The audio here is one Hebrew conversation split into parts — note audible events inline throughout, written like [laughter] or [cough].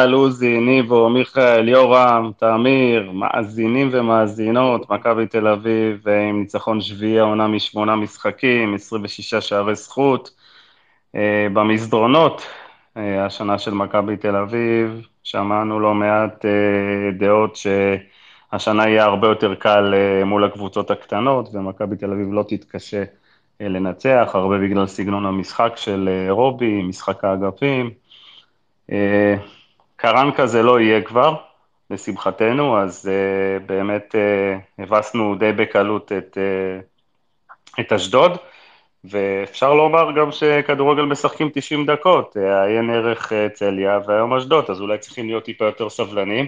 אה, טל, עוזי, ניבו, מיכאל, יורם, תמיר, מאזינים ומאזינות, מכבי תל אביב אה, עם ניצחון שביעי העונה משמונה משחקים, 26 שערי זכות. אה, במסדרונות, השנה של מכבי תל אביב, שמענו לא מעט דעות שהשנה יהיה הרבה יותר קל מול הקבוצות הקטנות, ומכבי תל אביב לא תתקשה לנצח, הרבה בגלל סגנון המשחק של רובי, משחק האגפים. קרן כזה לא יהיה כבר, לשמחתנו, אז uh, באמת uh, הבסנו די בקלות את, uh, את אשדוד, ואפשר לומר גם שכדורגל משחקים 90 דקות, עיין ערך צליה והיום אשדוד, אז אולי צריכים להיות טיפה יותר סבלנים.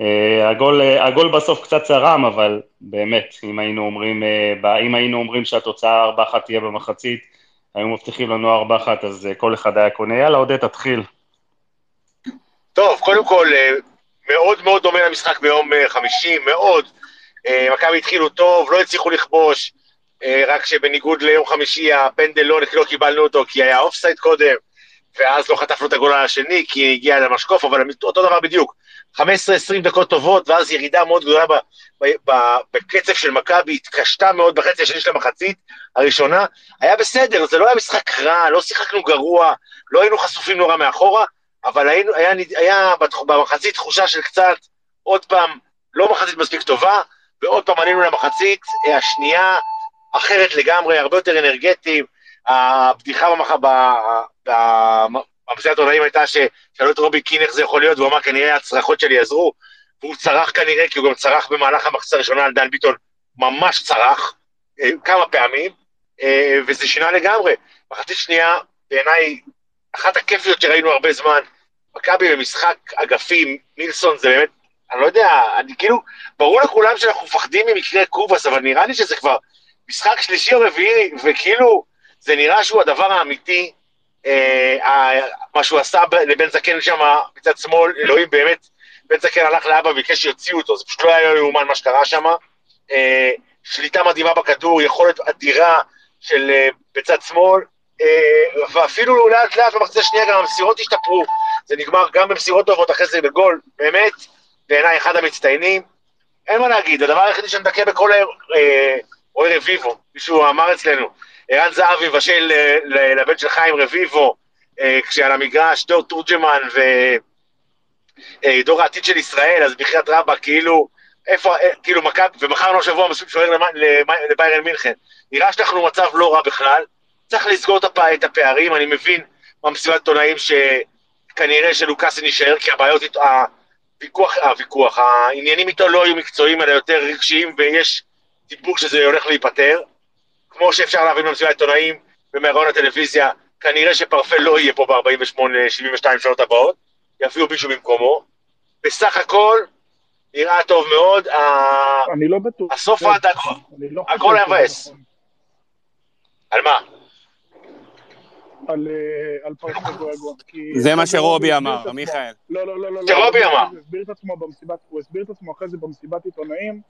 Uh, הגול, uh, הגול בסוף קצת צרם, אבל באמת, אם היינו אומרים, uh, אם היינו אומרים שהתוצאה 4-1 תהיה במחצית, היו מבטיחים לנו 4-1, אז כל אחד היה קונה. יאללה, עודד, תתחיל. טוב, קודם כל, אה, מאוד מאוד דומה למשחק ביום אה, חמישי, מאוד. אה, מכבי התחילו טוב, לא הצליחו לכבוש, רק שבניגוד ליום חמישי הפנדל לא, לא קיבלנו אותו כי היה אוף סייד קודם, ואז לא חטפנו את הגול השני כי הגיע למשקוף, אבל אותו דבר בדיוק. 15-20 דקות טובות, ואז ירידה מאוד גדולה בקצב של מכבי, התקשתה מאוד בחצי השני של המחצית הראשונה. היה בסדר, זה לא היה משחק רע, לא שיחקנו גרוע, לא היינו חשופים נורא מאחורה, אבל היינו, היה, היה במחצית תחושה של קצת, עוד פעם, לא מחצית מספיק טובה, ועוד פעם עלינו למחצית השנייה, אחרת לגמרי, הרבה יותר אנרגטיים. הבדיחה במסיעת העונאים הייתה ששאלו את רובי קין איך זה יכול להיות, והוא אמר כנראה הצרחות שלי יעזרו, והוא צרח כנראה, כי הוא גם צרח במהלך המחצית הראשונה על דן ביטון, ממש צרח, אה, כמה פעמים, אה, וזה שינה לגמרי. מחצית שנייה, בעיניי, אחת הכיפיות שראינו הרבה זמן, מכבי במשחק אגפים, מילסון זה באמת, אני לא יודע, אני כאילו, ברור לכולם שאנחנו מפחדים ממקרה קובאס, אבל נראה לי שזה כבר משחק שלישי או רביעי, וכאילו, זה נראה שהוא הדבר האמיתי, אה, מה שהוא עשה לבן זקן שם מצד שמאל, אלוהים באמת, בן זקן הלך לאבא וביקש שיוציאו אותו, זה פשוט לא היה יאומן מה שקרה שם. אה, שליטה מדהימה בכדור, יכולת אדירה של אה, בצד שמאל, ואפילו לאט לאט במחצית השנייה גם המסירות השתפרו, זה נגמר גם במסירות טובות אחרי זה בגול, באמת, בעיניי אחד המצטיינים. אין מה להגיד, הדבר היחידי שמדכא בכל אה, רועי רביבו, מישהו אמר אצלנו, ערן זהבי מבשל אה, לבן של חיים רביבו, כשעל המגרש דור תורג'מן ודור העתיד של ישראל, אז בחייאת רבא, כאילו, איפה, כאילו מכבי, ומכרנו השבוע מספיק שוער לביירן מינכן. נראה שאנחנו במצב לא רע בכלל, צריך לסגור את הפערים, אני מבין במסיבת עיתונאים שכנראה שלוקאסן יישאר, כי הבעיות הוויכוח, הוויכוח, העניינים איתו לא היו מקצועיים, אלא יותר רגשיים, ויש דיבור שזה הולך להיפתר. כמו שאפשר להבין במסיבת עיתונאים ומהרעיון הטלוויזיה, כנראה שפרפה לא יהיה פה ב-48-72 שעות הבאות, יביאו מישהו במקומו. בסך הכל, נראה טוב מאוד. אני לא בטוח. הסוף עד הכל היה מבאס. נכון. על מה? על אה, פרשת גויגון. זה מה שרובי אמר, מיכאל. לא, לא, לא, לא. שרובי אמר. הוא הסביר את עצמו אחרי זה במסיבת עיתונאים,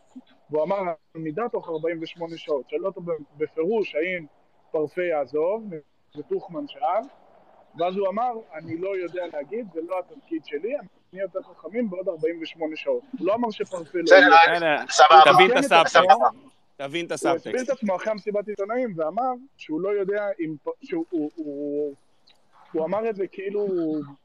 והוא אמר, מידה תוך 48 שעות. שאלו אותו בפירוש האם פרפה יעזוב, וטוחמן שאל, ואז הוא אמר, אני לא יודע להגיד, זה לא התפקיד שלי, אני אהיה יותר חכמים בעוד 48 שעות. הוא לא אמר שפרפה לא... בסדר, סבבה. תבין את הסבתא. תבין את הסאבטקסט. הוא הסביר את עצמו אחרי המסיבת עיתונאים ואמר שהוא לא יודע אם... שהוא... הוא, הוא, הוא אמר את זה כאילו,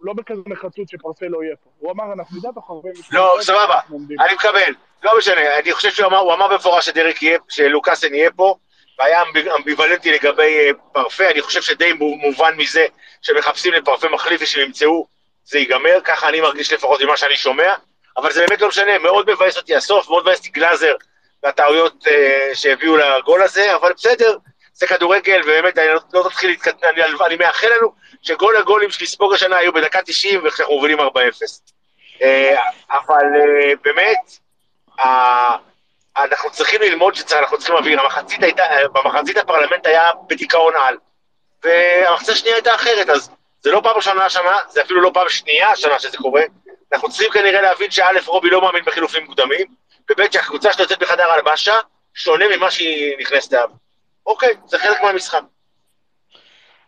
לא בכזה נחרצות שפרסל לא יהיה פה. הוא אמר, אנחנו נדע תוך 48 לא, סבבה, אני מקבל. לא משנה, אני חושב שהוא אמר, הוא אמר במפורש שדרק יהיה, שלוקאסן יהיה פה, והיה אמביוולנטי לגבי אה, פרפה, אני חושב שדי מובן מזה שמחפשים לפרפה מחליף ושהם ימצאו, זה ייגמר, ככה אני מרגיש לפחות ממה שאני שומע, אבל זה באמת לא משנה, מאוד מבאס אותי הסוף, מאוד מבאס אותי גלאזר, והטעויות uh, שהביאו לגול הזה, אבל בסדר, זה כדורגל, ובאמת, אני לא, לא תתחיל להתקטנן, אני, אני מאחל לנו שגול הגולים שנספוג השנה היו בדקה 90 ואנחנו מובילים 4-0. Uh, אה, אבל uh, באמת, uh, אנחנו צריכים ללמוד שאנחנו צריכים להבין, המחצית הייתה, במחצית הפרלמנט היה בדיכאון על, והמחצית השנייה הייתה אחרת, אז זה לא פעם ראשונה השנה, זה אפילו לא פעם שנייה השנה שזה קורה, אנחנו צריכים כנראה להבין שא' רובי לא מאמין בחילופים מוקדמים, וב' שהקבוצה שלו יוצאת בחדר הלבשה שונה ממה שהיא נכנסת אליו. אוקיי, זה חלק מהמשחק.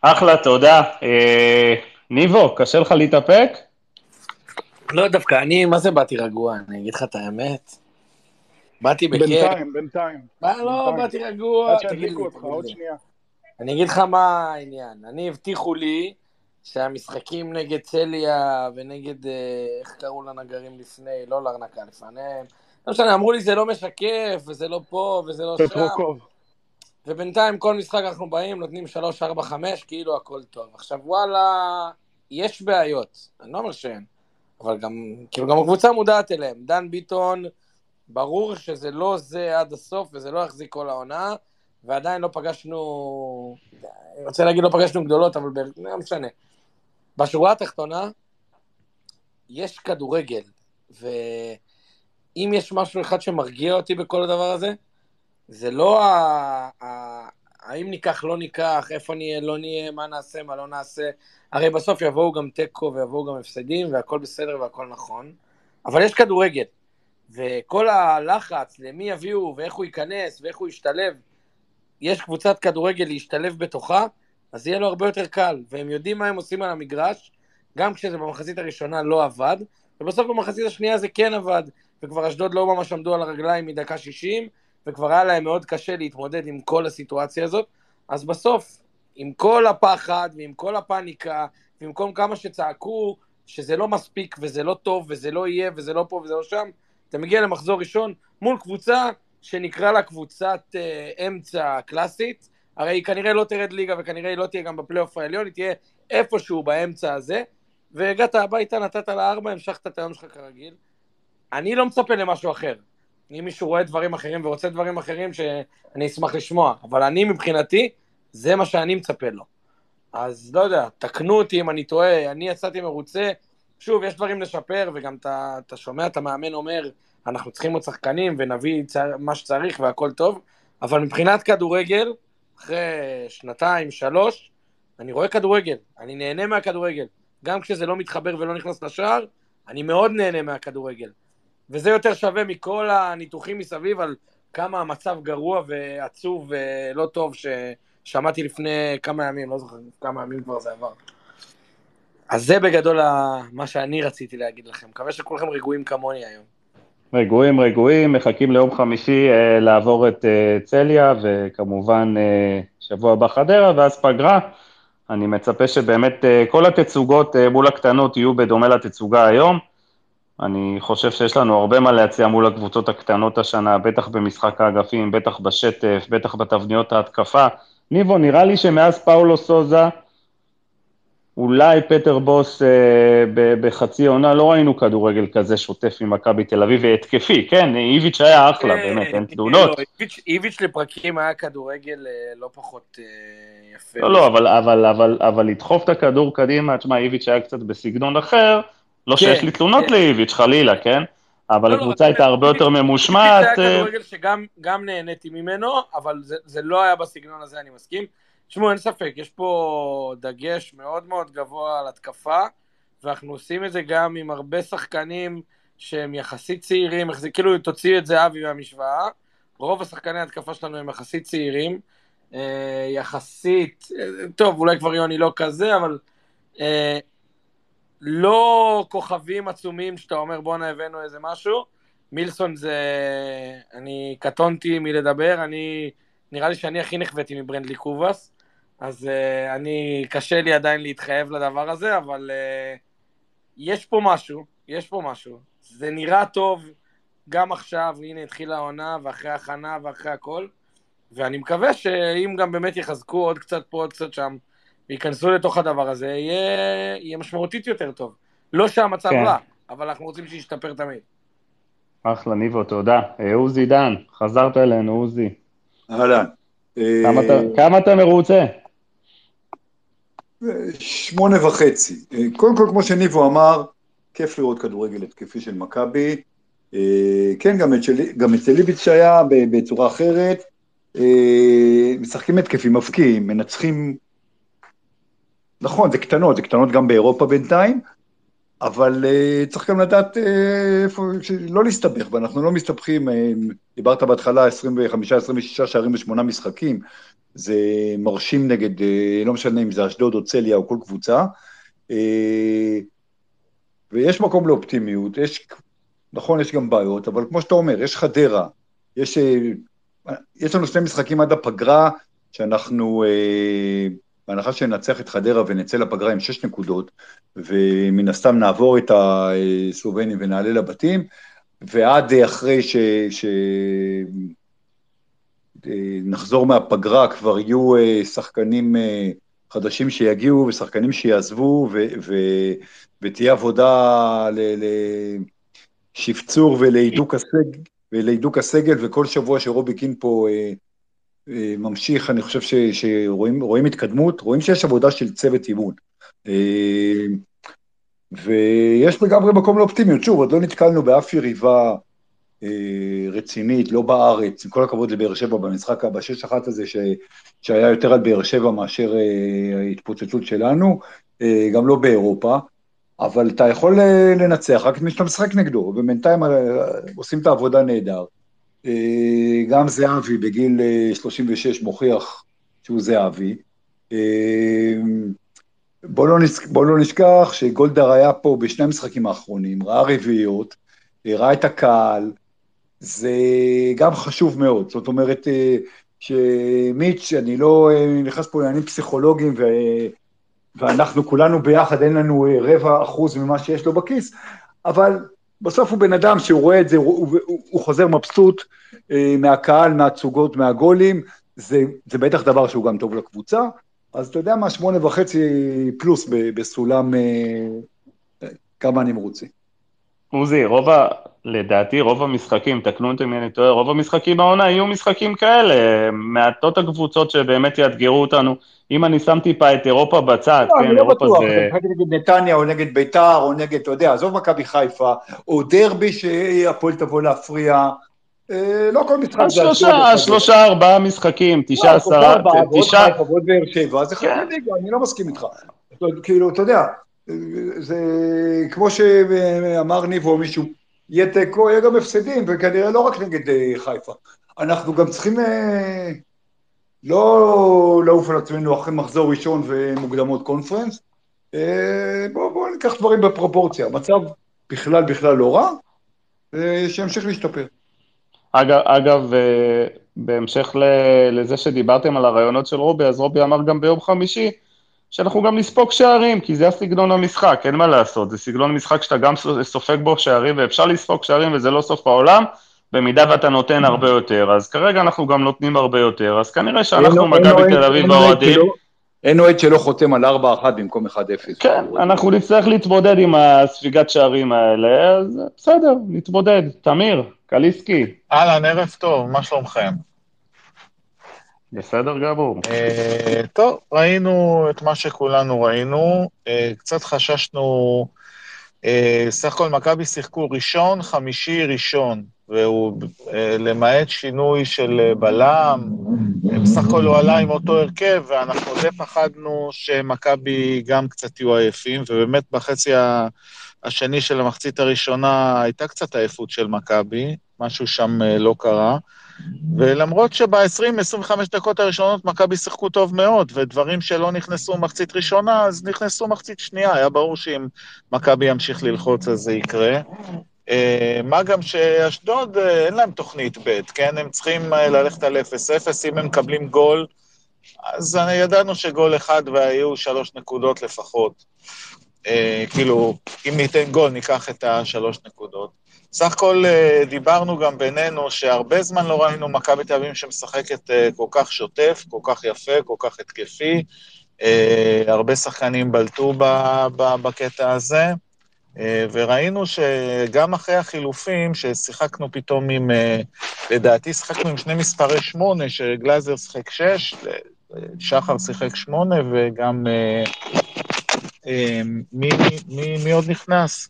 אחלה, תודה. אה, ניבו, קשה לך להתאפק? לא, דווקא אני, מה זה באתי רגוע? אני אגיד לך את האמת. באתי בכיף. בינתיים, בינתיים. מה, לא, בינתיים. באתי רגוע. עד שידליקו אותך, עוד. שנייה. אני אגיד לך מה העניין. אני, הבטיחו לי שהמשחקים נגד צליה ונגד, אה, איך קראו לנגרים לפני, לא לארנקה לפניהם. לא משנה, אמרו לי זה לא משקף, וזה לא פה, וזה לא שם. ובינתיים כל משחק אנחנו באים, נותנים 3, 4, 5, כאילו הכל טוב. עכשיו וואלה, יש בעיות, אני לא אומר שאין, אבל גם, כאילו גם הקבוצה מודעת אליהם. דן ביטון, ברור שזה לא זה עד הסוף, וזה לא יחזיק כל העונה, ועדיין לא פגשנו, אני רוצה להגיד לא פגשנו גדולות, אבל. לא משנה. בשורה התחתונה, יש כדורגל, ואם יש משהו אחד שמרגיע אותי בכל הדבר הזה, זה לא ה... ה... האם ניקח, לא ניקח, איפה נהיה, לא נהיה, מה נעשה, מה לא נעשה. הרי בסוף יבואו גם תיקו ויבואו גם הפסדים, והכל בסדר והכל נכון. אבל יש כדורגל, וכל הלחץ למי יביאו, ואיך הוא ייכנס, ואיך הוא ישתלב, יש קבוצת כדורגל להשתלב בתוכה, אז יהיה לו הרבה יותר קל, והם יודעים מה הם עושים על המגרש, גם כשזה במחצית הראשונה לא עבד, ובסוף במחצית השנייה זה כן עבד, וכבר אשדוד לא ממש עמדו על הרגליים מדקה 60, וכבר היה להם מאוד קשה להתמודד עם כל הסיטואציה הזאת, אז בסוף, עם כל הפחד, ועם כל הפאניקה, ועם כל כמה שצעקו שזה לא מספיק, וזה לא טוב, וזה לא יהיה, וזה לא פה וזה לא שם, אתה מגיע למחזור ראשון מול קבוצה שנקרא לה קבוצת אה, אמצע קלאסית, הרי היא כנראה לא תרד ליגה וכנראה היא לא תהיה גם בפלייאוף העליון, היא תהיה איפשהו באמצע הזה, והגעת הביתה, נתת לה ארבע, המשכת את היום שלך כרגיל. אני לא מצפה למשהו אחר. אם מישהו רואה דברים אחרים ורוצה דברים אחרים, שאני אשמח לשמוע. אבל אני מבחינתי, זה מה שאני מצפה לו. אז לא יודע, תקנו אותי אם אני טועה, אני יצאתי מרוצה. שוב, יש דברים לשפר, וגם אתה, שומע את המאמן אומר, אנחנו צריכים עוד שחקנים ונביא צ- מה שצריך והכל טוב, אבל מבחינת כדורגל, אחרי שנתיים, שלוש, אני רואה כדורגל, אני נהנה מהכדורגל. גם כשזה לא מתחבר ולא נכנס לשער, אני מאוד נהנה מהכדורגל. וזה יותר שווה מכל הניתוחים מסביב על כמה המצב גרוע ועצוב ולא טוב ששמעתי לפני כמה ימים, לא זוכר כמה ימים כבר זה עבר. אז זה בגדול מה שאני רציתי להגיד לכם. מקווה שכולכם רגועים כמוני היום. רגועים, רגועים, מחכים ליום חמישי אה, לעבור את אה, צליה, וכמובן אה, שבוע הבא חדרה, ואז פגרה. אני מצפה שבאמת אה, כל התצוגות אה, מול הקטנות יהיו בדומה לתצוגה היום. אני חושב שיש לנו הרבה מה להציע מול הקבוצות הקטנות השנה, בטח במשחק האגפים, בטח בשטף, בטח בתבניות ההתקפה. ניבו, נראה לי שמאז פאולו סוזה, אולי פטר בוס אה, ב- בחצי עונה, לא ראינו כדורגל כזה שוטף ממכבי תל אביב, והתקפי, כן, איביץ' היה אחלה, באמת, אין תלונות. לא, איביץ'- לפרקים היה כדורגל אה, לא פחות אה, יפה. לא, לא, אבל, אבל, אבל, אבל לדחוף את הכדור קדימה, תשמע, איביץ' היה קצת בסגנון אחר, לא כן, שיש לי תלונות כן. לאיביץ', חלילה, כן? אבל לא, לא, הקבוצה הייתה הרבה יותר ממושמעת. היה אה, כדורגל שגם גם נהניתי ממנו, אבל זה, זה לא היה בסגנון הזה, אני מסכים. תשמעו, אין ספק, יש פה דגש מאוד מאוד גבוה על התקפה, ואנחנו עושים את זה גם עם הרבה שחקנים שהם יחסית צעירים, כאילו תוציא את זהבי מהמשוואה, רוב השחקני ההתקפה שלנו הם יחסית צעירים, אה, יחסית, אה, טוב, אולי כבר יוני לא כזה, אבל לא כוכבים עצומים שאתה אומר בואנה הבאנו איזה משהו. מילסון זה... אני קטונתי מלדבר, אני... נראה לי שאני הכי נחוויתי מברנדלי קובאס, אז uh, אני... קשה לי עדיין להתחייב לדבר הזה, אבל uh, יש פה משהו, יש פה משהו. זה נראה טוב גם עכשיו, הנה התחילה העונה, ואחרי הכנה ואחרי הכל, ואני מקווה שאם גם באמת יחזקו עוד קצת פה, עוד קצת שם, וייכנסו לתוך הדבר הזה, יהיה, יהיה משמעותית יותר טוב. לא שהמצב כן. רע, אבל אנחנו רוצים שישתפר תמיד. אחלה, ניבו, תודה. אה, עוזי דן, חזרת אלינו, עוזי. אהלן. אה, כמה אתה- כמה אתה מרוצה? שמונה וחצי. אה, קודם כל, כמו שניבו אמר, כיף לראות כדורגל התקפי של מכבי. אה, כן, גם אצל- ליביץ' היה ב- בצורה אחרת. אה, משחקים התקפים, מבקיעים, מנצחים... נכון, זה קטנות, זה קטנות גם באירופה בינתיים, אבל uh, צריך גם לדעת uh, לא להסתבך, ואנחנו לא מסתבכים, uh, דיברת בהתחלה 25-26 שערים בשמונה משחקים, זה מרשים נגד, uh, לא משנה אם זה אשדוד או צליה או כל קבוצה, אה, ויש מקום לאופטימיות, יש, נכון, יש גם בעיות, אבל כמו שאתה אומר, יש חדרה, יש, אה, יש לנו שני משחקים עד הפגרה, שאנחנו, אה, בהנחה שננצח את חדרה ונצא לפגרה עם שש נקודות, ומן הסתם נעבור את הסלובנים ונעלה לבתים, ועד אחרי ש... ש... נחזור מהפגרה, כבר יהיו שחקנים חדשים שיגיעו ושחקנים שיעזבו, ו, ו, ותהיה עבודה לשפצור ולהידוק הסגל, ולהידוק הסגל, וכל שבוע שרובי קין פה אה, אה, ממשיך, אני חושב ש, שרואים התקדמות, רואים שיש עבודה של צוות אימון. אה, ויש לגמרי מקום לאופטימיות. שוב, עוד לא נתקלנו באף יריבה אה, רצינית, לא בארץ, עם כל הכבוד לבאר שבע במשחק בשש אחת הזה, ש, שהיה יותר על באר שבע מאשר אה, ההתפוצצות שלנו, אה, גם לא באירופה, אבל אתה יכול לנצח רק מי שאתה משחק נגדו, ובינתיים עושים את העבודה נהדר. גם זהבי בגיל 36 מוכיח שהוא זהבי. בוא לא, נשכח, בוא לא נשכח שגולדהר היה פה בשני המשחקים האחרונים, ראה רביעיות, ראה את הקהל, זה גם חשוב מאוד. זאת אומרת, אה, שמיץ', אני לא אה, נכנס פה לעניינים פסיכולוגיים, ו... ואנחנו כולנו ביחד, אין לנו אה, רבע אחוז ממה שיש לו בכיס, אבל בסוף הוא בן אדם שהוא רואה את זה, הוא, הוא, הוא חוזר מבסוט מהקהל, מהתצוגות, מהגולים, זה, זה בטח דבר שהוא גם טוב לקבוצה, אז אתה יודע מה, שמונה וחצי פלוס בסולם כמה אני מרוצה. עוזי, רוב. לדעתי רוב המשחקים, תקנו אותי אם אני טועה, רוב המשחקים בעונה יהיו משחקים כאלה, מעטות הקבוצות שבאמת יאתגרו אותנו. אם אני שם טיפה את אירופה בצד, לא, כן, לא בטוח, זה... אני לא בטוח, נגד נתניה או נגד ביתר או נגד, אתה יודע, עזוב מכבי חיפה, או דרבי שהפועל תבוא להפריע, אה, לא כל משחק זה... שלושה, שלושה, ארבעה משחקים, תשעה, לא, עשרה, תשעה... ועוד באר שבע, זה חלק מהליגה, אני לא מסכים איתך. כאילו, אתה יודע, זה כמו שאמר ניבו מישהו, יהיה תיקו, יהיה גם הפסדים, וכנראה לא רק נגד אה, חיפה. אנחנו גם צריכים אה, לא לעוף על עצמנו אחרי מחזור ראשון ומוקדמות קונפרנס. אה, בואו בוא ניקח דברים בפרופורציה. המצב בכלל בכלל לא רע, שימשיך להשתפר. אגב, אגב בהמשך לזה שדיברתם על הרעיונות של רובי, אז רובי אמר גם ביום חמישי, שאנחנו גם נספוג שערים, כי זה הסגנון המשחק, אין מה לעשות, זה סגנון משחק שאתה גם סופג בו שערים, ואפשר לספוג שערים וזה לא סוף העולם, במידה ואתה נותן הרבה יותר, אז כרגע אנחנו גם נותנים הרבה יותר, אז כנראה שאנחנו מכבי תל אביב האוהדים... אין אוהד שלא חותם על 4-1 במקום 1-0. כן, אנחנו נצטרך להתמודד עם הספיגת שערים האלה, אז בסדר, נתמודד. תמיר, קליסקי. אהלן, ערב טוב, מה שלומכם? בסדר גמור. Uh, טוב, ראינו את מה שכולנו ראינו, uh, קצת חששנו, uh, סך הכל מכבי שיחקו ראשון, חמישי, ראשון, והוא למעט שינוי של בלם, בסך הכל הוא עלה עם אותו הרכב, ואנחנו די פחדנו שמכבי גם קצת יהיו עייפים, ובאמת בחצי השני של המחצית הראשונה הייתה קצת עייפות של מכבי, משהו שם לא קרה. ולמרות שב-20-25 דקות הראשונות מכבי שיחקו טוב מאוד, ודברים שלא נכנסו מחצית ראשונה, אז נכנסו מחצית שנייה, היה ברור שאם מכבי ימשיך ללחוץ אז זה יקרה. אה, מה גם שאשדוד אה, אין להם תוכנית ב', כן? הם צריכים אה, ללכת על 0-0, אם הם מקבלים גול, אז ידענו שגול אחד והיו שלוש נקודות לפחות. כאילו, אם ניתן גול, ניקח את השלוש נקודות. סך הכל אה, דיברנו גם בינינו שהרבה זמן לא ראינו מכבי תל אביב שמשחקת אה, כל כך שוטף, כל כך יפה, כל כך התקפי. אה, הרבה שחקנים בלטו בקטע הזה, וראינו שגם אחרי החילופים, ששיחקנו פתאום עם, לדעתי שיחקנו עם שני מספרי שמונה, שגלאזר שיחק שש, שחר שיחק שמונה, וגם... מי, מי, מי עוד נכנס?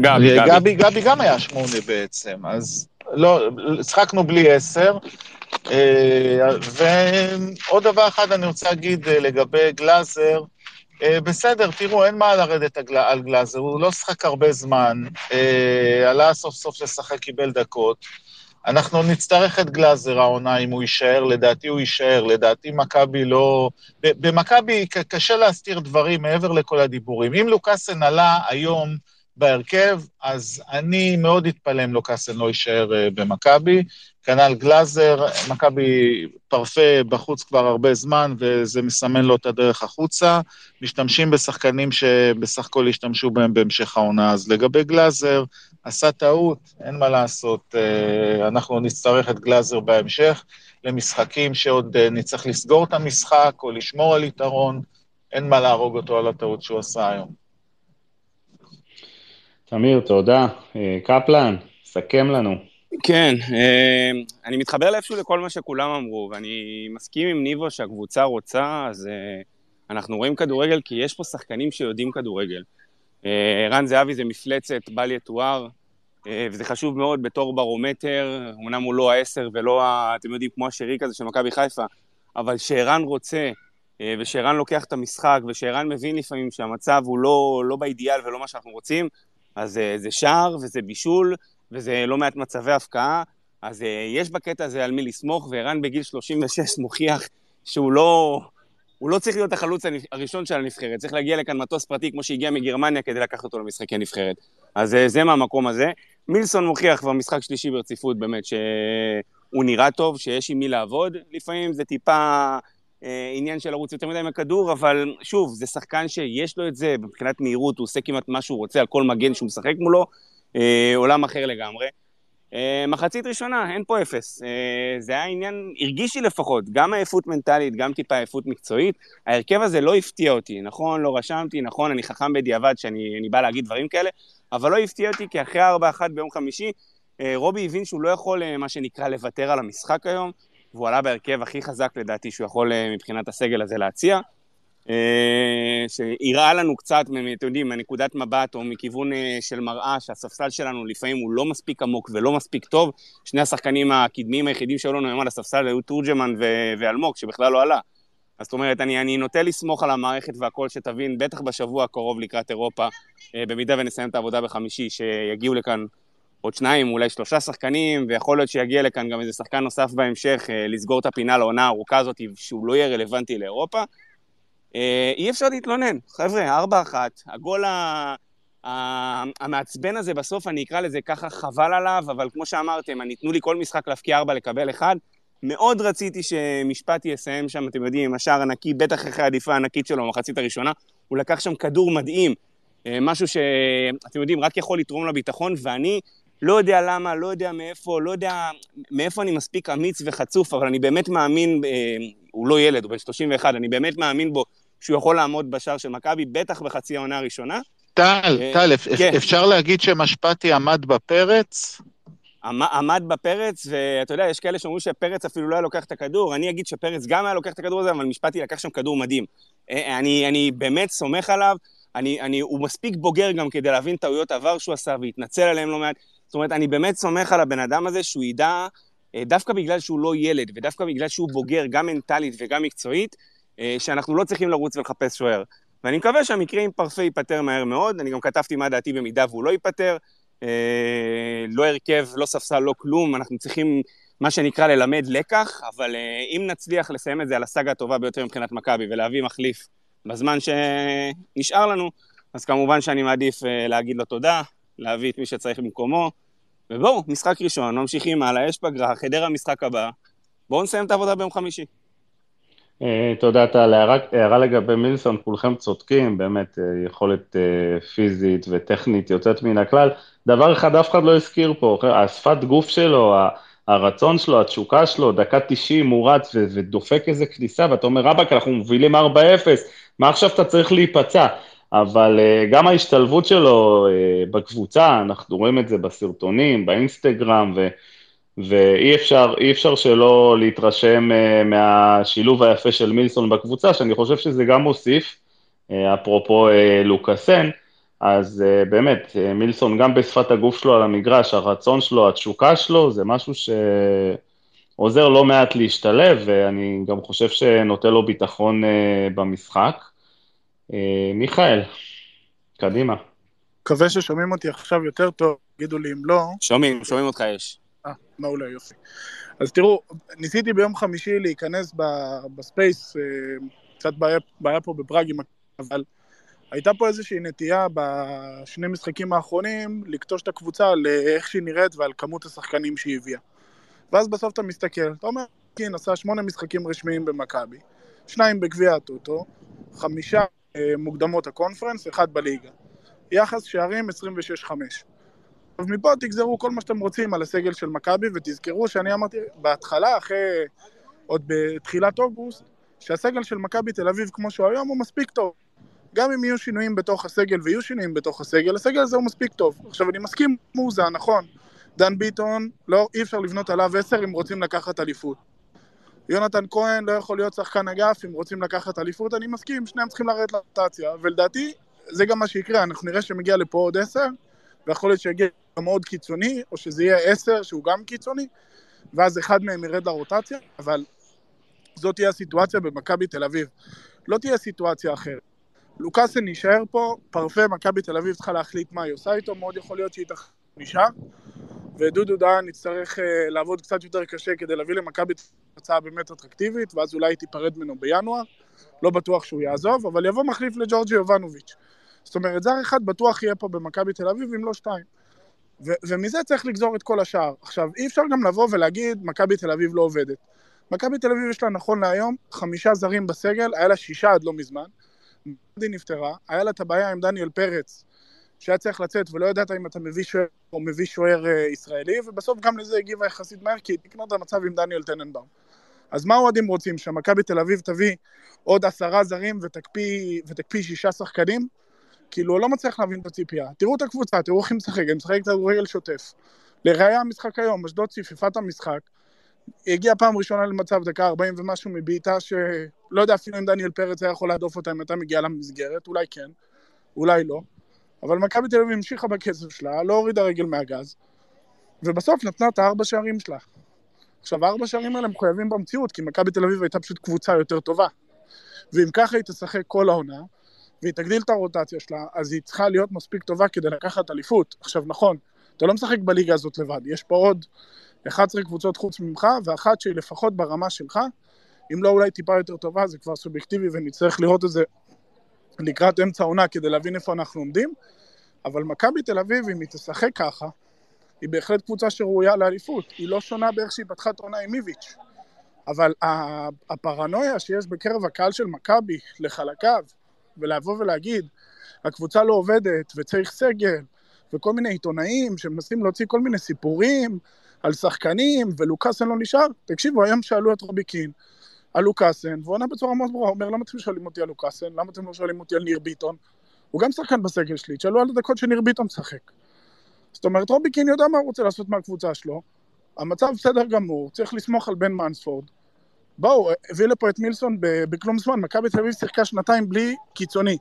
גבי, גבי. גבי, גבי גם היה שמונה בעצם, אז לא, שחקנו בלי עשר. אה, ועוד דבר אחד אני רוצה להגיד אה, לגבי גלאזר, אה, בסדר, תראו, אין מה לרדת על גלאזר, הוא לא שחק הרבה זמן, עלה סוף סוף לשחק, קיבל דקות. אנחנו נצטרך את גלאזר העונה, אם הוא יישאר, לדעתי הוא יישאר, לדעתי מכבי לא... במכבי קשה להסתיר דברים מעבר לכל הדיבורים. אם לוקאסן עלה היום בהרכב, אז אני מאוד אתפלא אם לוקאסן לא יישאר אה, במכבי. כנ"ל גלאזר, מכבי פרפה בחוץ כבר הרבה זמן, וזה מסמן לו את הדרך החוצה. משתמשים בשחקנים שבסך הכל השתמשו בהם בהמשך העונה. אז לגבי גלאזר, עשה טעות, אין מה לעשות. אה, אנחנו נצטרך את גלאזר בהמשך למשחקים שעוד אה, נצטרך לסגור את המשחק או לשמור על יתרון. אין מה להרוג אותו על הטעות שהוא עשה היום. תמיר, תודה. אה, קפלן, סכם לנו. כן, אה, אני מתחבר לאיפשהו לכל מה שכולם אמרו, ואני מסכים עם ניבו שהקבוצה רוצה, אז אה, אנחנו רואים כדורגל כי יש פה שחקנים שיודעים כדורגל. ערן זהבי זה מפלצת, בל יתואר, וזה חשוב מאוד בתור ברומטר, אמנם הוא לא העשר ולא, ה, אתם יודעים, כמו השרי כזה של מכבי חיפה, אבל שערן רוצה, ושערן לוקח את המשחק, ושערן מבין לפעמים שהמצב הוא לא, לא באידיאל ולא מה שאנחנו רוצים, אז אה, זה שער וזה בישול, וזה לא מעט מצבי הפקעה, אז אה, יש בקטע הזה על מי לסמוך, וערן בגיל 36 מוכיח שהוא לא, הוא לא צריך להיות החלוץ הראשון של הנבחרת, צריך להגיע לכאן מטוס פרטי כמו שהגיע מגרמניה כדי לקחת אותו למשחקי הנבחרת. אז אה, זה מהמקום הזה. מילסון מוכיח כבר משחק שלישי ברציפות באמת שהוא נראה טוב, שיש עם מי לעבוד, לפעמים זה טיפה עניין של לרוץ יותר מדי עם הכדור, אבל שוב, זה שחקן שיש לו את זה, מבחינת מהירות הוא עושה כמעט מה שהוא רוצה על כל מגן שהוא משחק מולו, אה, עולם אחר לגמרי. אה, מחצית ראשונה, אין פה אפס. אה, זה היה עניין, הרגיש לי לפחות, גם עייפות מנטלית, גם טיפה עייפות מקצועית. ההרכב הזה לא הפתיע אותי, נכון, לא רשמתי, נכון, אני חכם בדיעבד שאני אני בא להגיד דברים כאלה, אבל לא הפתיע אותי כי אחרי 4-1 ביום חמישי, אה, רובי הבין שהוא לא יכול, אה, מה שנקרא, לוותר על המשחק היום, והוא עלה בהרכב הכי חזק לדעתי שהוא יכול אה, מבחינת הסגל הזה להציע. אה, שהראה לנו קצת, אתם יודעים, מנקודת מבט או מכיוון אה, של מראה שהספסל שלנו לפעמים הוא לא מספיק עמוק ולא מספיק טוב. שני השחקנים הקדמיים היחידים שהיו לנו היום על הספסל היו תורג'מן ואלמוג, שבכלל לא עלה. אז זאת אומרת, אני, אני נוטה לסמוך על המערכת והכל, שתבין, בטח בשבוע הקרוב לקראת אירופה, במידה ונסיים את העבודה בחמישי, שיגיעו לכאן עוד שניים, אולי שלושה שחקנים, ויכול להיות שיגיע לכאן גם איזה שחקן נוסף בהמשך, אה, לסגור את הפינה לעונה הארוכה הזאת, שהוא לא יהיה רלוונטי לאירופה. אה, אי אפשר להתלונן. חבר'ה, ארבע אחת, הגול ה... המעצבן הזה בסוף, אני אקרא לזה ככה, חבל עליו, אבל כמו שאמרתם, אני תנו לי כל משחק להפקיע ארבע לקבל אחד. מאוד רציתי שמשפטי יסיים שם, אתם יודעים, עם השער הנקי, בטח אחרי העדיפה הענקית שלו במחצית הראשונה. הוא לקח שם כדור מדהים, אה, משהו שאתם יודעים, רק יכול לתרום לביטחון, ואני לא יודע למה, לא יודע מאיפה, לא יודע מאיפה אני מספיק אמיץ וחצוף, אבל אני באמת מאמין, אה, הוא לא ילד, הוא בן 31, אני באמת מאמין בו שהוא יכול לעמוד בשער של מכבי, בטח בחצי העונה הראשונה. טל, אה, טל, כן. אפשר להגיד שמשפטי עמד בפרץ? עמ- עמד בפרץ, ואתה יודע, יש כאלה שאומרים שפרץ אפילו לא היה לוקח את הכדור, אני אגיד שפרץ גם היה לוקח את הכדור הזה, אבל משפטי לקח שם כדור מדהים. אה, אני, אני באמת סומך עליו, אני, אני, הוא מספיק בוגר גם כדי להבין טעויות עבר שהוא עשה והתנצל עליהם לא מעט. זאת אומרת, אני באמת סומך על הבן אדם הזה שהוא ידע, אה, דווקא בגלל שהוא לא ילד, ודווקא בגלל שהוא בוגר, גם מנטלית וגם מקצועית, אה, שאנחנו לא צריכים לרוץ ולחפש שוער. ואני מקווה שהמקרה עם פרפה ייפתר מהר מאוד, אני גם כתבתי מה דעתי במידה והוא לא ייפתר. אה, לא הרכב, לא ספסל, לא כלום, אנחנו צריכים, מה שנקרא, ללמד לקח, אבל אם נצליח לסיים את זה על הסאגה הטובה ביותר מבחינת מכבי ולהביא מחליף בזמן שנשאר לנו, אז כמובן שאני מעדיף להגיד לו תודה, להביא את מי שצריך במקומו, ובואו, משחק ראשון, ממשיכים הלאה, יש פגרה, חדרה משחק הבא, בואו נסיים את העבודה ביום חמישי. אה, תודה, טל. הערה- לגבי מילסון, כולכם צודקים, באמת אה, יכולת אה, פיזית וטכנית יוצאת מן הכלל. דבר אחד אף אחד לא הזכיר פה, השפת גוף שלו, הרצון שלו, התשוקה שלו, דקה 90 הוא רץ ודופק איזה כניסה, ואתה אומר, רבאק, אנחנו מובילים 4-0, מה עכשיו אתה צריך להיפצע? אבל אה, גם ההשתלבות שלו אה, בקבוצה, אנחנו רואים את זה בסרטונים, באינסטגרם, ו... ואי אפשר, אפשר שלא להתרשם uh, מהשילוב היפה של מילסון בקבוצה, שאני חושב שזה גם מוסיף, אפרופו לוקאסן, אז באמת, מילסון גם בשפת הגוף שלו על המגרש, הרצון שלו, התשוקה שלו, זה משהו שעוזר לא מעט להשתלב, ואני גם חושב שנותן לו ביטחון במשחק. אה, מיכאל, קדימה. מקווה ששומעים אותי עכשיו יותר טוב, תגידו לי אם לא. שומעים, שומעים אותך יש. אה, מעולה, יופי. אז תראו, ניסיתי ביום חמישי להיכנס ב- ב space, אה, קצת בעיה, בעיה פה בפראג, עם אבל הייתה פה איזושהי נטייה בשני משחקים האחרונים לקטוש את הקבוצה לאיך שהיא נראית ועל כמות השחקנים שהיא הביאה. ואז בסוף אתה מסתכל, אתה אומר, קין עשה שמונה משחקים רשמיים במכבי, שניים בגביע הטוטו, חמישה אה, מוקדמות הקונפרנס, אחד בליגה. יחס שערים 26-5. אז מפה תגזרו כל מה שאתם רוצים על הסגל של מכבי, ותזכרו שאני אמרתי בהתחלה, אחרי, עוד בתחילת אוגוסט, שהסגל של מכבי תל אביב כמו שהוא היום הוא מספיק טוב. גם אם יהיו שינויים בתוך הסגל, ויהיו שינויים בתוך הסגל, הסגל הזה הוא מספיק טוב. עכשיו, אני מסכים, מוזה, נכון. דן ביטון, לא, אי אפשר לבנות עליו עשר אם רוצים לקחת אליפות. יונתן כהן לא יכול להיות שחקן אגף אם רוצים לקחת אליפות, אני מסכים, שניהם צריכים לרדת לרוטציה, ולדעתי, זה גם מה שיקרה, אנחנו נראה שמגיע לפה עוד עשר, ויכול להיות שיגיע גם עוד קיצוני, או שזה יהיה עשר שהוא גם קיצוני, ואז אחד מהם ירד לרוטציה, אבל זאת תהיה הסיטואציה במכבי תל אביב. לא תהיה סיטואציה אחרת. לוקאסן יישאר פה, פרפה, מכבי תל אביב צריכה להחליט מה היא עושה איתו, מאוד יכול להיות שהיא נשאר, ודודו דהן יצטרך uh, לעבוד קצת יותר קשה כדי להביא למכבי הצעה באמת אטרקטיבית, ואז אולי תיפרד ממנו בינואר, לא בטוח שהוא יעזוב, אבל יבוא מחליף לג'ורג'י יובנוביץ'. זאת אומרת, זר אחד בטוח יהיה פה במכבי תל אביב, אם לא שתיים. ו- ומזה צריך לגזור את כל השאר. עכשיו, אי אפשר גם לבוא ולהגיד, מכבי תל אביב לא עובדת. מכבי תל אביב יש לה נכון להיום חמישה זרים בסגל, היה לה שישה עד לא מזמן. מדי נפטרה, היה לה את הבעיה עם דניאל פרץ, שהיה צריך לצאת ולא ידעת אם אתה מביא שוער או מביא שוער אה, ישראלי, ובסוף גם לזה הגיבה יחסית מהר, כי תקנה את המצב עם דניאל טננבאום. אז מה האוהדים רוצים? שמכבי תל אביב תביא עוד עשרה זרים ותקפיא, ותקפיא שישה שחקנים? כאילו, לא מצליח להבין את הציפייה. תראו את הקבוצה, תראו איך היא משחקת, היא משחקת כדורגל שוטף. לראיה המשחק היום, אשדוד ציפפה את המשחק, הגיעה פעם ראשונה למצב דקה 40 ומשהו מבעיטה שלא יודע אפילו אם דניאל פרץ היה יכול להדוף אותה אם הייתה מגיעה למסגרת, אולי כן, אולי לא. אבל מכבי תל אביב המשיכה בקצב שלה, לא הורידה רגל מהגז, ובסוף נתנה את הארבע שערים שלה. עכשיו, הארבע שערים האלה מחויבים במציאות, כי מכבי תל אביב הייתה פשוט קבוצה יותר טובה. ואם ככה היא תשחק כל העונה, והיא תגדיל את הרוטציה שלה, אז היא צריכה להיות מספיק טובה כדי לקחת אליפות. עכשיו, נכון, אתה לא משחק בליגה הזאת לבד, יש פה עוד 11 קבוצות חוץ ממך, ואחת שהיא לפחות ברמה שלך, אם לא אולי טיפה יותר טובה, זה כבר סובייקטיבי ונצטרך לראות את זה לקראת אמצע העונה כדי להבין איפה אנחנו עומדים, אבל מכבי תל אביב, אם היא תשחק ככה, היא בהחלט קבוצה שראויה לאליפות, היא לא שונה באיך שהיא פתחה את העונה עם איביץ', אבל הפרנויה שיש בקרב הקהל של מכבי לחלקיו, ולבוא ולהגיד, הקבוצה לא עובדת וצריך סגל, וכל מיני עיתונאים שמנסים להוציא כל מיני סיפורים על שחקנים, ולוקאסן לא נשאר, תקשיבו, היום שאלו את רובי קין על לוקאסן, והוא ענה בצורה מאוד ברורה, הוא אומר, למה אתם שואלים אותי על לוקאסן? למה אתם לא שואלים אותי על ניר ביטון? הוא גם שחקן בסגל שלי, תשאלו על הדקות שניר ביטון משחק. זאת אומרת, רובי קין יודע מה הוא רוצה לעשות מהקבוצה שלו, המצב בסדר גמור, צריך לסמוך על בן מנספורד. בואו, הביא לפה את מילסון בכלום זמן, מכבי תל אביב שיחקה שנתיים בלי קיצוני.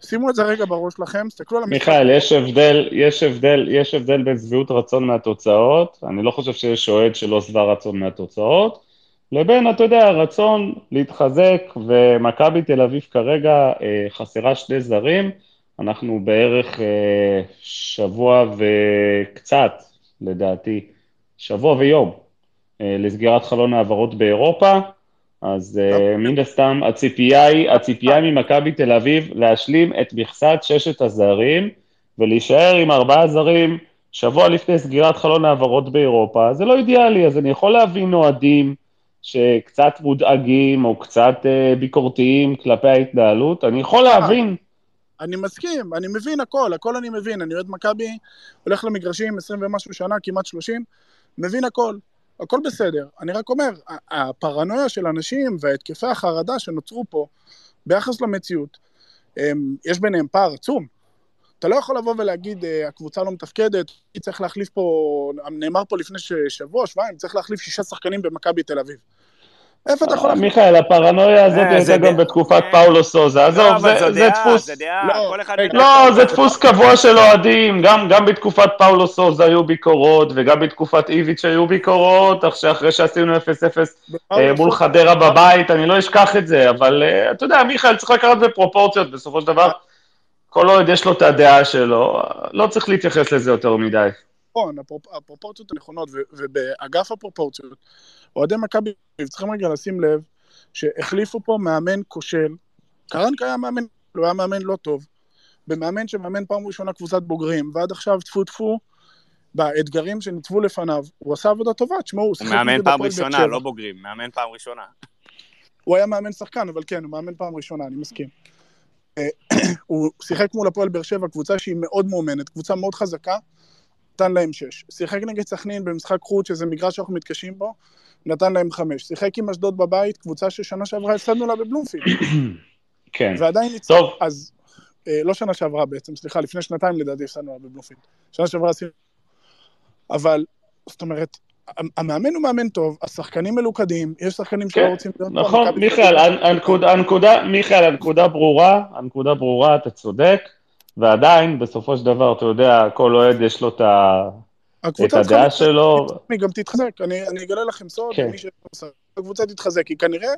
שימו את זה רגע בראש שלכם, תסתכלו על המשחק. מיכאל, יש הבדל, יש הבדל, יש הבדל בין שביעות רצון מהתוצאות, אני לא חושב שיש אוהד שלא שבע רצון מהתוצאות, לבין, אתה יודע, הרצון להתחזק, ומכבי תל אביב כרגע אה, חסרה שני זרים, אנחנו בערך אה, שבוע וקצת, לדעתי, שבוע ויום, אה, לסגירת חלון העברות באירופה, אז uh, מן הסתם הציפייה היא, הציפייה ממכבי תל אביב להשלים את מכסת ששת הזרים ולהישאר עם ארבעה זרים שבוע לפני סגירת חלון העברות באירופה, זה לא אידיאלי, אז אני יכול להבין אוהדים שקצת מודאגים או קצת uh, ביקורתיים כלפי ההתנהלות, אני יכול להבין. אני מסכים, אני מבין הכל, הכל אני מבין, אני אוהד מכבי, הולך למגרשים 20 ומשהו שנה, כמעט 30, מבין הכל. הכל בסדר. אני רק אומר, הפרנויה של אנשים והתקפי החרדה שנוצרו פה ביחס למציאות, יש ביניהם פער עצום. אתה לא יכול לבוא ולהגיד, הקבוצה לא מתפקדת, צריך להחליף פה, נאמר פה לפני שבוע, שבועיים, צריך להחליף שישה שחקנים במכבי תל אביב. איפה אתה יכול... מיכאל, הפרנויה הזאת הייתה גם בתקופת פאולו סוזה, עזוב, זה דפוס... אחד... לא, זה דפוס קבוע של אוהדים, גם בתקופת פאולו סוזה היו ביקורות, וגם בתקופת איביץ' היו ביקורות, אחרי שעשינו 0-0 מול חדרה בבית, אני לא אשכח את זה, אבל אתה יודע, מיכאל, צריך לקחת בפרופורציות, בסופו של דבר, כל אוהד יש לו את הדעה שלו, לא צריך להתייחס לזה יותר מדי. נכון, הפרופ- הפרופורציות הנכונות, ו- ובאגף הפרופורציות, אוהדי מכבי צריכים רגע לשים לב שהחליפו פה מאמן כושל. קרנקה היה מאמן, הוא היה מאמן לא טוב. במאמן שמאמן פעם ראשונה קבוצת בוגרים, ועד עכשיו טפו טפו, באתגרים שניצבו לפניו, הוא עשה עבודה טובה, תשמעו, הוא הוא שיחק מאמן פעם ראשונה. לא בוגרים, מאמן פעם ראשונה. הוא היה מאמן שחקן, אבל כן, הוא מאמן פעם ראשונה, אני מסכים. אה, [clears throat] הוא שיחק מול הפועל באר שבע, קבוצה שהיא מאוד מאומנת, קבוצה מאוד חזקה, נתן להם שש. שיחק נגד סכנין במשחק חוץ, שזה מגרש שאנחנו מתקשים בו, נתן להם חמש. שיחק עם אשדוד בבית, קבוצה ששנה שעברה הפסדנו לה בבלומפילד, [clears throat] כן. ועדיין ניצח. טוב. אז, אה, לא שנה שעברה בעצם, סליחה, לפני שנתיים לדעתי הפסדנו לה בבלומפילד. שנה שעברה עשינו... אבל, זאת אומרת, המאמן הוא מאמן טוב, השחקנים מלוכדים, יש שחקנים שלא כן, רוצים להיות נכון, מיכאל, הנקודה, מיכאל, הנקודה ברורה, הנקודה ברורה, אתה צודק, ועדיין, בסופו של דבר, אתה יודע, כל אוהד יש לו את ה- את הדעה שלו, היא גם תתחזק, אני, אגלה לכם סוד, כן. מי הקבוצה תתחזק, היא כנראה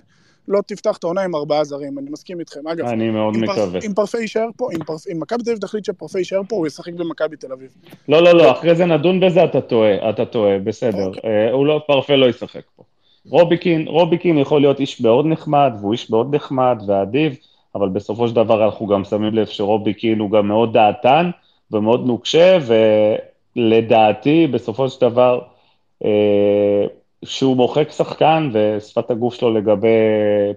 לא תפתח את העונה עם ארבעה זרים, אני מסכים איתכם. אגב, אני מאוד מקווה. אם פרפה יישאר פה, אם מכבי תל אביב תחליט שפרפה יישאר פה, הוא ישחק במכבי תל אביב. לא, לא, לא, אחרי זה נדון בזה, אתה טועה, אתה טועה, בסדר. אוקיי. אה, הוא לא, פרפה לא ישחק פה. רוביקין, רוביקין יכול להיות איש מאוד נחמד, והוא איש מאוד נחמד ואדיב, אבל בסופו של דבר אנחנו גם שמים לב שרוביקין הוא גם מאוד דעתן ומאוד נוקשה, ולדעתי, בסופו של דבר, אה, שהוא מוחק שחקן ושפת הגוף שלו לגבי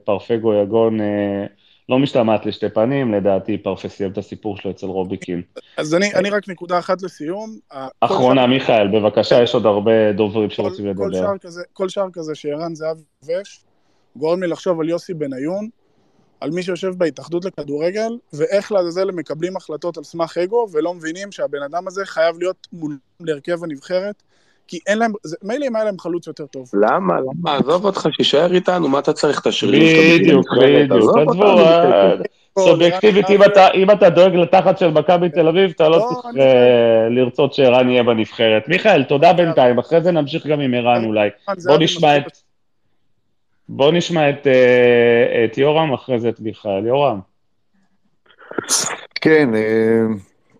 פרפגו יגון אה, לא משתמעת לשתי פנים, לדעתי פרפה סיים את הסיפור שלו אצל רוביקין. אז אני, אני רק נקודה אחת לסיום. כל אחרונה, שער- מיכאל, בבקשה, יש עוד הרבה דוברים כל, שרוצים כל, לדבר. שער כזה, כל שער כזה שערן זהב כובש, גורם לי לחשוב על יוסי בניון, על מי שיושב בהתאחדות לכדורגל, ואיך לעזאזל הם מקבלים החלטות על סמך אגו, ולא מבינים שהבן אדם הזה חייב להיות מול להרכב הנבחרת, כי אין להם, זה- מילא אם היה להם חלוץ יותר טוב. למה? למה? עזוב אותך, שיישאר איתנו, מה אתה צריך את השרירים? בדיוק? בדיוק, עזבו, אותנו אה. סובייקטיבית, אם אתה- אם אתה דואג לתחת של מכבי תל אביב, אתה לא צריך אה, לרצות שערן יהיה בנבחרת. מיכאל, תודה בינתיים, אחרי זה נמשיך גם עם ערן אולי. ערן בוא נשמע את... בוא נשמע את, אה, את יורם, אחרי זה את מיכאל. יורם. כן, אה,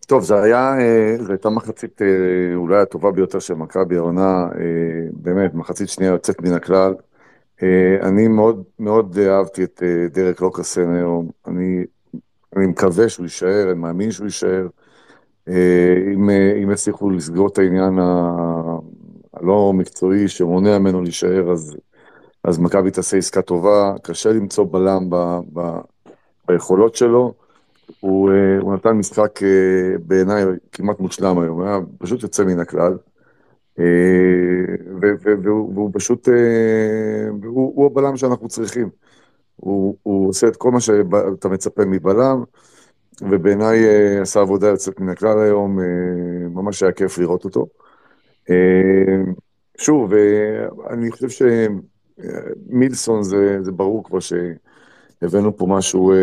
טוב, היה, אה, זו הייתה מחצית אה, אולי הטובה ביותר של מכבי העונה, אה, באמת, מחצית שנייה יוצאת מן הכלל. אני מאוד מאוד אהבתי את דרק לוקאסן היום, אני, אני מקווה שהוא יישאר, אני מאמין שהוא יישאר. אם, אם יצליחו לסגור את העניין הלא מקצועי שמונע ממנו להישאר, אז, אז מכבי תעשה עסקה טובה, קשה למצוא בלם ב, ב, ביכולות שלו. הוא, אה, הוא נתן משחק אה, בעיניי כמעט מושלם היום, היה פשוט יוצא מן הכלל. אה, והוא, פשוט, הוא, הוא הבלם שאנחנו צריכים. הוא, הוא עושה את כל מה שאתה מצפה מבלם, ובעיניי עשה עבודה יוצאת מן הכלל היום, ממש היה כיף לראות אותו. שוב, אני חושב שמילסון זה, זה ברור כבר ש... הבאנו פה משהו אה,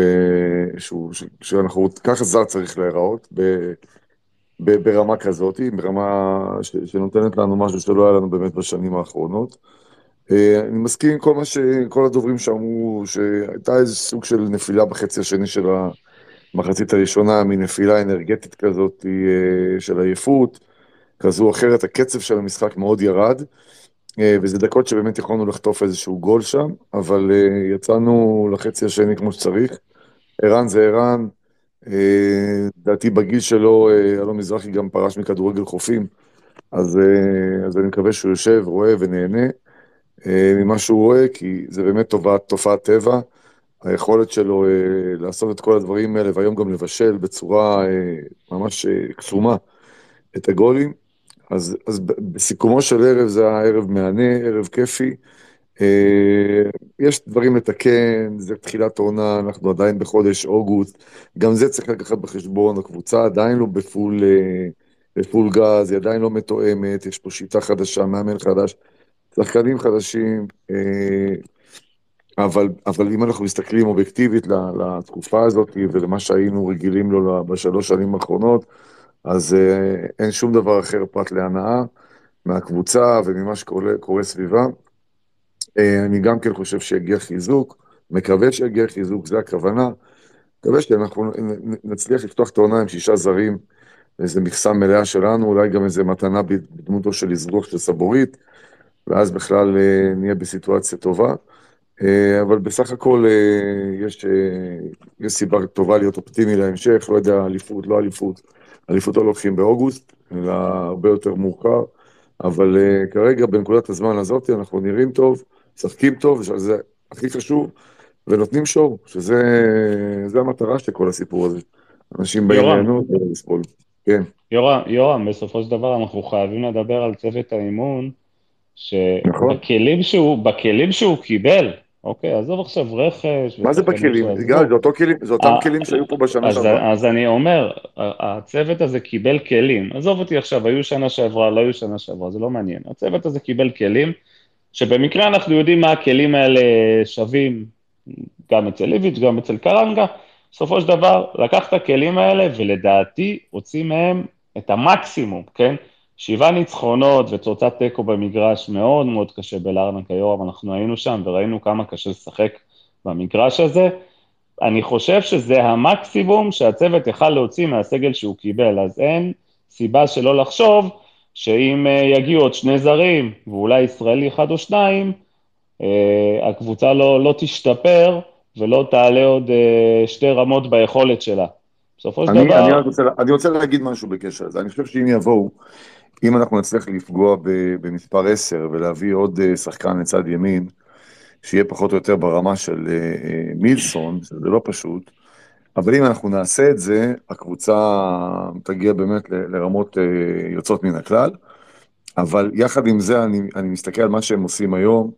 שהוא, שאנחנו, ככה זר צריך להיראות, ב, ב, ברמה כזאת, ברמה ש, שנותנת לנו משהו שלא היה לנו באמת בשנים האחרונות. אה, אני מסכים עם כל מה ש... כל הדוברים שאמרו, שהייתה איזה סוג של נפילה בחצי השני של המחצית הראשונה, מנפילה אנרגטית כזאת אה, של עייפות, כזו או אחרת, הקצב של המשחק מאוד ירד. אה, וזה דקות שבאמת יכולנו לחטוף איזשהו גול שם, אבל אה, יצאנו לחצי השני כמו שצריך. ערן זה ערן, אה, לדעתי בגיל שלו, אלון מזרחי גם פרש מכדורגל חופים, אז, אז אני מקווה שהוא יושב, רואה ונהנה ממה שהוא רואה, כי זה באמת תופעת, תופעת טבע. היכולת שלו לעשות את כל הדברים האלה, והיום גם לבשל בצורה ממש קסומה את הגולים. אז, אז בסיכומו של ערב זה היה ערב מהנה, ערב כיפי. אה, יש דברים לתקן, זה תחילת עונה, אנחנו עדיין בחודש אוגוסט, גם זה צריך לקחת בחשבון, הקבוצה עדיין לא בפול, אה, בפול גז, היא עדיין לא מתואמת, יש פה שיטה חדשה, מאמן חדש, שחקנים חדשים, אה, אבל, אבל אם אנחנו מסתכלים אובייקטיבית לתקופה הזאת ולמה שהיינו רגילים לו בשלוש שנים האחרונות, אז אה, אין שום דבר אחר פרט להנאה מהקבוצה וממה שקורה קורה סביבה. אה, אני גם כן חושב שיגיע חיזוק, מקווה שיגיע חיזוק, זה הכוונה. מקווה שאנחנו נצליח לפתוח את העונה עם שישה זרים איזה מכסה מלאה שלנו, אולי גם איזה מתנה בדמותו של אזרוח של סבורית, ואז בכלל אה, נהיה בסיטואציה טובה. אבל בסך הכל יש, יש סיבה טובה להיות אופטימי להמשך, לא יודע, אליפות, לא אליפות. אליפות לא לוקחים באוגוסט, אלא הרבה יותר מאוחר, אבל כרגע בנקודת הזמן הזאת אנחנו נראים טוב, משחקים טוב, שזה הכי חשוב, ונותנים שואו, שזה המטרה של כל הסיפור הזה. אנשים באים ליהנות ולסבול. כן. יורם, יורם, בסופו של דבר אנחנו חייבים לדבר על צוות האימון, שבכלים נכון. שהוא, שהוא קיבל, אוקיי, עזוב עכשיו רכש. מה זה בכלים? גל, זה, אותו כלים, זה אותם אה, כלים שהיו פה בשנה שעברה. אז אני אומר, הצוות הזה קיבל כלים. עזוב אותי עכשיו, היו שנה שעברה, לא היו שנה שעברה, זה לא מעניין. הצוות הזה קיבל כלים, שבמקרה אנחנו יודעים מה הכלים האלה שווים, גם אצל איביץ', גם אצל קרנגה. בסופו של דבר, לקח את הכלים האלה, ולדעתי הוציא מהם את המקסימום, כן? שבעה ניצחונות ותוצאת תיקו במגרש מאוד מאוד קשה בלארנק היום, אנחנו היינו שם וראינו כמה קשה לשחק במגרש הזה. אני חושב שזה המקסימום שהצוות יכל להוציא מהסגל שהוא קיבל, אז אין סיבה שלא לחשוב שאם אה, יגיעו עוד שני זרים, ואולי ישראלי אחד או שניים, אה, הקבוצה לא, לא תשתפר ולא תעלה עוד אה, שתי רמות ביכולת שלה. בסופו של דבר... אני רוצה, אני רוצה להגיד משהו בקשר לזה. אני חושב שאם יבואו, אם אנחנו נצליח לפגוע במספר 10 ולהביא עוד אה, שחקן לצד ימין, שיהיה פחות או יותר ברמה של אה, מילסון, שזה לא פשוט, אבל אם אנחנו נעשה את זה, הקבוצה תגיע באמת לרמות יוצאות מן הכלל. אבל יחד עם זה, אני, אני מסתכל על מה שהם עושים היום,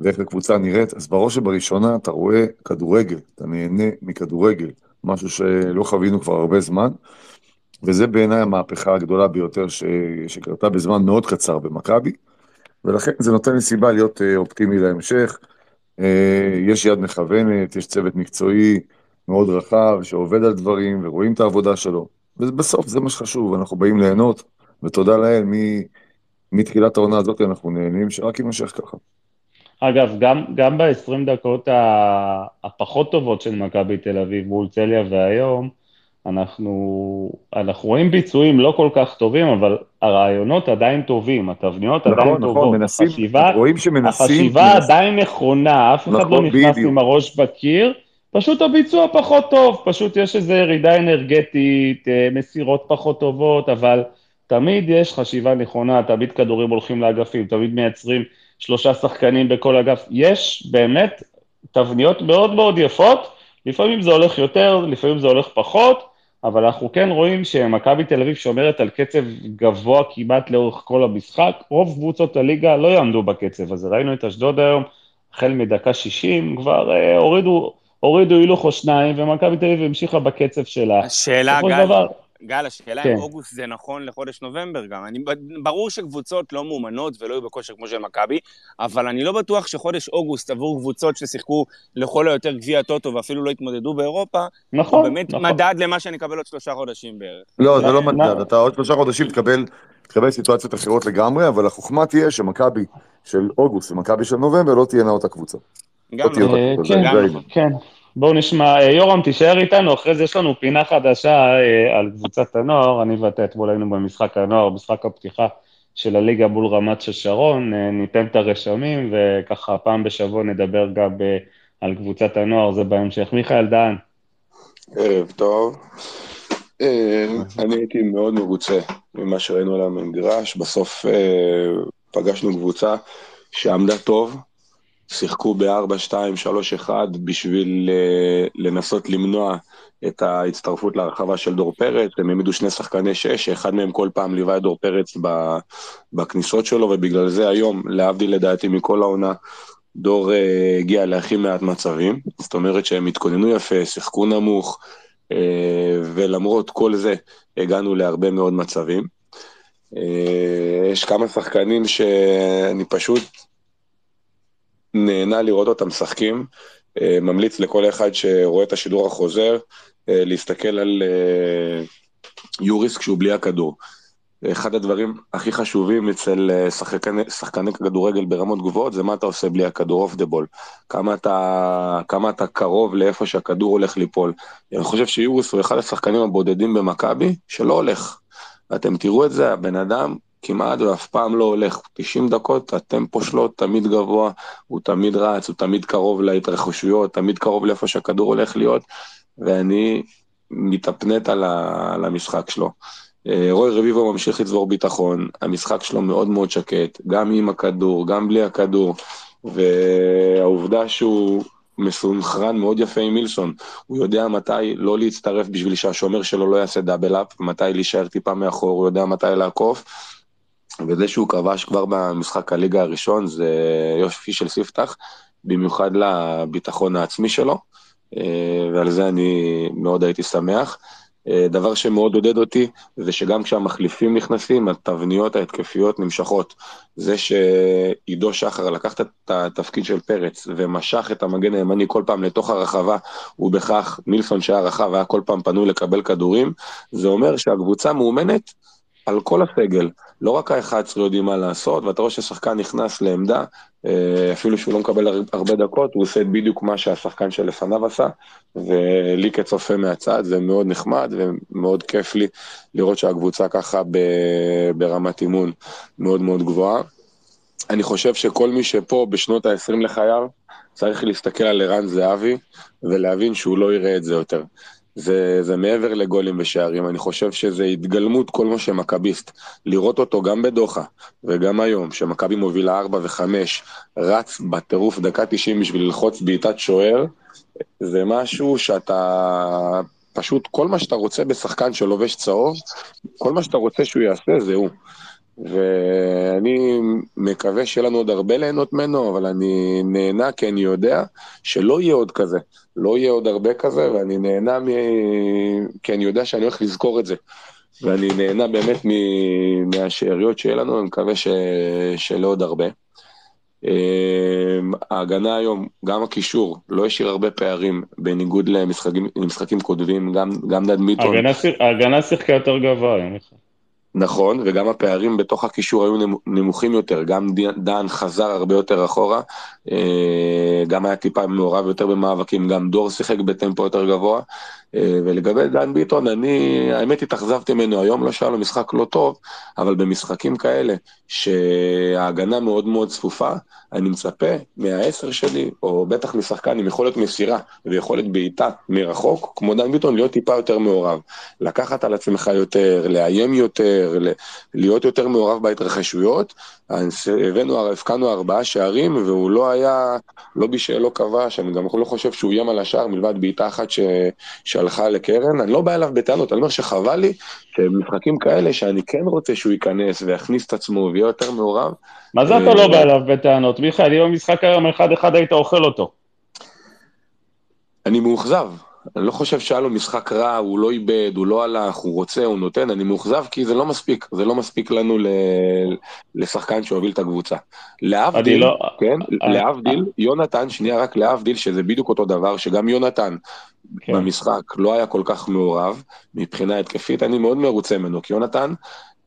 ואיך הקבוצה נראית, אז בראש ובראשונה אתה רואה כדורגל, אתה נהנה מכדורגל, משהו שלא חווינו כבר הרבה זמן, וזה בעיניי המהפכה הגדולה ביותר ש... שקרתה בזמן מאוד קצר במכבי, ולכן זה נותן לי סיבה להיות אה, אופטימי להמשך. אה, יש יד מכוונת, יש צוות מקצועי מאוד רחב שעובד על דברים ורואים את העבודה שלו, ובסוף זה מה שחשוב, אנחנו באים ליהנות, ותודה לאל, מתחילת העונה הזאת אנחנו נהנים, שרק יימשך ככה. אגב, גם, גם ב-20 דקות הפחות טובות של מכבי תל אביב מול צליה והיום, אנחנו, אנחנו רואים ביצועים לא כל כך טובים, אבל הרעיונות עדיין טובים, התבניות נכון, עדיין נכון, טובות. נכון, מנסים, החשיבה, רואים שמנסים. החשיבה מנס... עדיין נכונה, אף אחד לא נכון, נכנס בדיוק. עם הראש בקיר, פשוט הביצוע פחות טוב, פשוט יש איזו ירידה אנרגטית, אה, מסירות פחות טובות, אבל תמיד יש חשיבה נכונה, תמיד כדורים הולכים לאגפים, תמיד מייצרים שלושה שחקנים בכל אגף. יש באמת תבניות מאוד מאוד יפות, לפעמים זה הולך יותר, לפעמים זה הולך פחות, אבל אנחנו כן רואים שמכבי תל אביב שומרת על קצב גבוה כמעט לאורך כל המשחק. רוב קבוצות הליגה לא יעמדו בקצב הזה. ראינו את אשדוד היום, החל מדקה 60, כבר אה, הורידו, הורידו הילוך או שניים, ומכבי תל אביב המשיכה בקצב שלה. השאלה, גל, דבר, גל, השאלה כן. אם אוגוסט זה נכון לחודש נובמבר גם. אני, ברור שקבוצות לא מאומנות ולא יהיו בכושר כמו של מכבי, אבל אני לא בטוח שחודש אוגוסט עבור קבוצות ששיחקו לכל היותר גביע טוטו ואפילו לא התמודדו באירופה, נכון, הוא באמת נכון. מדד למה שאני אקבל עוד שלושה חודשים בערך. לא, זה לא מדד, אתה עוד שלושה חודשים תקבל, תקבל סיטואציות אחרות לגמרי, אבל החוכמה תהיה שמכבי של אוגוסט ומכבי של נובמבר לא תהיינה אותה קבוצה. גם לא. אה, כן, כן. בואו נשמע, אה, יורם, תישאר איתנו, אחרי זה יש לנו פינה חדשה אה, על קבוצת הנוער, אני ואתה אתמול היינו במשחק הנוער, משחק הפתיחה של הליגה מול רמת ששרון, אה, ניתן את הרשמים, וככה פעם בשבוע נדבר גם על קבוצת הנוער, זה בהמשך. מיכאל דהן. ערב טוב. אני הייתי מאוד מרוצה ממה שראינו על המגרש, בסוף פגשנו קבוצה שעמדה טוב, שיחקו ב-4-2-3-1 בשביל uh, לנסות למנוע את ההצטרפות להרחבה של דור פרץ, הם העמידו שני שחקני שש, שאחד מהם כל פעם ליווה את דור פרץ בכניסות שלו, ובגלל זה היום, להבדיל לדעתי מכל העונה, דור uh, הגיע להכי מעט מצבים, זאת אומרת שהם התכוננו יפה, שיחקו נמוך, uh, ולמרות כל זה הגענו להרבה מאוד מצבים. יש כמה שחקנים שאני פשוט נהנה לראות אותם משחקים. אה, ממליץ לכל אחד שרואה את השידור החוזר, אה, להסתכל על אה, יוריס כשהוא בלי הכדור. אחד הדברים הכי חשובים אצל שחקני, שחקני כדורגל ברמות גבוהות זה מה אתה עושה בלי הכדור אוף דה בול. כמה אתה, קרוב לאיפה שהכדור הולך ליפול. אני חושב שיורוס הוא אחד השחקנים הבודדים במכבי שלא הולך. ואתם תראו את זה, הבן אדם כמעט ואף פעם לא הולך. 90 דקות, הטמפו שלו תמיד גבוה, הוא תמיד רץ, הוא תמיד קרוב להתרחשויות, תמיד קרוב לאיפה שהכדור הולך להיות, ואני מתאפנט על, על המשחק שלו. אה, רוי רביבו ממשיך לצבור ביטחון, המשחק שלו מאוד מאוד שקט, גם עם הכדור, גם בלי הכדור, והעובדה שהוא מסונכרן מאוד יפה עם מילסון, הוא יודע מתי לא להצטרף בשביל שהשומר שלו לא יעשה דאבל אפ, מתי להישאר טיפה מאחור, הוא יודע מתי לעקוף, וזה שהוא כבש כבר במשחק הליגה הראשון זה יופי של ספתח, במיוחד לביטחון העצמי שלו, אה, ועל זה אני מאוד הייתי שמח. אה, דבר שמאוד עודד אותי, זה שגם כשהמחליפים נכנסים, התבניות ההתקפיות נמשכות. זה שעידו שחר לקח את התפקיד של פרץ ומשך את המגן הימני כל פעם לתוך הרחבה, ובכך מילסון שהיה רחב היה כל פעם פנוי לקבל כדורים, זה אומר שהקבוצה מאומנת על כל הסגל. לא רק ה-11 יודעים מה לעשות, ואתה רואה ששחקן נכנס לעמדה, אה, אפילו שהוא לא מקבל הרבה דקות, הוא עושה בדיוק מה שהשחקן שלפניו עשה, ולי כצופה מהצד זה מאוד נחמד ומאוד כיף לי לראות שהקבוצה ככה ברמת אימון מאוד מאוד גבוהה. אני חושב שכל מי שפה בשנות ה-20 לחייו, צריך להסתכל על ערן זהבי ולהבין שהוא לא יראה את זה יותר. זה, זה מעבר לגולים ושערים, אני חושב שזה התגלמות כל מה שמכביסט. לראות אותו גם בדוחה וגם היום, שמכבי מובילה 4 ו-5, רץ בטירוף דקה 90 בשביל ללחוץ בעיטת שוער, זה משהו שאתה... פשוט כל מה שאתה רוצה בשחקן שלובש צהוב, כל מה שאתה רוצה שהוא יעשה זה הוא. ואני מקווה שיהיה לנו עוד הרבה ליהנות ממנו, אבל אני נהנה כי אני יודע שלא יהיה עוד כזה. לא יהיה עוד הרבה כזה, ואני נהנה מ... כי אני יודע שאני הולך לזכור את זה. ואני נהנה באמת מ... מהשאריות שיהיה לנו, אני מקווה ש... שלא עוד הרבה. אמ, ההגנה היום, גם הקישור, לא השאיר הרבה פערים, בניגוד למשחקים, קודמים, גם, גם דד מיטון. ההגנה שיחקה יותר גבוה, חושב. נכון, וגם הפערים בתוך הקישור היו נמוכים יותר, גם דן חזר הרבה יותר אחורה, אה, גם היה טיפה מעורב יותר במאבקים, גם דור שיחק בטמפו יותר גבוה, ולגבי דן ביטון, אני, האמת התאכזבתי ממנו היום, לא שהיה לו משחק לא טוב, אבל במשחקים כאלה, שההגנה מאוד מאוד צפופה, אני מצפה מהעשר שלי, או בטח משחקן עם יכולת מסירה ויכולת בעיטה מרחוק, כמו דן ביטון, להיות טיפה יותר מעורב. לקחת על עצמך יותר, לאיים יותר, להיות יותר מעורב בהתרחשויות. הבאנו, הבקענו ארבעה שערים, והוא לא היה, לא בישל, לא כבש, אני גם לא חושב שהוא איים על השער, מלבד בעיטה אחת. שהלכה לקרן. אני לא בא אליו בטענות, אני אומר שחבל לי שמשחקים כאלה, שאני כן רוצה שהוא ייכנס ויכניס את עצמו ויהיה יותר מעורב. מה זה אתה לא בא אליו בטענות? מיכאל, אם המשחק היום אחד-אחד היית אוכל אותו. אני מאוכזב. אני לא חושב שהיה לו משחק רע, הוא לא איבד, הוא לא הלך, הוא רוצה, הוא נותן, אני מאוכזב כי זה לא מספיק, זה לא מספיק לנו ל... לשחקן שהוביל את הקבוצה. להבדיל, לא... כן, I... אה, להבדיל, I... יונתן, שנייה רק להבדיל, שזה בדיוק אותו דבר, שגם יונתן כן. במשחק לא היה כל כך מעורב מבחינה התקפית, אני מאוד מרוצה ממנו, כי יונתן,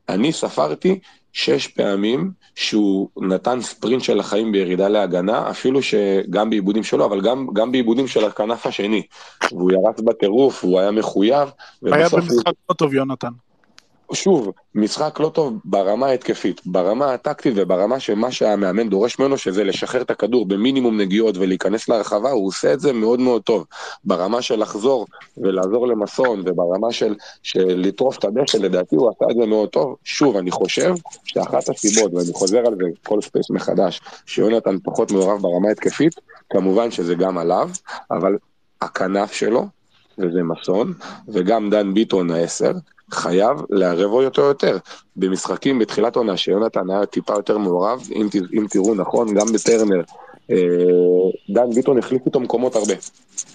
אני ספרתי שש פעמים שהוא נתן ספרינט של החיים בירידה להגנה, אפילו שגם בעיבודים שלו, אבל גם, גם בעיבודים של הכנף השני. והוא ירץ בטירוף, הוא היה מחויב. היה במשחק לא טוב, יונתן. שוב, משחק לא טוב ברמה ההתקפית, ברמה הטקטית וברמה שמה שהמאמן דורש ממנו, שזה לשחרר את הכדור במינימום נגיעות ולהיכנס לרחבה, הוא עושה את זה מאוד מאוד טוב. ברמה של לחזור ולעזור למסון, וברמה של, של לטרוף את הדשא, לדעתי הוא עשה את זה מאוד טוב. שוב, אני חושב שאחת הסיבות, ואני חוזר על זה כל space מחדש, שיונתן פחות מעורב ברמה ההתקפית, כמובן שזה גם עליו, אבל הכנף שלו, וזה מסון, וגם דן ביטון העשר, חייב לערב עוד יותר. במשחקים בתחילת עונה שיונתן היה טיפה יותר מעורב, אם, אם תראו נכון, גם בטרנר, אה, דן ביטון החליף איתו מקומות הרבה.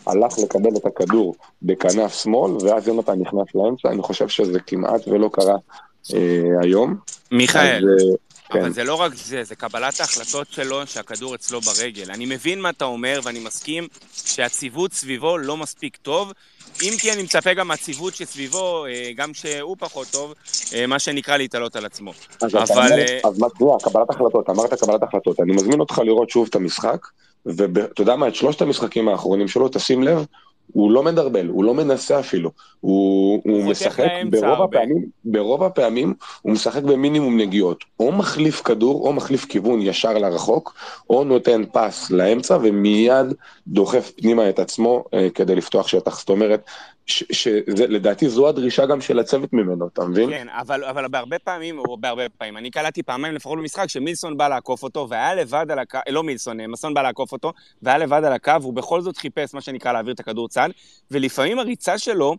הלך לקבל את הכדור בכנף שמאל, ואז יונתן נכנס לאמצע, אני חושב שזה כמעט ולא קרה אה, היום. מיכאל. אז, אבל כן. זה לא רק זה, זה קבלת ההחלטות שלו שהכדור אצלו ברגל. אני מבין מה אתה אומר, ואני מסכים שהציוות סביבו לא מספיק טוב, אם כי אני מצפה גם מהציוות שסביבו, אה, גם שהוא פחות טוב, אה, מה שנקרא להתעלות על עצמו. אז אתה אבל... אומר, אה, אז מה, שנייה, קבלת החלטות, אמרת קבלת החלטות. אני מזמין אותך לראות שוב את המשחק, ואתה יודע מה, את שלושת המשחקים האחרונים שלו, תשים לב, הוא לא מדרבל, הוא לא מנסה אפילו. הוא, הוא משחק, ברוב. הפעמים, ברוב הפעמים הוא משחק במינימום נגיעות. או מחליף כדור, או מחליף כיוון ישר לרחוק, או נותן פס לאמצע ומיד דוחף פנימה את עצמו אה, כדי לפתוח שטח. זאת אומרת, שלדעתי זו הדרישה גם של הצוות ממנו, אתה מבין? כן, אבל, אבל בהרבה פעמים, או בהרבה פעמים, אני קלטתי פעמיים לפחות במשחק שמילסון בא לעקוף אותו, והיה לבד על הקו, לא מילסון, מסון בא לעקוף אותו, והיה לבד על הקו, הוא בכל זאת חיפש מה שנקרא להעביר את הכדור צד, ולפעמים הריצה שלו,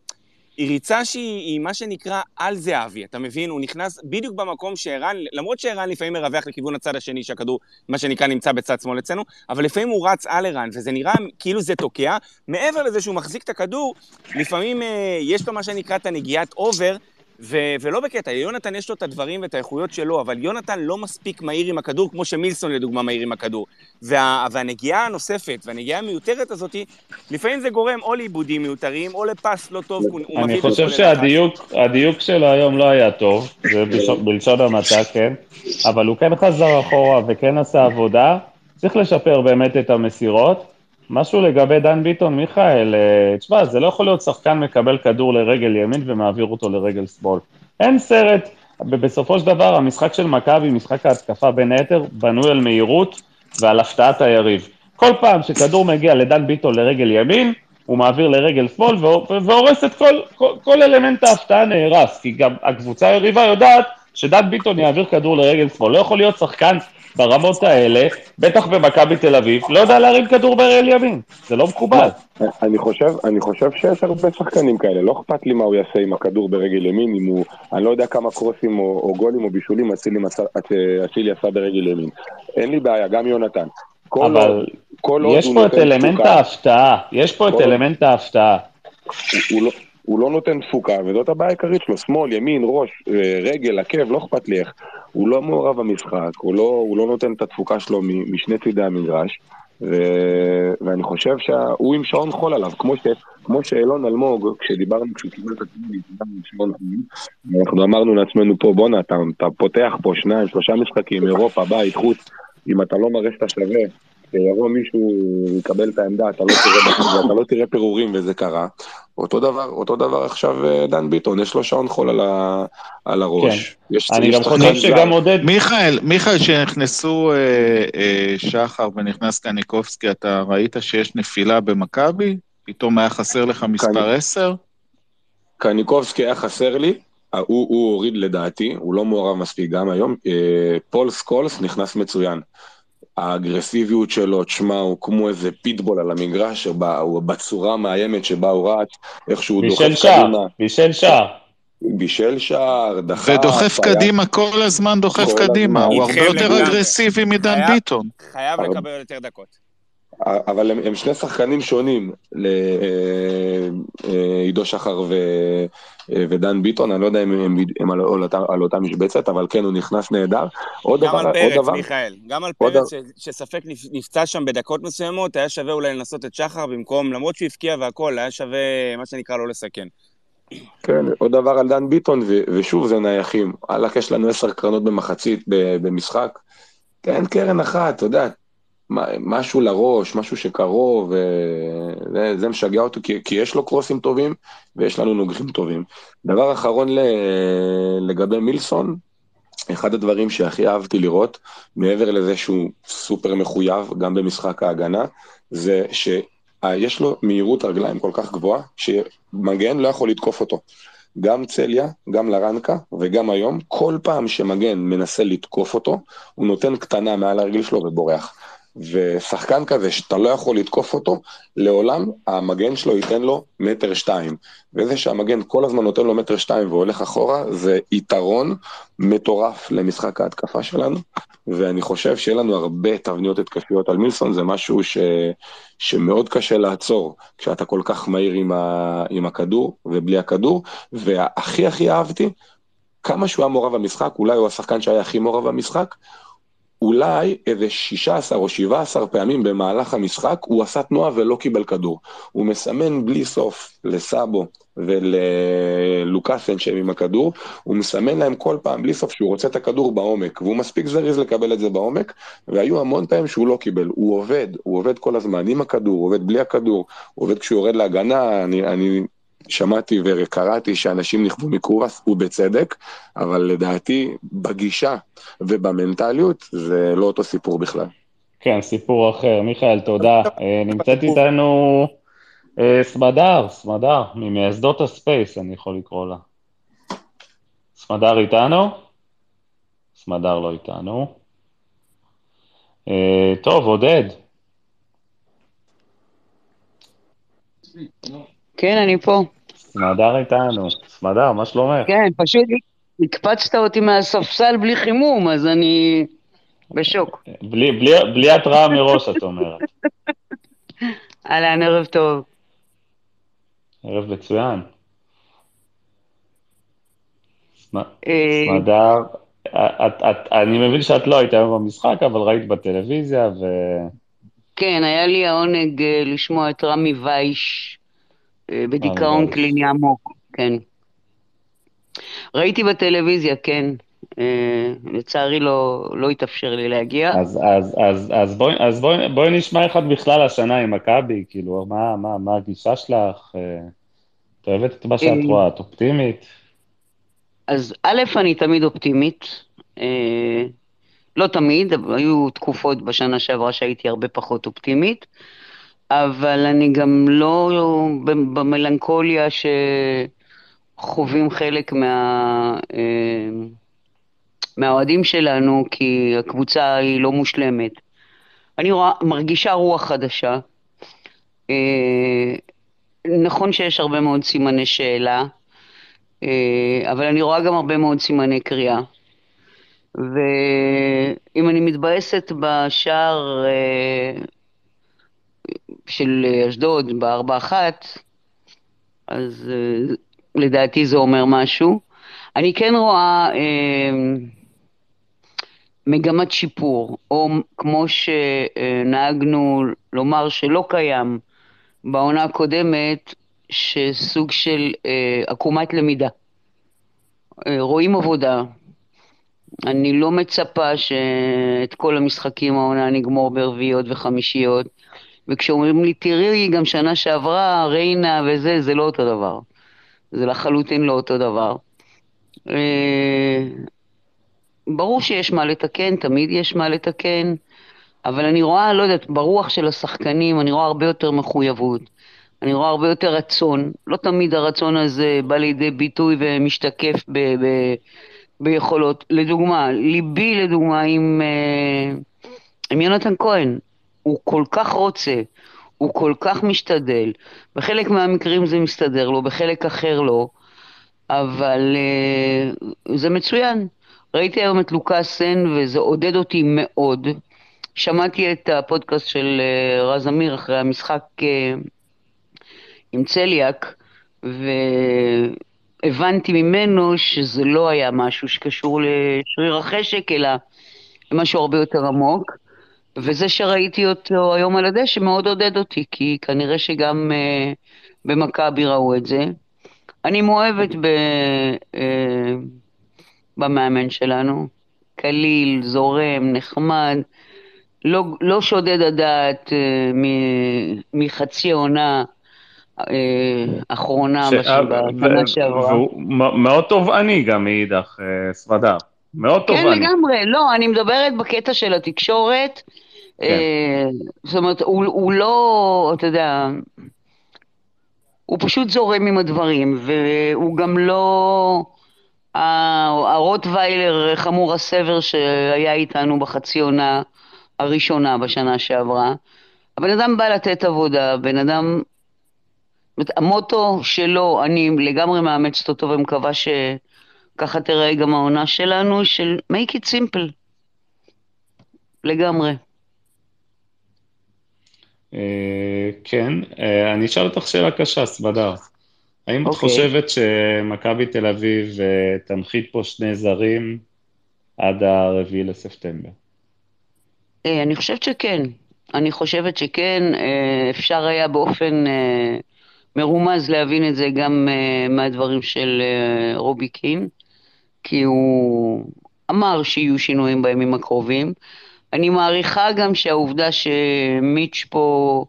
היא ריצה שהיא היא מה שנקרא על זהבי, אתה מבין? הוא נכנס בדיוק במקום שערן, למרות שערן לפעמים מרווח לכיוון הצד השני, שהכדור, מה שנקרא, נמצא בצד שמאל אצלנו, אבל לפעמים הוא רץ על ערן, וזה נראה כאילו זה תוקע. מעבר לזה שהוא מחזיק את הכדור, לפעמים אה, יש לו מה שנקרא את הנגיעת אובר, ו- ולא בקטע, יונתן יש לו את הדברים ואת האיכויות שלו, אבל יונתן לא מספיק מהיר עם הכדור, כמו שמילסון לדוגמה מהיר עם הכדור. וה- והנגיעה הנוספת, והנגיעה המיותרת הזאת, לפעמים זה גורם או לעיבודים מיותרים, או לפס לא טוב, אני חושב. שהדיוק הדיוק שלו היום לא היה טוב, זה בלשון- בלשון המעטה, כן, אבל הוא כן חזר אחורה וכן עשה עבודה, צריך לשפר באמת את המסירות. משהו לגבי דן ביטון, מיכאל, אה, תשמע, זה לא יכול להיות שחקן מקבל כדור לרגל ימין ומעביר אותו לרגל שמאל. אין סרט, בסופו של דבר המשחק של מכבי, משחק ההתקפה בין היתר, בנוי על מהירות ועל הפתעת היריב. כל פעם שכדור מגיע לדן ביטון לרגל ימין, הוא מעביר לרגל שמאל והור- והורס את כל, כל, כל אלמנט ההפתעה נהרס, כי גם הקבוצה היריבה יודעת שדן ביטון יעביר כדור לרגל שמאל. לא יכול להיות שחקן ברמות האלה, בטח במכבי תל אביב, לא יודע להרים כדור ברגל ימין, זה לא מקובל. אני חושב, אני חושב שיש הרבה שחקנים כאלה, לא אכפת לי מה הוא יעשה עם הכדור ברגל ימין, אם הוא, אני לא יודע כמה קרוסים או, או גולים או בישולים אצילי עשה- ברגל ימין. אין לי בעיה, גם יונתן. כל אבל כל עוד יש פה את אלמנט ההפתעה, יש פה את אלמנט ההפתעה. הוא, לא, הוא לא נותן תפוקה, וזאת הבעיה העיקרית שלו, שמאל, ימין, ראש, אה, רגל, עקב, לא אכפת לי איך. הוא לא מעורב במשחק, הוא לא, הוא לא נותן את התפוקה שלו משני צידי המגרש, ו, ואני חושב שהוא עם שעון חול עליו, כמו, ש, כמו שאילון אלמוג, כשדיברנו, כשהוא קיבל את חול, אנחנו אמרנו לעצמנו פה, בואנה, אתה, אתה פותח פה שניים, שלושה משחקים, אירופה, בית, חוץ, אם אתה לא מראה שאתה שווה, שיבוא מישהו יקבל את העמדה, אתה לא תראה, אתה לא תראה פירורים, וזה קרה. אותו דבר, אותו דבר עכשיו אה, דן ביטון, יש לו שעון חול על, ה, על הראש. יש, כן. אני יש גם חושב. שגם עודד, מיכאל, מיכאל, כשנכנסו אה, אה, שחר ונכנס קניקובסקי, אתה ראית שיש נפילה במכבי? פתאום היה חסר לך מספר 10? קניקובסקי היה חסר לי, אה, הוא, הוא הוריד לדעתי, הוא לא מעורב מספיק גם היום. אה, פול סקולס נכנס מצוין. האגרסיביות שלו, תשמע, הוא כמו איזה פיטבול על המגרש, שבה, הוא בצורה המאיימת שבה הוא רץ, איך שהוא בישל דוחף שער, קדימה, בישל שער. בישל שער, דחף, ודוחף היה- קדימה, כל הזמן דוחף כל קדימה, הזמן. הוא הרבה יותר. אגרסיבי מדן חייב- ביטון. חייב לקבל יותר דקות. אבל הם, הם שני שחקנים שונים, לעידו שחר ו, אה, ודן ביטון, אני לא יודע אם הם, הם על, על, אותה, על אותה משבצת, אבל כן, הוא נכנס נהדר. עוד גם דבר, על עוד פרץ, דבר, מיכאל. גם על פרץ, ש- שספק נפ- נפצע שם בדקות מסוימות, היה שווה אולי לנסות את שחר במקום, למרות שהוא הבקיע והכל, היה שווה, מה שנקרא, לא לסכן. כן, עוד דבר על דן ביטון, ו, ושוב זה נייחים. וואלכ, יש לנו עשר קרנות במחצית במשחק. כן, קרן אחת, אתה יודע, משהו לראש, משהו שקרוב, וזה זה משגע אותו, כי, כי יש לו קרוסים טובים, ויש לנו נוגחים טובים. דבר אחרון לגבי מילסון, אחד הדברים שהכי אהבתי לראות, מעבר לזה שהוא סופר מחויב, גם במשחק ההגנה, זה שיש לו מהירות רגליים כל כך גבוהה, שמגן לא יכול לתקוף אותו. גם צליה, גם לרנקה וגם היום, כל פעם שמגן מנסה לתקוף אותו, הוא נותן קטנה מעל הרגל שלו ובורח. ושחקן כזה שאתה לא יכול לתקוף אותו, לעולם המגן שלו ייתן לו מטר שתיים. וזה שהמגן כל הזמן נותן לו מטר שתיים והולך אחורה, זה יתרון מטורף למשחק ההתקפה שלנו, ואני חושב שיהיה לנו הרבה תבניות התקפיות על מילסון, זה משהו ש... שמאוד קשה לעצור כשאתה כל כך מהיר עם, ה... עם הכדור ובלי הכדור, והכי הכי אהבתי, כמה שהוא היה מעורב במשחק, אולי הוא השחקן שהיה הכי מעורב במשחק, אולי איזה 16 או 17 פעמים במהלך המשחק הוא עשה תנועה ולא קיבל כדור. הוא מסמן בלי סוף לסאבו ולוקאסן שהם עם הכדור, הוא מסמן להם כל פעם בלי סוף שהוא רוצה את הכדור בעומק, והוא מספיק זריז לקבל את זה בעומק, והיו המון פעמים שהוא לא קיבל. הוא עובד, הוא עובד כל הזמן עם הכדור, הוא עובד בלי הכדור, הוא עובד כשהוא יורד להגנה, אני, אני שמעתי וקראתי שאנשים נכוו מקורס, ובצדק, אבל לדעתי בגישה ובמנטליות זה לא אותו סיפור בכלל. כן, סיפור אחר. מיכאל, תודה. אה, נמצאת איתנו אה, סמדר, סמדר, ממייסדות הספייס, אני יכול לקרוא לה. סמדר איתנו? סמדר לא איתנו. אה, טוב, עודד. כן, אני פה. סמדר איתנו. סמדר, מה שלומך? כן, פשוט הקפצת אותי מהספסל בלי חימום, אז אני בשוק. בלי, בלי, בלי התראה מראש, את אומרת. אהלן, ערב טוב. ערב מצוין. אה, סמדר, את, את, אני מבין שאת לא היית היום במשחק, אבל ראית בטלוויזיה, ו... כן, היה לי העונג אה, לשמוע את רמי וייש אה, בדיכאון וייש. קליני עמוק, כן. ראיתי בטלוויזיה, כן. אה, לצערי לא, לא התאפשר לי להגיע. אז, אז, אז, אז, בואי, אז בואי, בואי נשמע איך את בכלל השנה עם מכבי, כאילו, מה, מה, מה הגישה שלך? אה, את אוהבת את מה שאת אה, רואה, את אופטימית? אז א', אני תמיד אופטימית. אה, לא תמיד, היו תקופות בשנה שעברה שהייתי הרבה פחות אופטימית, אבל אני גם לא במלנכוליה שחווים חלק מה... אה, מהאוהדים שלנו, כי הקבוצה היא לא מושלמת. אני רואה, מרגישה רוח חדשה. אה, נכון שיש הרבה מאוד סימני שאלה, אה, אבל אני רואה גם הרבה מאוד סימני קריאה. ואם אני מתבאסת בשער של אשדוד, בארבע אחת, אז אה, לדעתי זה אומר משהו. אני כן רואה אה, מגמת שיפור, או כמו שנהגנו לומר שלא קיים בעונה הקודמת, שסוג של אה, עקומת למידה. רואים עבודה. אני לא מצפה שאת כל המשחקים העונה נגמור ברביעיות וחמישיות, וכשאומרים לי, תראי, גם שנה שעברה, ריינה וזה, זה לא אותו דבר. זה לחלוטין לא אותו דבר. אה, ברור שיש מה לתקן, תמיד יש מה לתקן, אבל אני רואה, לא יודעת, ברוח של השחקנים, אני רואה הרבה יותר מחויבות. אני רואה הרבה יותר רצון. לא תמיד הרצון הזה בא לידי ביטוי ומשתקף ב- ב- ביכולות. לדוגמה, ליבי לדוגמה עם, אה, עם יונתן כהן. הוא כל כך רוצה, הוא כל כך משתדל. בחלק מהמקרים זה מסתדר לו, בחלק אחר לא, אבל אה, זה מצוין. ראיתי היום את לוקאסן וזה עודד אותי מאוד. שמעתי את הפודקאסט של אה, רז אמיר אחרי המשחק אה, עם צליאק, והבנתי ממנו שזה לא היה משהו שקשור לשריר החשק, אלא משהו הרבה יותר עמוק. וזה שראיתי אותו היום על הדשא מאוד עודד אותי, כי כנראה שגם uh, במכבי ראו את זה. אני מאוהבת ב, uh, במאמן שלנו, קליל, זורם, נחמד, לא, לא שודד הדעת uh, מחצי עונה אחרונה בשנה שעברה. מ- מאוד תובעני גם מאידך, אה, מאוד כן, תובעני. לגמרי, לא, אני מדברת בקטע של התקשורת. כן. אה, זאת אומרת, הוא, הוא לא, אתה יודע, הוא פשוט זורם עם הדברים, והוא גם לא הרוטוויילר חמור הסבר שהיה איתנו בחצי עונה הראשונה בשנה שעברה. הבן אדם בא לתת עבודה, בן אדם... המוטו שלו, אני לגמרי מאמצת אותו ומקווה שככה תראה גם העונה שלנו, של make it simple. לגמרי. אה, כן, אה, אני אשאל אותך שאלה קשה, סמדר. האם את אוקיי. חושבת שמכבי תל אביב אה, תנחית פה שני זרים עד הרביעי לספטמבר? אני חושבת שכן. אני חושבת שכן, אפשר היה באופן מרומז להבין את זה גם מהדברים של רובי קין, כי הוא אמר שיהיו שינויים בימים הקרובים. אני מעריכה גם שהעובדה שמיץ' פה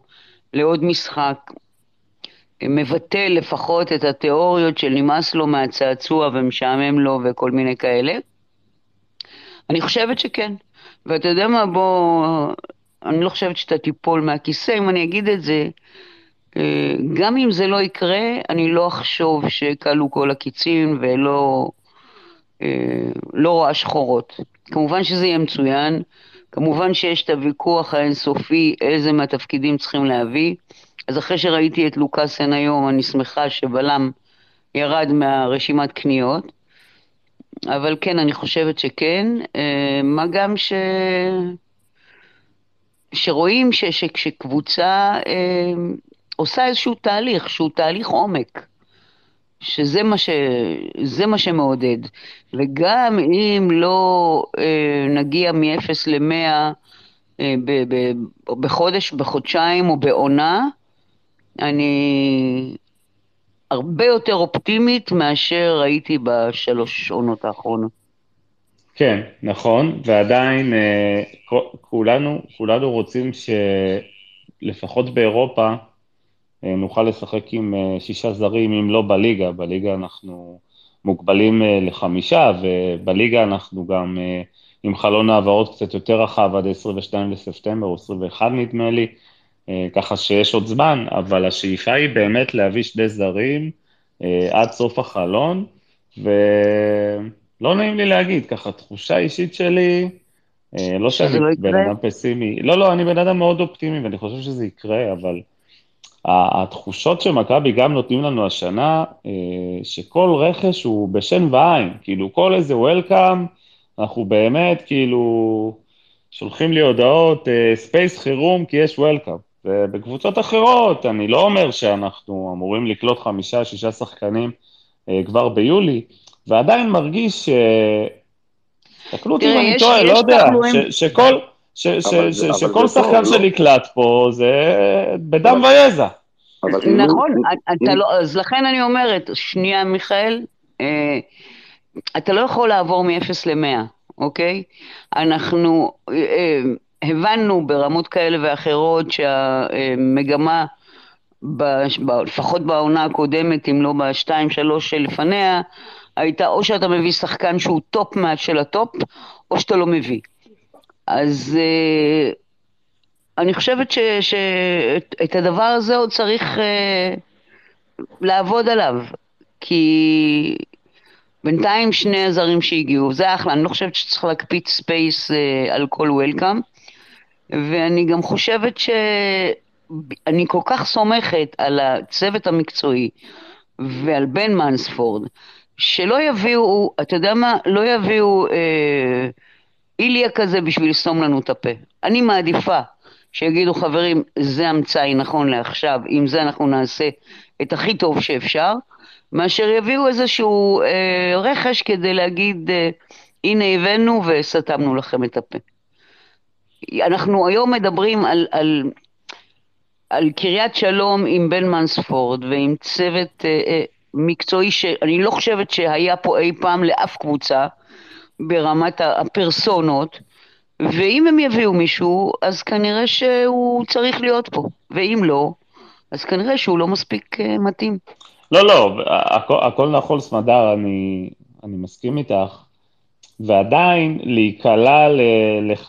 לעוד משחק מבטא לפחות את התיאוריות של נמאס לו מהצעצוע ומשעמם לו וכל מיני כאלה. אני חושבת שכן. ואתה יודע מה, בוא, אני לא חושבת שאתה תיפול מהכיסא אם אני אגיד את זה. אה, גם אם זה לא יקרה, אני לא אחשוב שכלו כל הקיצים ולא לא רואה שחורות. כמובן שזה יהיה מצוין, כמובן שיש את הוויכוח האינסופי איזה מהתפקידים צריכים להביא. אז אחרי שראיתי את לוקאסן היום, אני שמחה שבלם ירד מהרשימת קניות. אבל כן, אני חושבת שכן. אה, מה גם ש... שרואים ש... שכשקבוצה אה, עושה איזשהו תהליך, שהוא תהליך עומק, שזה מה, ש... זה מה שמעודד. וגם אם לא אה, נגיע מ-0 ל-100 אה, ב- ב- בחודש, בחודשיים או בעונה, אני הרבה יותר אופטימית מאשר הייתי בשלוש עונות האחרונות. כן, נכון, ועדיין אה, כולנו, כולנו רוצים שלפחות באירופה נוכל לשחק עם אה, שישה זרים, אם לא בליגה, בליגה אנחנו מוגבלים אה, לחמישה, ובליגה אנחנו גם אה, עם חלון העברות קצת יותר רחב עד 22 לספטמבר או 21 נדמה לי, אה, ככה שיש עוד זמן, אבל השאיפה היא באמת להביא שני זרים אה, עד סוף החלון, ולא נעים לי להגיד, ככה תחושה אישית שלי, אה, לא שאני לא בן? אדם פסימי, לא, לא, אני בן אדם מאוד אופטימי ואני חושב שזה יקרה, אבל התחושות שמכבי גם נותנים לנו השנה, אה, שכל רכש הוא בשן ועין, כאילו כל איזה welcome, אנחנו באמת כאילו שולחים לי הודעות, space חירום כי יש welcome. ובקבוצות אחרות, אני לא אומר שאנחנו אמורים לקלוט חמישה, שישה שחקנים אה, כבר ביולי, ועדיין מרגיש ש... תקנו אותי אם אני טועה, לא יודע, שכל... ש- ש- אבל ש- זה- אבל שכל שחקן לא? שנקלט פה זה בדם ויזע. נכון, אתה לא, אז לכן אני אומרת, שנייה מיכאל, אה, אתה לא יכול לעבור מ-0 ל-100, אוקיי? אנחנו אה, הבנו ברמות כאלה ואחרות שהמגמה, לפחות בעונה הקודמת, אם לא בשתיים, שלוש שלפניה, הייתה או שאתה מביא שחקן שהוא טופ של הטופ, או שאתה לא מביא. אז אה, אני חושבת שאת הדבר הזה עוד צריך אה, לעבוד עליו, כי בינתיים שני הזרים שהגיעו, זה אחלה, אני לא חושבת שצריך להקפיץ space אה, על כל welcome, ואני גם חושבת שאני כל כך סומכת על הצוות המקצועי ועל בן מנספורד, שלא יביאו, אתה יודע מה, לא יביאו אה, איליה כזה בשביל לסתום לנו את הפה. אני מעדיפה שיגידו, חברים, זה המצאי נכון לעכשיו, עם זה אנחנו נעשה את הכי טוב שאפשר, מאשר יביאו איזשהו אה, רכש כדי להגיד, אה, הנה הבאנו וסתמנו לכם את הפה. אנחנו היום מדברים על, על, על קריית שלום עם בן מנספורד ועם צוות אה, אה, מקצועי שאני לא חושבת שהיה פה אי פעם לאף קבוצה ברמת הפרסונות, ואם הם יביאו מישהו, אז כנראה שהוא צריך להיות פה, ואם לא, אז כנראה שהוא לא מספיק אה, מתאים. לא, לא, הכל, הכל נכון, סמדר, אני, אני מסכים איתך, ועדיין להיקלע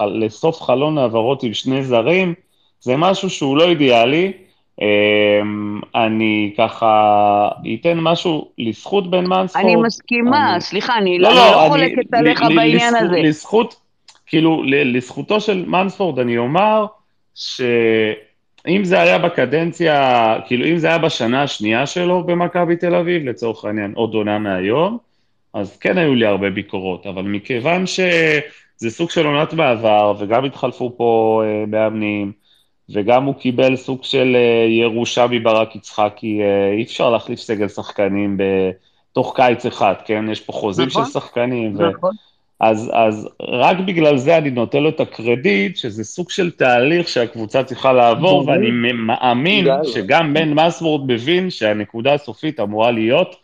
לסוף חלון העברות עם שני זרים, זה משהו שהוא לא אידיאלי. אמ, אני ככה אתן משהו לזכות בן מנספורד. אני מסכימה, אני- סליחה, אני לא, לא, לא אני- חולקת עליך בעניין לזכות- הזה. לזכות, כאילו, לזכותו של מנספורד אני אומר שאם זה היה בקדנציה, כאילו אם זה היה בשנה השנייה שלו במכבי תל אביב, לצורך העניין עוד עונה מהיום, אז כן היו לי הרבה ביקורות, אבל מכיוון שזה סוג של עונת מעבר, וגם התחלפו פה אה, מאמנים, וגם הוא קיבל סוג של אה, ירושה מברק יצחקי, אה, אי אפשר להחליף סגל שחקנים בתוך קיץ אחד, כן? יש פה חוזים נכון, של שחקנים, ו... נכון. אז, אז רק בגלל זה אני נותן לו את הקרדיט, שזה סוג של תהליך שהקבוצה צריכה לעבור, ואני מאמין. שגם בן מסוורד מבין שהנקודה הסופית אמורה להיות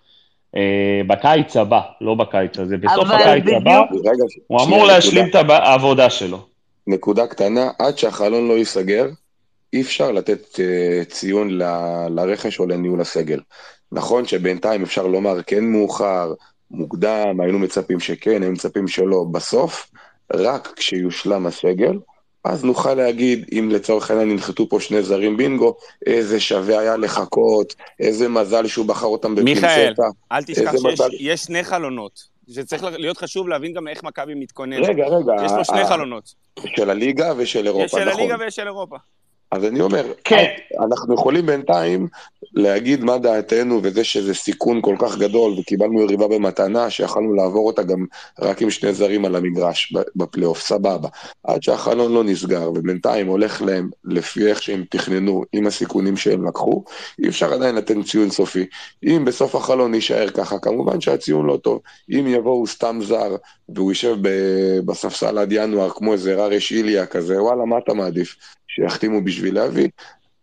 אה, בקיץ הבא, לא בקיץ הזה. בסוף הקיץ בדיוק- הבא רגע, הוא אמור להשלים נקודה. את העבודה שלו. נקודה קטנה, עד שהחלון לא ייסגר, אי אפשר לתת אה, ציון ל- לרכש או לניהול הסגל. נכון שבינתיים אפשר לומר כן מאוחר, מוקדם, היינו מצפים שכן, היינו מצפים שלא. בסוף, רק כשיושלם הסגל, אז נוכל להגיד, אם לצורך העניין ננחתו פה שני זרים בינגו, איזה שווה היה לחכות, איזה מזל שהוא בחר אותם בפינצטה. מיכאל, אל תשכח שיש מזל. יש שני חלונות. שצריך להיות חשוב להבין גם איך מכבי מתכוננת. רגע, רגע, יש לו שני ה- חלונות. של הליגה ושל אירופה, יש של נכון. הליגה ויש של אירופה. אז אני אומר, כן. אנחנו יכולים בינתיים להגיד מה דעתנו וזה שזה סיכון כל כך גדול וקיבלנו יריבה במתנה שיכלנו לעבור אותה גם רק עם שני זרים על המגרש בפלייאוף, סבבה. עד שהחלון לא נסגר ובינתיים הולך להם לפי איך שהם תכננו עם הסיכונים שהם לקחו, אי אפשר עדיין לתת ציון סופי. אם בסוף החלון יישאר ככה, כמובן שהציון לא טוב. אם יבואו סתם זר והוא יישב בספסל עד ינואר כמו איזה ררש איליה כזה, וואלה, מה אתה מעדיף? שיחתימו בשביל להביא,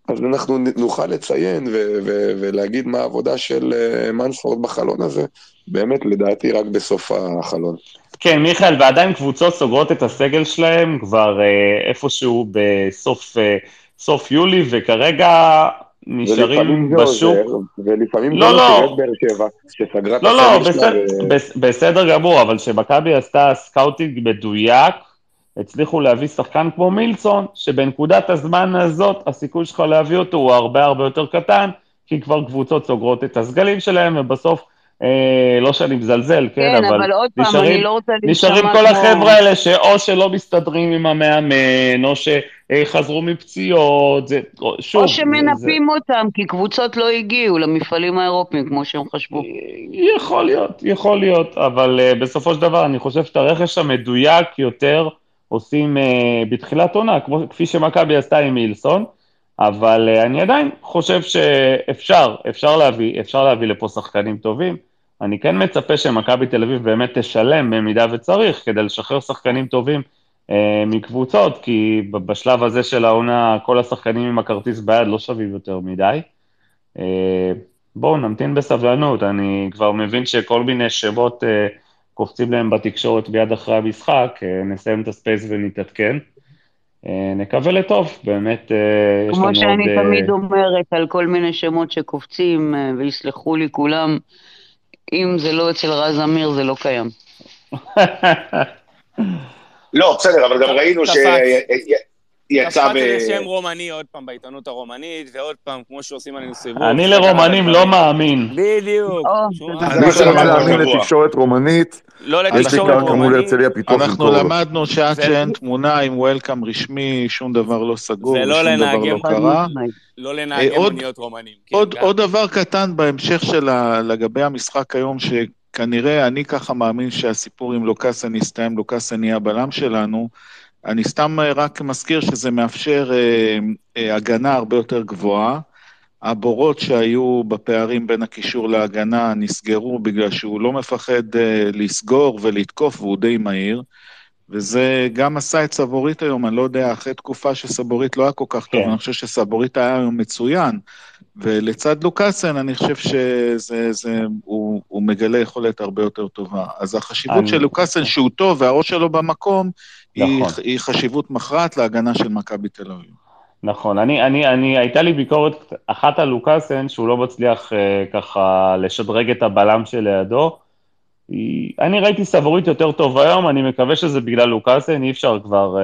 אז אנחנו נוכל לציין ו- ו- ולהגיד מה העבודה של אה, מנספורד בחלון הזה, באמת לדעתי רק בסוף החלון. כן, מיכאל, ועדיין קבוצות סוגרות את הסגל שלהם כבר אה, איפשהו בסוף אה, סוף יולי, וכרגע נשארים בשוק. עוזר, ולפעמים לא, גם לא. את באר שבע, שסגרה את לא, לא, הסגל שלה, בסדר, ו- בס- בסדר גמור, אבל כשמכבי עשתה scouting מדויק, הצליחו להביא שחקן כמו מילסון, שבנקודת הזמן הזאת, הסיכוי שלך להביא אותו הוא הרבה הרבה יותר קטן, כי כבר קבוצות סוגרות את הסגלים שלהם, ובסוף, אה, לא שאני מזלזל, כן, כן, אבל עוד פעם, נשארים- אני לא רוצה נשארים כל כמו- החבר'ה האלה שאו שלא מסתדרים עם המאמן, או שחזרו מפציעות, זה, שוב, או זה- שמנפים אותם, כי קבוצות לא הגיעו למפעלים האירופיים כמו שהם חשבו. יכול להיות, יכול להיות, אבל uh, בסופו של דבר אני חושב שאת הרכש המדויק יותר עושים uh, בתחילת עונה, כפי שמכבי עשתה עם מילסון, אבל uh, אני עדיין חושב שאפשר, אפשר להביא, אפשר להביא לפה שחקנים טובים. אני כן מצפה שמכבי תל אביב באמת תשלם במידה וצריך, כדי לשחרר שחקנים טובים uh, מקבוצות, כי בשלב הזה של העונה כל השחקנים עם הכרטיס ביד לא שווים יותר מדי. Uh, בואו נמתין בסבלנות, אני כבר מבין שכל מיני שמות אה, קופצים להם בתקשורת ביד אחרי המשחק, אה, נסיים את הספייס ונתעדכן. אה, נקווה לטוב, באמת אה, יש לנו כמו עוד... שאני אה, תמיד אומרת על כל מיני שמות שקופצים, ויסלחו לי כולם, אם זה לא אצל רז אמיר זה לא קיים. [laughs] לא, בסדר, אבל גם ראינו קפץ. קפץ ב... שם רומני עוד פעם בעיתונות הרומנית, ועוד פעם, כמו שעושים עלינו סיבוב. אני לרומנים. לא מאמין. בדיוק. שום-. אז מי לא להאמין שבוע. לתקשורת רומנית, לא יש לי לתקשורת מול רומנית. הרצליה פיתוח אנחנו. למדנו שעד שאין תמונה עם וולקאם רשמי, שום דבר לא סגור ולא ושום דבר לנהגי לא קרה. לא לנהגי אה, עוד- מוניות רומנים. כן, עוד, דבר קטן בהמשך של. לגבי המשחק היום, שכנראה אני ככה מאמין שהסיפור עם לוקאסן יסתיים, לוקאסן יהיה הבלם שלנו. אני סתם אה, רק מזכיר שזה מאפשר אה, אה, הגנה הרבה יותר גבוהה. הבורות שהיו בפערים בין הקישור להגנה נסגרו בגלל שהוא לא מפחד לסגור ולתקוף והוא די מהיר. וזה גם עשה את סבורית היום, אני לא יודע, אחרי תקופה שסבורית לא היה כל כך טוב, כן. אני חושב שסבורית היה היום מצוין. ולצד לוקאסן, אני חושב שזה, זה, הוא, הוא מגלה יכולת הרבה יותר טובה. אז החשיבות אני- של לוקאסן שהוא טוב והראש שלו במקום, נכון. היא חשיבות מכרעת להגנה של מכבי תל אביב. נכון, אני, אני, אני, הייתה לי ביקורת אחת על לוקאסן, שהוא לא מצליח אה, ככה לשדרג את הבלם שלידו. היא- אני ראיתי סבורית יותר טוב היום, אני מקווה שזה בגלל לוקאסן, אי אפשר כבר אה,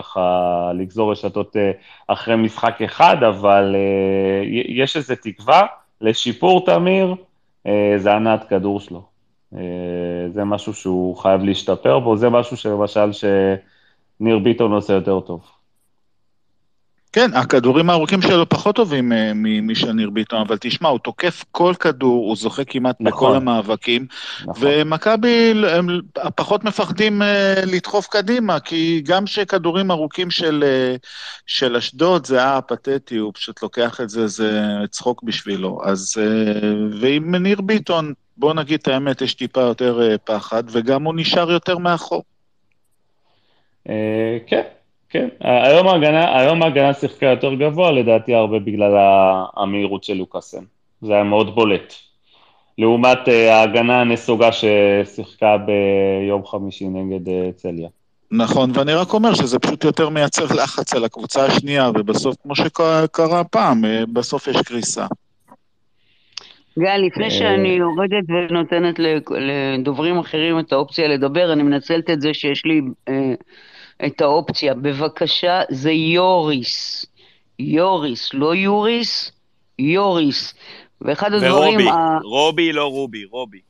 ככה לגזור רשתות אה, אחרי משחק אחד, אבל אה, יש איזו תקווה לשיפור תמיר, אה, זה הנעת כדור שלו. אה, זה משהו שהוא חייב להשתפר בו, זה משהו שלמשל שניר ביטון עושה יותר טוב. כן, הכדורים הארוכים שלו פחות טובים אה, מ- משניר ביטון, אבל תשמע, הוא תוקף כל כדור, הוא זוכה כמעט נכון. בכל המאבקים, נכון. ומכבי הם פחות מפחדים אה, לדחוף קדימה, כי גם שכדורים ארוכים של, אה, של אשדוד זה היה פתטי, הוא פשוט לוקח את זה, זה צחוק בשבילו. אז, ועם ניר ביטון, בוא נגיד את האמת, יש טיפה יותר פחד, וגם הוא נשאר יותר מאחור. אה, כן, כן. היום ההגנה, היום ההגנה שיחקה יותר גבוה, לדעתי הרבה בגלל המהירות של לוקאסן. זה היה מאוד בולט. לעומת אה, ההגנה הנסוגה ששיחקה ביום חמישי נגד אה, צליה. נכון, ואני רק אומר שזה פשוט יותר מייצר לחץ על הקבוצה השנייה, ובסוף, כמו שקרה פעם, בסוף יש קריסה. גל, לפני שאני יורדת ונותנת לדוברים אחרים את האופציה לדבר, אני מנצלת את זה שיש לי אה, את האופציה. בבקשה, זה יוריס. יוריס, לא יוריס, יוריס. ואחד הדברים... ורובי, ה- רובי לא רובי, רובי.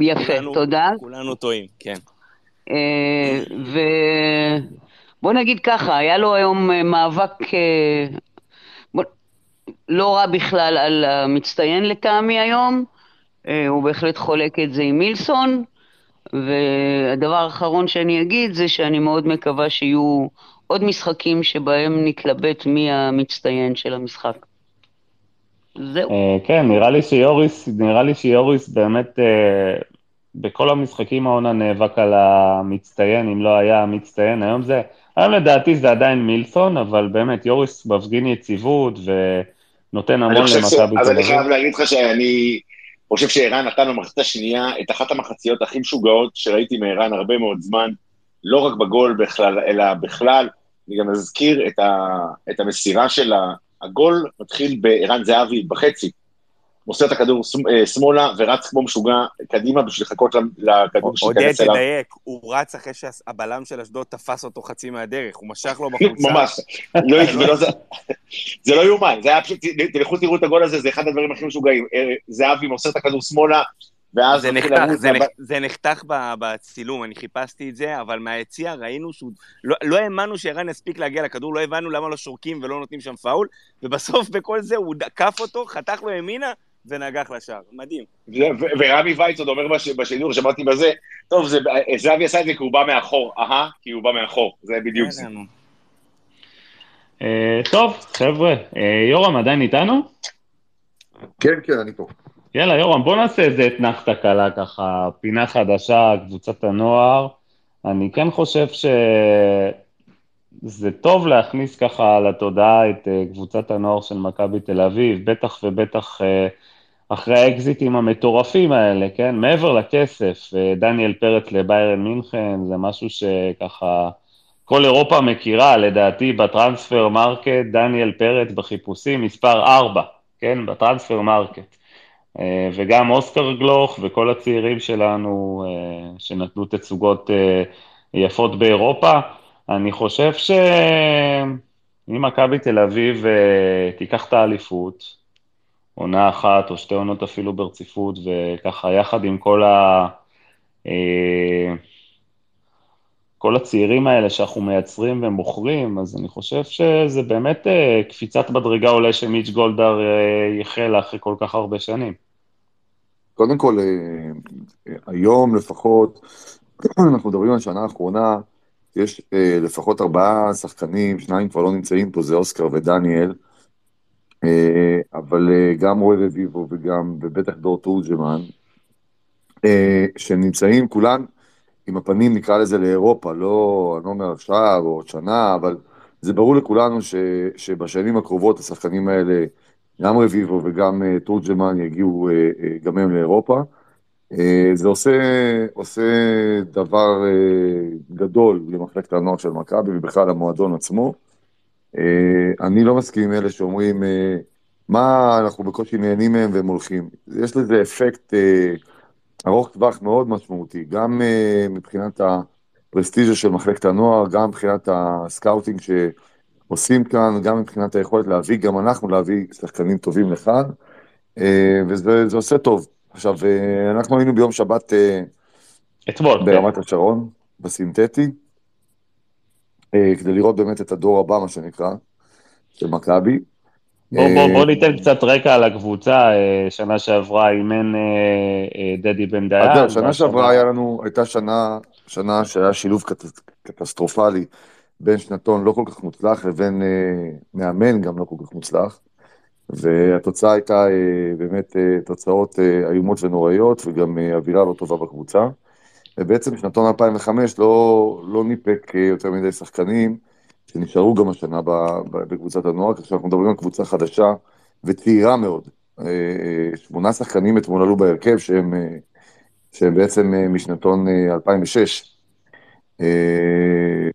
יפה, כולנו- תודה. כולנו טועים, כן. אה, ובוא נגיד ככה, היה לו היום אה, מאבק אה, בוא- לא רע בכלל על המצטיין לטעמי היום, הוא בהחלט חולק את זה עם מילסון, והדבר האחרון שאני אגיד זה שאני מאוד מקווה שיהיו עוד משחקים שבהם נתלבט מי המצטיין של המשחק. זהו. אה, כן, נראה לי שיוריס, נראה לי שיוריס באמת אה, בכל המשחקים העונה נאבק על המצטיין, אם לא היה המצטיין, היום זה, היום לדעתי זה עדיין מילסון, אבל באמת יוריס מפגין יציבות ונותן המון אני חושב ש... למכבי אז תל אני אביב. חייב להגיד לך שאני חושב שערן נתן במחצית השנייה את אחת המחציות הכי משוגעות שראיתי מערן הרבה מאוד זמן, לא רק בגול בכלל, אלא בכלל. אני גם אזכיר את, ה... את המסירה של הגול, מתחיל בערן זהבי בחצי. מוסר את הכדור אה, שמאלה ורץ כמו משוגע קדימה בשביל לחכות לכדור עודד, שייכנס אליו. תדייק, הוא רץ אחרי שהבלם של אשדוד תפס אותו חצי מהדרך, הוא משך לו [laughs] בחולצה. ממש, לא, ולא זה, לא יאומן, זה היה פשוט, תלכו תראו את הגול הזה, זה אחד הדברים הכי משוגעים. אה, זהבי מוסר את הכדור שמאלה, ואז זה נחתך, לרוץ, זה, והב- נח, זה נחתך ב- בצילום, אני חיפשתי את זה, אבל מהיציע ראינו שהוא... לא, לא האמנו שערן יספיק להגיע לכדור, לא הבנו למה לא שורקים ולא נותנים שם פאול, ובסוף בכל זה הוא עקף אותו, חתך לו ימינה ונגח לשער. מדהים. ורמי וייץ עוד אומר בש- בשידור, שמעתי בזה, טוב, זה- זהבי עשה את זה כי הוא בא מאחור, אהה, כי הוא בא מאחור, זה בדיוק זה. אה, טוב, חבר'ה, אה, יורם עדיין איתנו? כן, כן, אני פה. יאללה, יורם, בוא נעשה איזה אתנחתא קלה ככה, פינה חדשה, קבוצת הנוער. אני כן חושב שזה טוב להכניס ככה לתודעה את אה, קבוצת הנוער של מכבי תל אביב, בטח ובטח אה, אחרי האקזיטים המטורפים האלה, כן? מעבר לכסף, אה, דניאל פרץ לביירן מינכן, זה משהו שככה כל אירופה מכירה, לדעתי בטרנספר מרקט, דניאל פרץ בחיפושים מספר 4, כן? בטרנספר מרקט. וגם אוסקר גלוך וכל הצעירים שלנו שנתנו תצוגות יפות באירופה. אני חושב שאם מכבי תל אביב אה, תיקח את האליפות, עונה אחת או שתי עונות אפילו ברציפות, וככה יחד עם כל ה... אה, כל הצעירים האלה שאנחנו מייצרים ומוכרים, אז אני חושב שזה באמת אה, קפיצת מדרגה אולי שמיץ' גולדהר יחל אחרי כל כך הרבה שנים. קודם כל, היום לפחות, [clears throat] אנחנו מדברים על השנה האחרונה, יש אה, לפחות ארבעה שחקנים, שניים כבר לא נמצאים פה, זה אוסקר ודניאל, אה, אבל אה, גם רועי רביבו וגם, ובטח דור תורג'מן, אה, שנמצאים כולן עם הפנים, נקרא לזה, לאירופה, לא, אני לא אומר עכשיו או עוד שנה, אבל זה ברור לכולנו ש, שבשנים הקרובות השחקנים האלה, גם רביבו וגם אה, תורג'מן יגיעו אה, אה, גם הם לאירופה. אה, זה עושה, עושה דבר אה, גדול למחלקת הנוער של מכבי ובכלל למועדון עצמו. אה, אני לא מסכים עם אלה שאומרים, מה, אנחנו בקושי נהנים מהם והם הולכים. יש לזה אפקט ארוך טווח מאוד משמעותי, גם מבחינת הפרסטיז'ה של מחלקת הנוער, גם מבחינת ה scouting שעושים כאן, גם מבחינת היכולת להביא, גם אנחנו להביא שחקנים טובים לכאן, וזה זה עושה טוב. עכשיו, אה, אנחנו היינו ביום שבת אה, אתמול, כן. ברמת השרון, בסינתטי, אה, כדי לראות באמת את הדור הבא, מה שנקרא. של מכבי. בוא, בוא, בוא ניתן קצת רקע על הקבוצה, שנה שעברה אימן דדי בן דיין. אז זהו, שנה שעברה היה לנו, הייתה שנה, שנה שהיה שילוב קט- קטסטרופלי בין שנתון לא כל כך מוצלח לבין מאמן גם לא כל כך מוצלח. והתוצאה הייתה אה, באמת אה, תוצאות אה, איומות ונוראיות וגם אווירה לא טובה בקבוצה. ובעצם שנתון 2005 לא, לא ניפק יותר מדי שחקנים שנשארו גם השנה בקבוצת הנוער, כך שאנחנו מדברים על קבוצה חדשה וצעירה מאוד. שמונה שחקנים אתמול עלו בהרכב שהם, שהם בעצם משנתון אה, 2006. אה,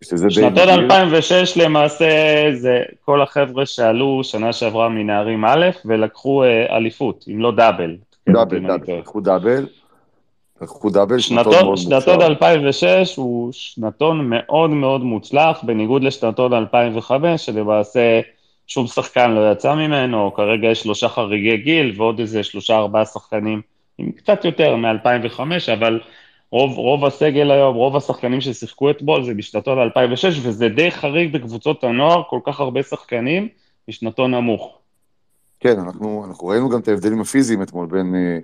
שזה די שנתון נדיר. 2006 למעשה זה כל החבר'ה שעלו שנה שעברה מנערים א' ולקחו אה, אליפות, אם לא דאבל. דאבל, טועה. לקחו דאבל, לקחו דאבל, שנתון שנתון, מאוד שנתון מוכשר. 2006 הוא שנתון מאוד מאוד מוצלח, בניגוד לשנתון 2005, שלמעשה שום שחקן לא יצא ממנו, כרגע יש שלושה חריגי גיל ועוד איזה שלושה ארבעה שחקנים, עם קצת יותר מ-2005, אבל רוב, רוב הסגל היום, רוב השחקנים ששיחקו אתמול זה בשנתון 2006, וזה די חריג בקבוצות הנוער, כל כך הרבה שחקנים בשנתון נמוך. כן, אנחנו, אנחנו ראינו גם את ההבדלים הפיזיים אתמול בין, אה,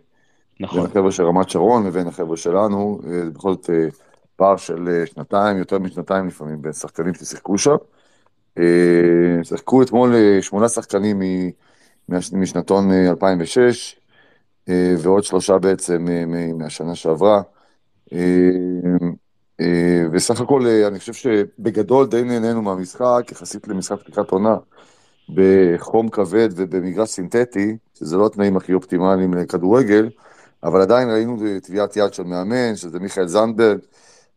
נכון. בין החבר'ה של רמת שרון לבין החבר'ה שלנו, אה, זה בכל זאת אה, פער של שנתיים, יותר משנתיים לפעמים, בין שחקנים ששיחקו שם. שיחקו אתמול שמונה שחקנים משנתון אה, 2006, אה, ועוד שלושה בעצם מהשנה שעברה. אה, אה, וסך הכל, אה, אני חושב שבגדול די נהנינו מהמשחק, יחסית למשחק פתיחת עונה, בחום כבד ובמגרש סינתטי, שזה לא התנאים הכי אופטימליים לכדורגל, אבל עדיין ראינו טביעת יד של מאמן, שזה מיכאל זנדברג,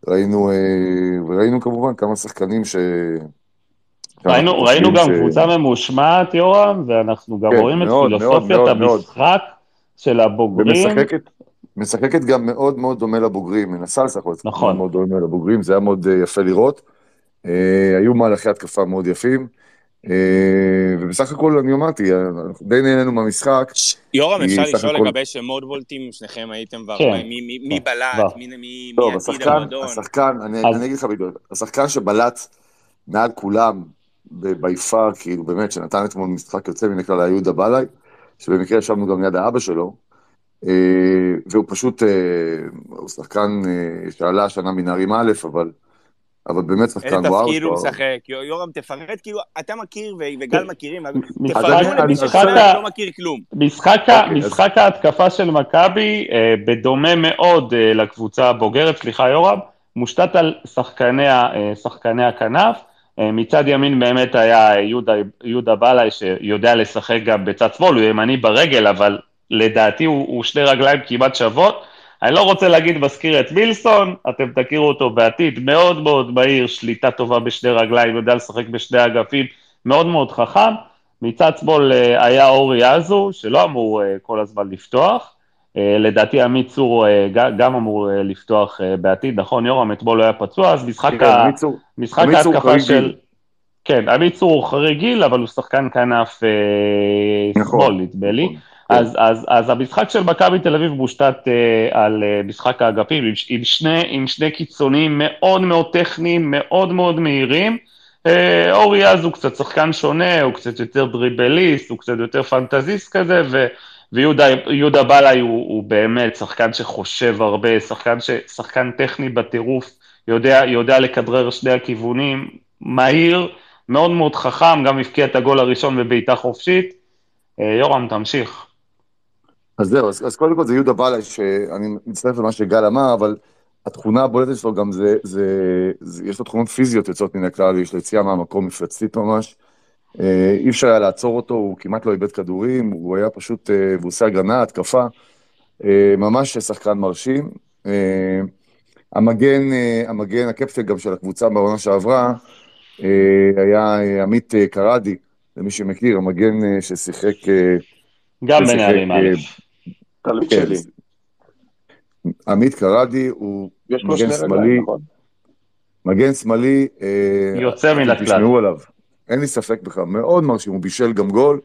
ראינו, וראינו כמובן כמה שחקנים ש... ראינו, ראינו גם ש- קבוצה ממושמעת, יורם, ואנחנו גם כן, רואים את מאוד, מאוד, פילוסופיית מאוד, מאוד. המשחק של הבוגרים. משחקת גם מאוד מאוד דומה לבוגרים, מנסה לשחק נכון. מאוד דומה לבוגרים, זה היה מאוד אה, יפה לראות. אה, היו מהלכי התקפה מאוד יפים, אה, ובסך הכל אני אמרתי, אנחנו די נהנינו מהמשחק. יורם, אפשר לשאול הכל- לגבי שמות בולטים, שניכם הייתם כן. והרבה, מי- מי- מי כן, בלט, כבר. מי- מי מי טוב, עתיד השחקן, המועדון. השחקן, אני אז- אני אגיד לך בדיוק, השחקן שבלט מעל כולם בי פאר, כאילו באמת, שנתן אתמול משחק יוצא מן הכלל, היה יהודה בלעי, שבמקרה ישבנו גם ליד האבא שלו, והוא פשוט, אה, הוא שחקן אה, שעלה השנה מנערים א', אבל, אבל באמת איזה שחקן וואו. תפקיד הוא משחק? יורם, תפרט, כאילו, אתה מכיר וגל מכירים, אז תפרטו למי ששומע ולא מכיר כלום. משחק, אוקיי, ההתקפה של מכבי, אה, בדומה מאוד אה, לקבוצה הבוגרת, סליחה יורם, מושתת על שחקני, אה, הכנף. אה, מצד ימין באמת היה יהודה, יהודה בלעי שיודע לשחק גם בצד שמאל, הוא ימני ברגל, אבל לדעתי הוא, הוא שתי רגליים כמעט שוות. אני לא רוצה להגיד מזכיר את מילסון, אתם תכירו אותו בעתיד, מאוד מאוד מהיר, שליטה טובה בשני רגליים, יודע לשחק בשני אגפים, מאוד מאוד חכם. מצד שמאל אה, היה אורי אזו, שלא אמור אה, כל הזמן לפתוח. אה, לדעתי עמית צור גם אמור לפתוח בעתיד, נכון יורם, אתמול לא היה פצוע, אז משחק, כן, ה... משחק ההתקפה של... כן, עמית צור הוא חריג גיל, אבל הוא שחקן כנף נכון, שמאל, נדמה לי. נכון. אז, אז, אז המשחק של מכבי תל אביב מושתת אה, על אה, משחק האגפים, עם, עם, שני, עם שני קיצונים מאוד מאוד טכניים, מאוד מאוד מהירים. אה, אורי אז הוא קצת שחקן שונה, הוא קצת יותר דריבליסט, הוא קצת יותר פנטזיסט כזה, ו, ויהודה יהודה בלעי הוא, הוא באמת שחקן שחושב הרבה, שחקן, ש, שחקן טכני בטירוף, יודע, יודע לכדרר שני הכיוונים, מהיר, מאוד מאוד חכם, גם הבקיע את הגול הראשון בבעיטה חופשית. יורם, תמשיך. אז זהו, אז, אז קודם כל זה יהודה בלעי, שאני מצטרף למה שגל אמר, אבל התכונה הבולטת שלו גם זה, זה, זה, יש לו תכונות פיזיות יוצאות מן הכלל, יש לו יציאה מהמקום מפלצתית ממש. אה, אי אפשר היה לעצור אותו, הוא כמעט לא איבד כדורים, הוא היה פשוט, אה, והוא עושה הגנה, התקפה, אה, ממש שחקן מרשים. המגן, המגן, הקפטן גם של הקבוצה בעונה שעברה, היה עמית קרדי, למי שמכיר, המגן ששיחק... גם בנערים א'. תלמיד כן, שלי. עמית קרדי הוא מגן שמאלי, נכון? מגן שמאלי, אה, יוצא מן הכלל. תשמעו עליו, אין לי ספק בכלל, מאוד מרשים, הוא בישל גם גול,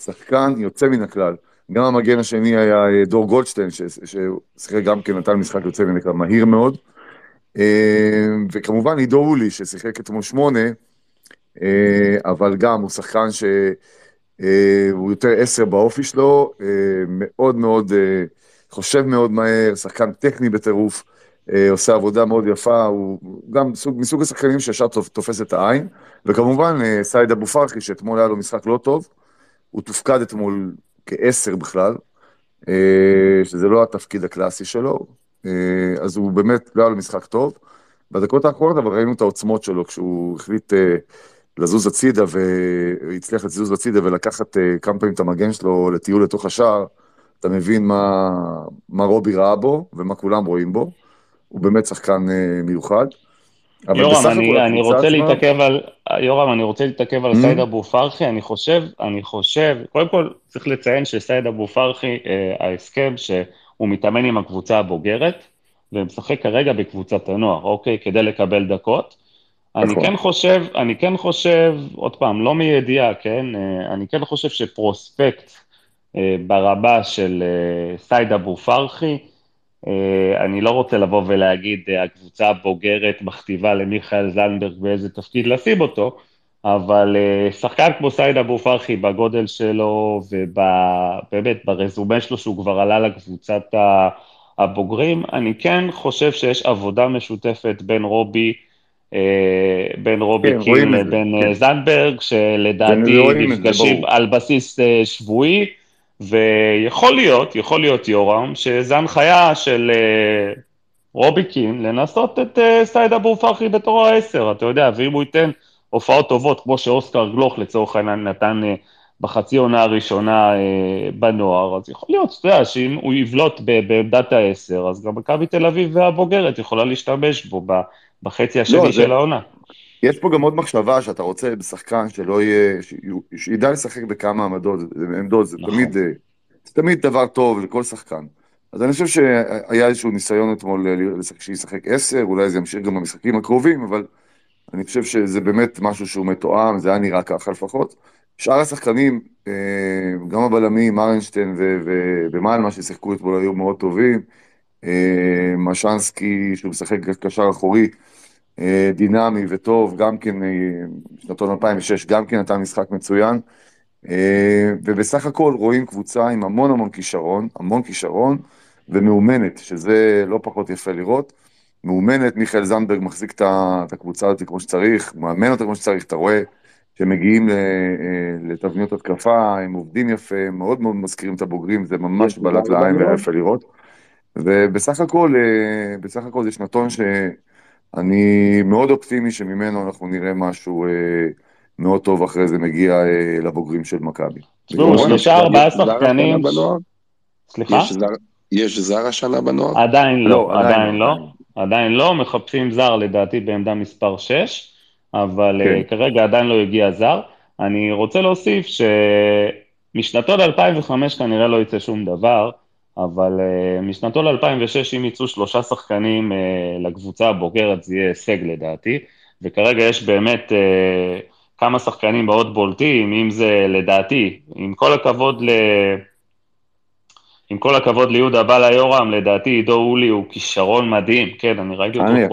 שחקן יוצא מן הכלל. גם המגן השני היה אה, דור גולדשטיין, ש- ששיחק גם כן, נתן משחק יוצא מן הכלל, מהיר מאוד. אה, וכמובן עידו אולי, ששיחק אתמול שמונה, אה, אבל גם הוא שחקן שהוא יותר עשר באופי שלו, אה, מאוד מאוד, אה, חושב מאוד מהר, שחקן טכני בטירוף, אה, עושה עבודה מאוד יפה, הוא גם סוג, מסוג השחקנים שישר תופ- תופס את העין, וכמובן אה, סייד אבו פרחי, שאתמול היה לו משחק לא טוב, הוא תופקד אתמול כעשר בכלל, אה, שזה לא התפקיד הקלאסי שלו, אה, אז הוא באמת לא היה לו משחק טוב. בדקות האחרונות אבל ראינו את העוצמות שלו כשהוא החליט אה, לזוז הצידה והצליח לזוז הצידה ולקחת אה, כמה פעמים את המגן שלו לטיול לתוך השער, אתה מבין מה, מה רובי ראה בו ומה כולם רואים בו. הוא באמת שחקן אה, מיוחד. יורם, אני, אני רוצה להתעכב על, יורם, אני רוצה להתעכב על Mm. סייד אבו פרחי, אני חושב, אני חושב, קודם כל צריך לציין שסייד אבו פרחי, אה, ההסכם שהוא מתאמן עם הקבוצה הבוגרת, ומשחק כרגע בקבוצת הנוער, אוקיי? כדי לקבל דקות. אני נכון. כן חושב, אני כן חושב, עוד פעם, לא מידיעה, כן? אה, אני כן חושב ש prospect אה, ברמה של אה, סייד אבו פרחי, אני לא רוצה לבוא ולהגיד, הקבוצה הבוגרת מכתיבה למיכאל זנדברג באיזה תפקיד לשים אותו, אבל שחקן כמו סייד אבו פרחי בגודל שלו ובאמת ברזומה שלו שהוא כבר עלה לקבוצת הבוגרים, אני כן חושב שיש עבודה משותפת בין רובי, בין רובי כן, קין לבין אה, כן. זנדברג, שלדעתי נפגשים. על בסיס אה, שבועי, ויכול להיות, יכול להיות יורם, שזה הנחיה של אה, רובי קין לנסות את אה, סייד אבו פרחי בתור העשר, אתה יודע, ואם הוא ייתן הופעות טובות, כמו שאוסקר גלוך לצורך העניין נתן אה, בחצי עונה הראשונה אה, בנוער, אז יכול להיות, אתה יודע, שאם הוא יבלוט בעמדת העשר, אז גם מכבי תל אביב והבוגרת יכולה להשתמש בו ב- בחצי השני לא, זה- של העונה. יש פה גם עוד מחשבה שאתה רוצה בשחקן שלא יהיה, שידע לשחק בכמה עמדות, עמדות, זה נכון. תמיד, אה, זה תמיד דבר טוב לכל שחקן. אז אני חושב שהיה איזשהו ניסיון אתמול אה, שישחק עשר, אולי זה ימשיך גם במשחקים הקרובים, אבל אני חושב שזה באמת משהו שהוא מתואם, זה היה נראה ככה לפחות. שאר השחקנים, אה, גם הבלמים, ארנשטיין ומלמה ששיחקו אתמול היו מאוד טובים. משנסקי, שהוא משחק קשר אחורי, דינמי וטוב, גם כן, אה, שנתון 2006, גם כן נתן משחק מצוין. אה, ובסך הכל רואים קבוצה עם המון המון כישרון, המון כישרון, ומאומנת, שזה לא פחות יפה לראות. מאומנת, מיכאל זנדברג מחזיק את הקבוצה הזאת כמו שצריך, מאמן אותה כמו שצריך, אתה רואה שהם מגיעים אה, לתבניות התקפה, הם עובדים יפה, מאוד מאוד מזכירים את הבוגרים, זה ממש בלט לעין והיה יפה לראות. ובסך הכל, אה, בסך הכל זה שנתון שאני מאוד אופטימי שממנו אנחנו נראה משהו אה, מאוד טוב אחרי זה מגיע אה, לבוגרים של מכבי. תשמעו, שלושה ארבעה יש זר שחקנים? סליחה? יש זר- יש זר השנה בנוער? עדיין לא, לא, עדיין עדיין לא. לא, עדיין לא, מחפשים זר לדעתי בעמדה מספר 6, אבל כן. אה, כרגע עדיין לא הגיע זר. אני רוצה להוסיף שמשנתו ל-2005 כנראה לא יצא שום דבר, אבל אה, משנתו ל-2006 אם יצאו שלושה שחקנים אה, לקבוצה הבוגרת זה יהיה הישג לדעתי, וכרגע יש באמת אה, כמה שחקנים מאוד בולטים, אם זה לדעתי, עם כל הכבוד ל... עם כל הכבוד ליהודה בלה יורם, לדעתי עידו אולי הוא כישרון מדהים, כן, אני ראיתי אותו אולי,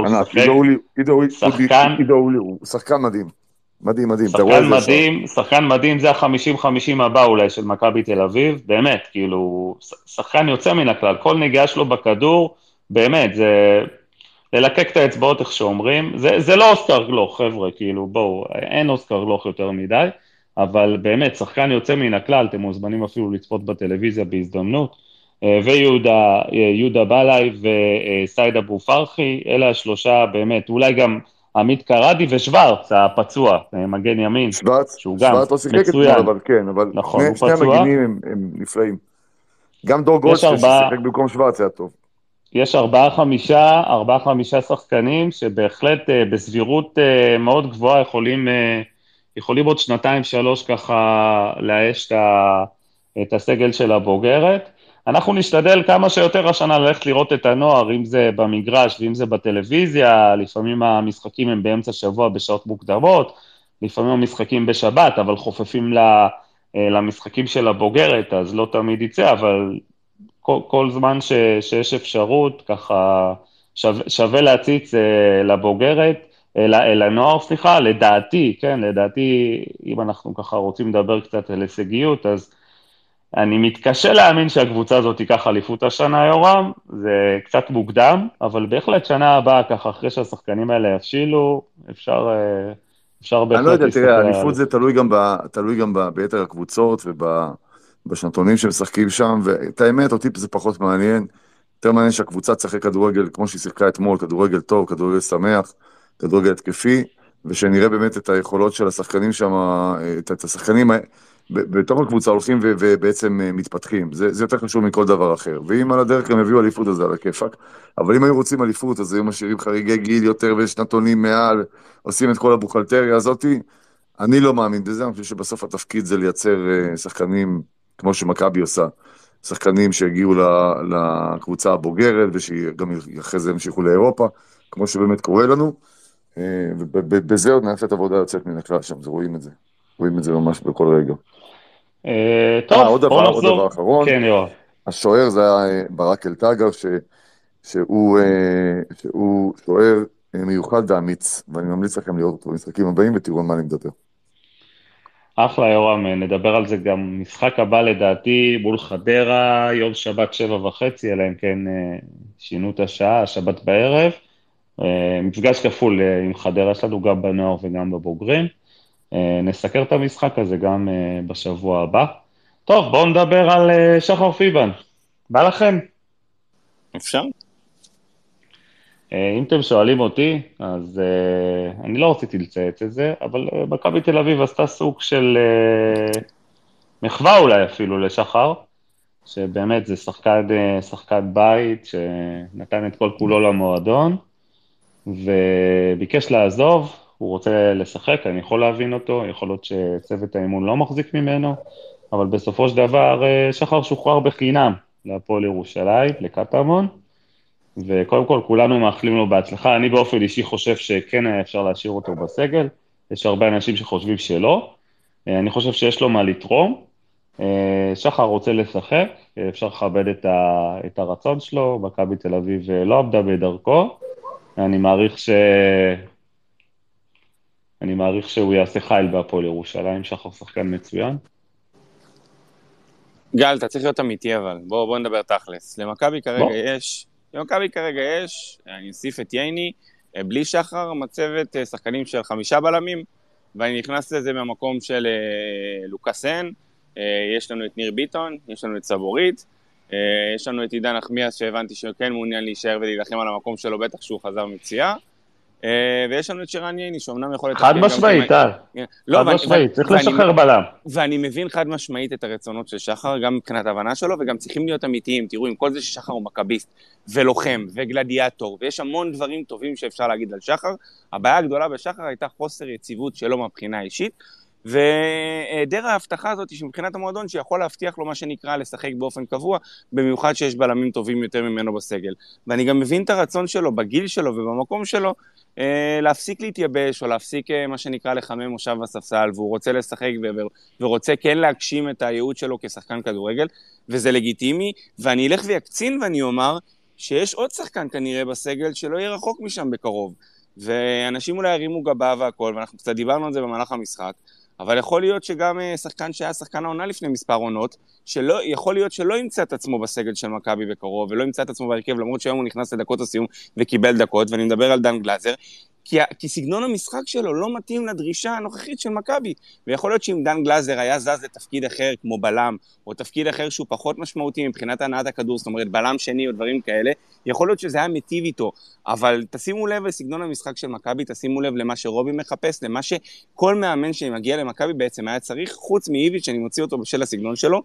שחקן- עידו אולי, הוא שחקן מדהים. מדהים, מדהים, שחקן. מדהים, שחקן מדהים, זה החמישים-חמישים הבא אולי של מכבי תל אביב, באמת, כאילו, שחקן יוצא מן הכלל, כל נגיעה שלו בכדור, באמת, זה ללקק את האצבעות, איך שאומרים, זה, זה לא אוסקר גלוך, חבר'ה, כאילו, בואו, אין אוסקר גלוך יותר מדי, אבל באמת, שחקן יוצא מן הכלל, אתם מוזמנים אפילו לצפות בטלוויזיה בהזדמנות, אה, ויהודה אה, יהודה בלעי וסייד אבו פרחי, אלה השלושה באמת, אולי גם עמית קרדי ושוורץ, הפצוע, אה, מגן ימין, שוורץ, שהוא גם שוורץ לא שיחק אתמול. אבל כן, אבל נכון, שני- שני. המגינים הם- הם נפלאים. גם דור גולדשטיין ארבעה- ששיחק במקום שוורץ היה טוב. יש ארבעה חמישה, ארבעה חמישה שחקנים שבהחלט אה, בסבירות אה, מאוד גבוהה יכולים, אה, יכולים עוד שנתיים שלוש ככה לאייש את ה- את הסגל של הבוגרת. אנחנו נשתדל כמה שיותר השנה ללכת לראות את הנוער, אם זה במגרש ואם זה בטלוויזיה, לפעמים המשחקים הם באמצע שבוע בשעות מוקדמות, לפעמים המשחקים בשבת, אבל חופפים אה, למשחקים של הבוגרת, אז לא תמיד יצא, אבל כל, כל זמן ש, שיש אפשרות, ככה שווה, שווה להציץ אה, לבוגרת, אל, אל הנוער, סליחה, לדעתי, כן, לדעתי, אם אנחנו ככה רוצים לדבר קצת על הישגיות, אז אני מתקשה להאמין שהקבוצה הזאת תיקח אליפות השנה, יורם, זה קצת מוקדם, אבל בהחלט שנה הבאה, ככה, אחרי שהשחקנים האלה יבשילו, אפשר, אה, אפשר בהחלט אני לא יודע, להסתכל תראה, אליפות זה תלוי גם, ב, תלוי גם ב, ביתר הקבוצות ובשנתונים שמשחקים שם, ואת האמת, אותי זה פחות מעניין. יותר מעניין שהקבוצה תשחק כדורגל כמו שהיא שיחקה אתמול, כדורגל טוב, כדורגל שמח, כדורגל התקפי, ושנראה באמת את היכולות של השחקנים שם, את, את השחקנים בתוך הקבוצה הולכים ו, ובעצם אה, מתפתחים. זה, זה יותר חשוב מכל דבר אחר. ואם על הדרך הם יביאו אליפות, אז זה על הכיפאק. אבל אם היו רוצים אליפות, אז היו משאירים חריגי גיל יותר ושנתונים מעל, עושים את כל הבוכלטריה הזאתי. אני לא מאמין בזה, אני חושב שבסוף התפקיד זה לייצר אה, שחקנים כמו שמכבי עושה. שחקנים שהגיעו לקבוצה הבוגרת ושגם אחרי זה המשיכו לאירופה, כמו שבאמת קורה לנו. אה, ובזה עוד נעשית עבודה יוצאת מן הכלל שם, זה רואים את זה. רואים את זה ממש בכל רגע. אה, אה, טוב, עוד דבר, עוד. דבר אחרון. כן, יואב. השוער זה היה אה, ברק אלטגר, ש, שהוא, אה, שהוא שוער אה, מיוחד ואמיץ, ואני ממליץ לכם לראות אותו במשחקים הבאים ותראו על מה אני מדבר. אחלה יורם, נדבר על זה גם משחק הבא לדעתי מול חדרה, יום שבת שבע וחצי, אלא אם כן אה, שינו את השעה, שבת בערב. אה, מפגש כפול אה, עם חדרה יש לנו גם בנוער וגם בבוגרים. אה, נסקר את המשחק הזה גם אה, בשבוע הבא. טוב, בואו נדבר על אה, שחר פיבן. בא לכם? אפשר? אם אתם שואלים אותי, אז uh, אני לא רציתי לצייץ את זה, אבל uh, מכבי תל אביב עשתה סוג של uh, מחווה אולי אפילו לשחר, שבאמת זה שחקן, uh, שחקן בית שנתן את כל כולו למועדון, וביקש לעזוב, הוא רוצה לשחק, אני יכול להבין אותו, יכול להיות שצוות האימון לא מחזיק ממנו, אבל בסופו של דבר uh, שחר שוחרר בחינם להפועל ירושלים, לקטמון. וקודם כל, כולנו מאחלים לו בהצלחה. אני באופן אישי חושב שכן היה אפשר להשאיר אותו בסגל, יש הרבה אנשים שחושבים שלא. אה, אני חושב שיש לו מה לתרום. אה, שחר רוצה לשחק, אה, אפשר לכבד את, ה, את הרצון שלו, מכבי תל אביב אה, לא עבדה בדרכו. אני מעריך ש... אני מעריך שהוא יעשה חיל בהפועל ירושלים, שחר שחקן מצוין. גל, אתה צריך להיות אמיתי אבל, בוא, בוא נדבר תכלס. למכבי כרגע בוא. יש, למכבי כרגע יש, אני אוסיף את ייני, אה, בלי שחר, מצבת אה, שחקנים של חמישה בלמים, ואני נכנס לזה מהמקום של אה, לוקאסן, יש לנו את ניר ביטון, יש לנו את סבורית, יש לנו את עידן נחמיאס שהבנתי שהוא כן מעוניין להישאר ולהילחם על המקום שלו, בטח שהוא חזר מפציעה. אה, ויש לנו את שרן ייני, שאומנם יכול לתפקד חד משמעית, טל. כן. לא, חד משמעית, צריך לשחרר בלם. ואני מבין חד משמעית את הרצונות של שחר, גם מבחינת ההבנה שלו, וגם צריכים להיות אמיתיים. תראו, עם כל זה ששחר הוא מכביסט, ולוחם, וגלדיאטור, ויש המון דברים טובים שאפשר להגיד על שחר, הבעיה הגדולה בשחר הייתה חוסר יציבות שלו מהבחינה האישית, והיעדר ההבטחה הזאת שמבחינת המועדון שיכול להבטיח לו מה שנקרא לשחק באופן קבוע, במיוחד שיש בלמים טובים יותר ממנו בסגל. ואני גם מבין את הרצון שלו, בגיל שלו ובמקום שלו, אה, להפסיק להתייבש, או להפסיק אה, מה שנקרא לחמם מושב בספסל, והוא רוצה לשחק ורוצה כן להגשים את הייעוד שלו כשחקן כדורגל, וזה לגיטימי, ואני אלך ויקצין ואני אומר שיש עוד שחקן כנראה בסגל שלא יהיה רחוק משם בקרוב. ואנשים אולי ירימו גבה והכל, ואנחנו קצת דיברנו על זה במהלך המשחק, אבל יכול להיות שגם אה, שחקן שהיה שחקן העונה לפני מספר עונות, שלא, יכול להיות שלא ימצא את עצמו בסגל של מכבי בקרוב, ולא ימצא את עצמו בהרכב, למרות שהיום הוא נכנס לדקות הסיום וקיבל דקות, ואני מדבר על דן גלאזר, כי, כי סגנון המשחק שלו לא מתאים לדרישה הנוכחית של מכבי. ויכול להיות שאם דן גלאזר היה זז לתפקיד אחר, כמו בלם, או תפקיד אחר שהוא פחות משמעותי מבחינת הנעת הכדור, זאת אומרת בלם שני או דברים כאלה, יכול להיות שזה היה מיטיב איתו. אבל תשימו לב לסגנון המשחק של מכבי, תשימו לב למה שרובי מחפש, למה שכל מאמן שמגיע למכבי בעצם היה צריך, חוץ מאיביץ', שאני מוציא אותו בשל הסגנון שלו,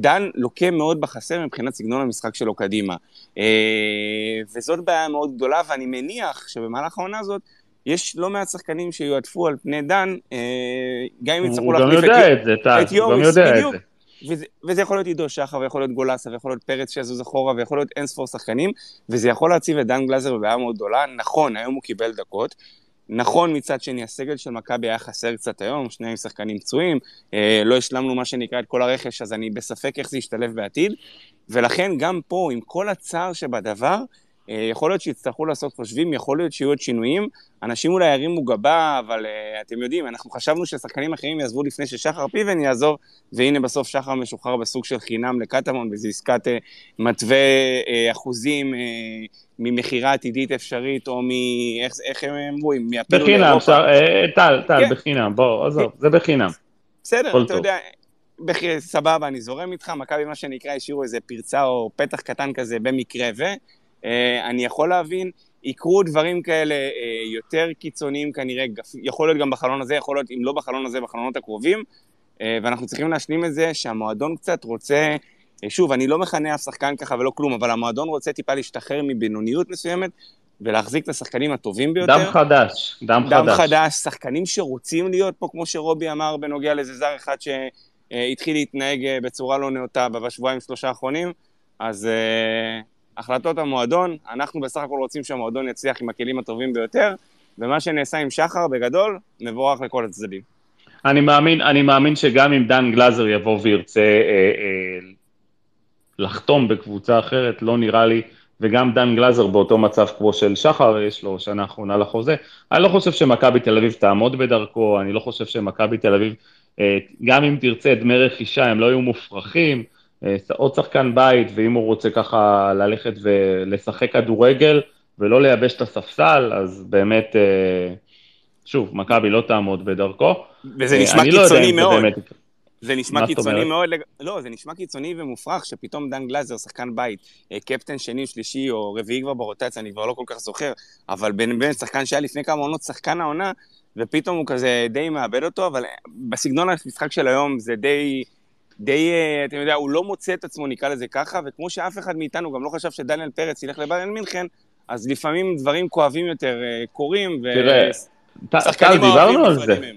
דן לוקה מאוד בחסר מבחינת סגנון המשחק שלו קדימה. אה, וזאת בעיה מאוד גדולה, ואני מניח שבמהלך העונה הזאת, יש לא מעט שחקנים שיועדפו על פני דן, אה, גם אם יצטרכו הוא גם להחליף יודע את, את זה, טל, את הוא גם יוריס, יודע את בדיוק. זה. וזה, וזה יכול להיות עידו שחר, ויכול להיות גולסה, ויכול להיות פרץ שיזוז אחורה, ויכול להיות אין ספור שחקנים, וזה יכול להציב את דן גלזר בבעיה מאוד גדולה. נכון, היום הוא קיבל דקות. נכון, מצד שני, הסגל של מכבי היה חסר קצת היום, שניהם שחקנים פצועים, אה, לא השלמנו מה שנקרא את כל הרכש, אז אני בספק איך זה ישתלב בעתיד, ולכן גם פה, עם כל הצער שבדבר, יכול להיות שיצטרכו לעשות חושבים, יכול להיות שיהיו עוד שינויים, אנשים אולי ירימו גבה, אבל uh, אתם יודעים, אנחנו חשבנו ששחקנים אחרים יעזבו לפני ששחר פיבן יעזוב, והנה בסוף שחר משוחרר בסוג של חינם לקטמון, וזו עסקת uh, מתווה uh, אחוזים uh, ממכירה עתידית אפשרית, או מ... איך, איך הם אמרו, בחינם, טל, טל, כן. בחינם, בוא, עזוב, זה בחינם. בסדר, אתה טוב. יודע, בכי, סבבה, אני זורם איתך, מכבי מה שנקרא השאירו איזה פרצה או פתח קטן כזה במקרה ו... אה, אני יכול להבין, יקרו דברים כאלה אה, יותר קיצוניים כנראה, יכול להיות גם בחלון הזה, יכול להיות אם לא בחלון הזה, בחלונות הקרובים, אה, ואנחנו צריכים להשלים את זה שהמועדון קצת רוצה, שוב, אני לא מכנה אף שחקן ככה ולא כלום, אבל המועדון רוצה טיפה להשתחרר מבינוניות מסוימת ולהחזיק את השחקנים הטובים ביותר. דם חדש, דם, דם חדש. דם חדש, שחקנים שרוצים להיות פה, כמו שרובי אמר בנוגע לאיזה זר אחד שהתחיל להתנהג בצורה לא נאותה בשבועיים שלושה האחרונים, אז החלטות המועדון, אנחנו בסך הכל רוצים שהמועדון יצליח עם הכלים הטובים ביותר, ומה שנעשה עם שחר, בגדול, מבורך לכל הצדדים. אני מאמין, אני מאמין שגם אם דן גלאזר יבוא וירצה אה, אה, לחתום בקבוצה אחרת, לא נראה לי, וגם דן גלאזר באותו מצב כמו של שחר, יש לו שנה אחרונה לחוזה. אני לא חושב שמכבי תל אביב תעמוד בדרכו, אני לא חושב שמכבי תל אביב, אה, גם אם תרצה דמי רכישה, הם לא יהיו מופרכים. אה, עוד שחקן בית, ואם הוא רוצה ככה ללכת ולשחק כדורגל ולא לייבש את הספסל, אז באמת, אה, שוב, מכבי לא תעמוד בדרכו. וזה אה, נשמע לא קיצוני לא מאוד. באמת... זה נשמע קיצוני מאוד. לא, זה נשמע קיצוני ומופרך שפתאום דן גלאזר, שחקן בית, קפטן שני, שלישי או רביעי כבר ברוטציה, אני כבר לא כל כך זוכר, אבל באמת שחקן שהיה לפני כמה עונות שחקן העונה, ופתאום הוא כזה די מאבד אותו, אבל בסגנון המשחק של היום זה די... די, אה, אתה יודע, הוא לא מוצא את עצמו, נקרא לזה ככה, וכמו שאף אחד מאיתנו גם לא חשב שדניאל פרץ ילך לביירן מינכן, אז לפעמים דברים כואבים יותר אה, קורים, תראה, טל, דיברנו על זה.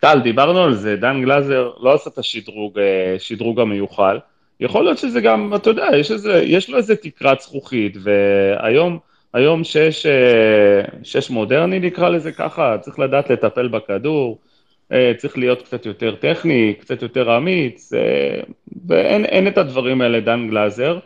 טל, דיברנו על זה, דן גלאזר לא עשה את השדרוג, אה, שדרוג המיוחל. יכול להיות שזה גם, אתה יודע, יש, איזה, יש לו איזה תקרת זכוכית, והיום היום שיש, שיש מודרני נקרא לזה ככה, צריך לדעת לטפל בכדור, צריך להיות קצת יותר טכני, קצת יותר אמיץ, אה, ואין את הדברים האלה דן גלאזר.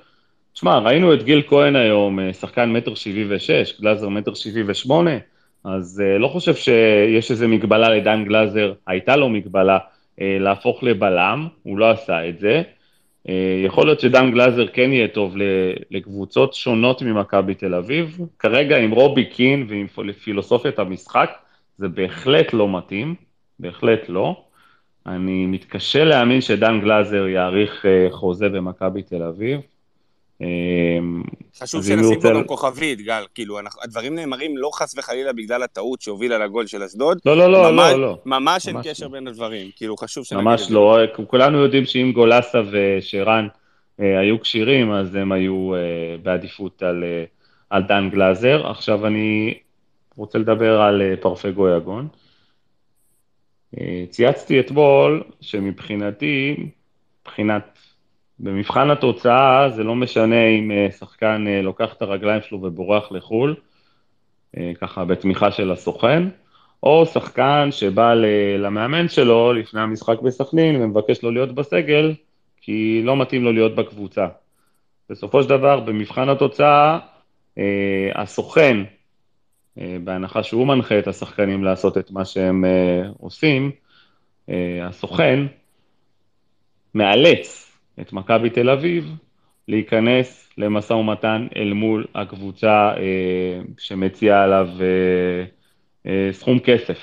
תשמע, ראינו את גיל כהן היום, אה, שחקן מטר שבעי ושש, גלאזר מטר שבעי ושמונה, אז לא חושב שיש איזו מגבלה לדן גלאזר, הייתה לו מגבלה להפוך לבלם, הוא לא עשה את זה. יכול להיות שדן גלאזר כן יהיה טוב לקבוצות שונות ממכבי תל אביב. כרגע עם רובי קין ועם פילוסופיית המשחק, זה בהחלט לא מתאים. בהחלט לא. אני מתקשה להאמין שדן גלאזר יאריך אה, חוזה במכבי תל אביב. אה, חשוב שנשים פה גם כוכבית, גל, כאילו, הדברים נאמרים לא חס וחלילה בגלל הטעות שהובילה לגול של אשדוד. לא, לא, לא, לא, לא. ממש אין קשר לא. בין הדברים, כאילו, חשוב שנגיד ממש לא, כולנו יודעים שאם גולסה ושרן אה, היו כשירים, אז הם היו בעדיפות על דן גלאזר. עכשיו אני רוצה לדבר על פרפגו יגון. צייצתי אתמול שמבחינתי, מבחינת, במבחן התוצאה זה לא משנה אם אה, שחקן אה, לוקח את הרגליים שלו ובורח לחו"ל, אה, ככה בתמיכה של הסוכן, או שחקן שבא למאמן שלו לפני המשחק בסכנין ומבקש לו להיות בסגל, כי לא מתאים לו להיות בקבוצה. בסופו של דבר, במבחן התוצאה, הסוכן אה, בהנחה שהוא מנחה את השחקנים לעשות את מה שהם אה, עושים, אה, הסוכן מאלץ את מכבי תל אביב להיכנס למשא ומתן אל מול הקבוצה שמציעה עליו סכום כסף,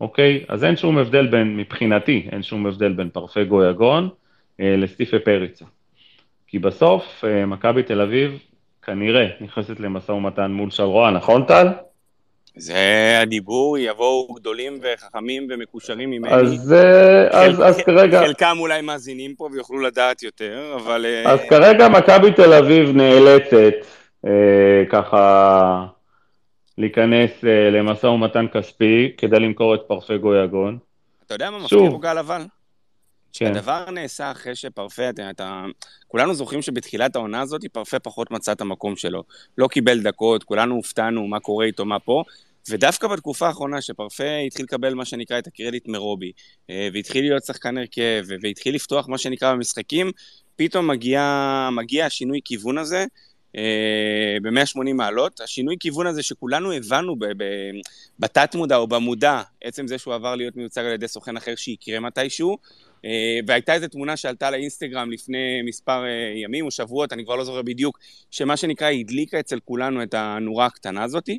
אוקיי? אז אין שום הבדל בין, מבחינתי, אין שום הבדל בין פרפגו יגון לסטיפה פריצה. כי בסוף מכבי תל אביב כנראה נכנסת למשא ומתן מול שברואה, נכון טל? זה הדיבור, יבואו גדולים וחכמים ומקושרים ממני. אז, אה, אז, אז כרגע... חלקם אולי מאזינים פה ויוכלו לדעת יותר, אבל... אה, אז כרגע מכבי תל אביב נאלצת אה, ככה להיכנס אה, למשא ומתן כספי כדי למכור את פרפגו יגון. אתה יודע מה מפתיע גל אבל? כן. הדבר נעשה אחרי שפרפה, אתה, אתה, כולנו זוכרים שבתחילת העונה הזאת פרפה פחות מצא את המקום שלו. לא קיבל דקות, כולנו הופתענו מה קורה איתו, מה פה. ודווקא בתקופה האחרונה שפרפה התחיל לקבל מה שנקרא את הקרדיט מרובי, אה, והתחיל להיות שחקן הרכב, והתחיל לפתוח מה שנקרא במשחקים, פתאום מגיע, מגיע השינוי כיוון הזה, אה, ב-180 מעלות. השינוי כיוון הזה שכולנו הבנו בתת מודע או במודע, עצם זה שהוא עבר להיות מיוצג על ידי סוכן אחר שיקרה מתישהו, אה, והייתה איזו תמונה שעלתה לאינסטגרם לפני מספר ימים או שבועות, אני כבר לא זוכר בדיוק, שמה שנקרא הדליקה אצל כולנו את הנורה הקטנה הזאתי.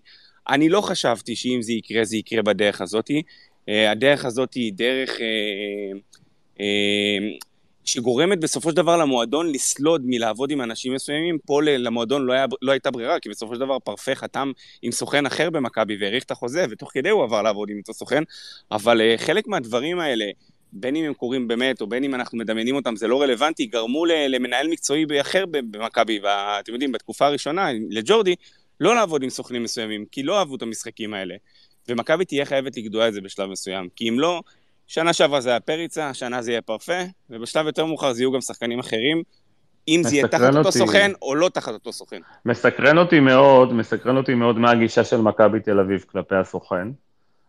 אני לא חשבתי שאם זה יקרה, זה יקרה בדרך הזאתי. הדרך הזאת היא דרך שגורמת בסופו של דבר למועדון לסלוד מלעבוד עם אנשים מסוימים, פה למועדון לא, היה, לא הייתה ברירה, כי בסופו של דבר פרפה חתם עם סוכן אחר במכבי והאריך את החוזה, ותוך כדי הוא עבר לעבוד עם אותו סוכן, אבל חלק מהדברים האלה, בין אם הם קורים באמת, או בין אם אנחנו מדמיינים אותם, זה לא רלוונטי, גרמו למנהל מקצועי אחר במכבי, ואתם יודעים, בתקופה הראשונה, לג'ורדי, לא לעבוד עם סוכנים מסוימים, כי לא אהבו את המשחקים האלה. ומכבי תהיה חייבת לגדוע את זה בשלב מסוים, כי אם לא, שנה שעברה זה היה פריצה, שנה זה יהיה פרפה, ובשלב יותר מאוחר זה יהיו גם שחקנים אחרים, אם זה יהיה תחת אותו סוכן או לא תחת אותו סוכן. מסקרן אותי מאוד, מסקרן אותי מאוד מה הגישה של מכבי תל אביב כלפי הסוכן.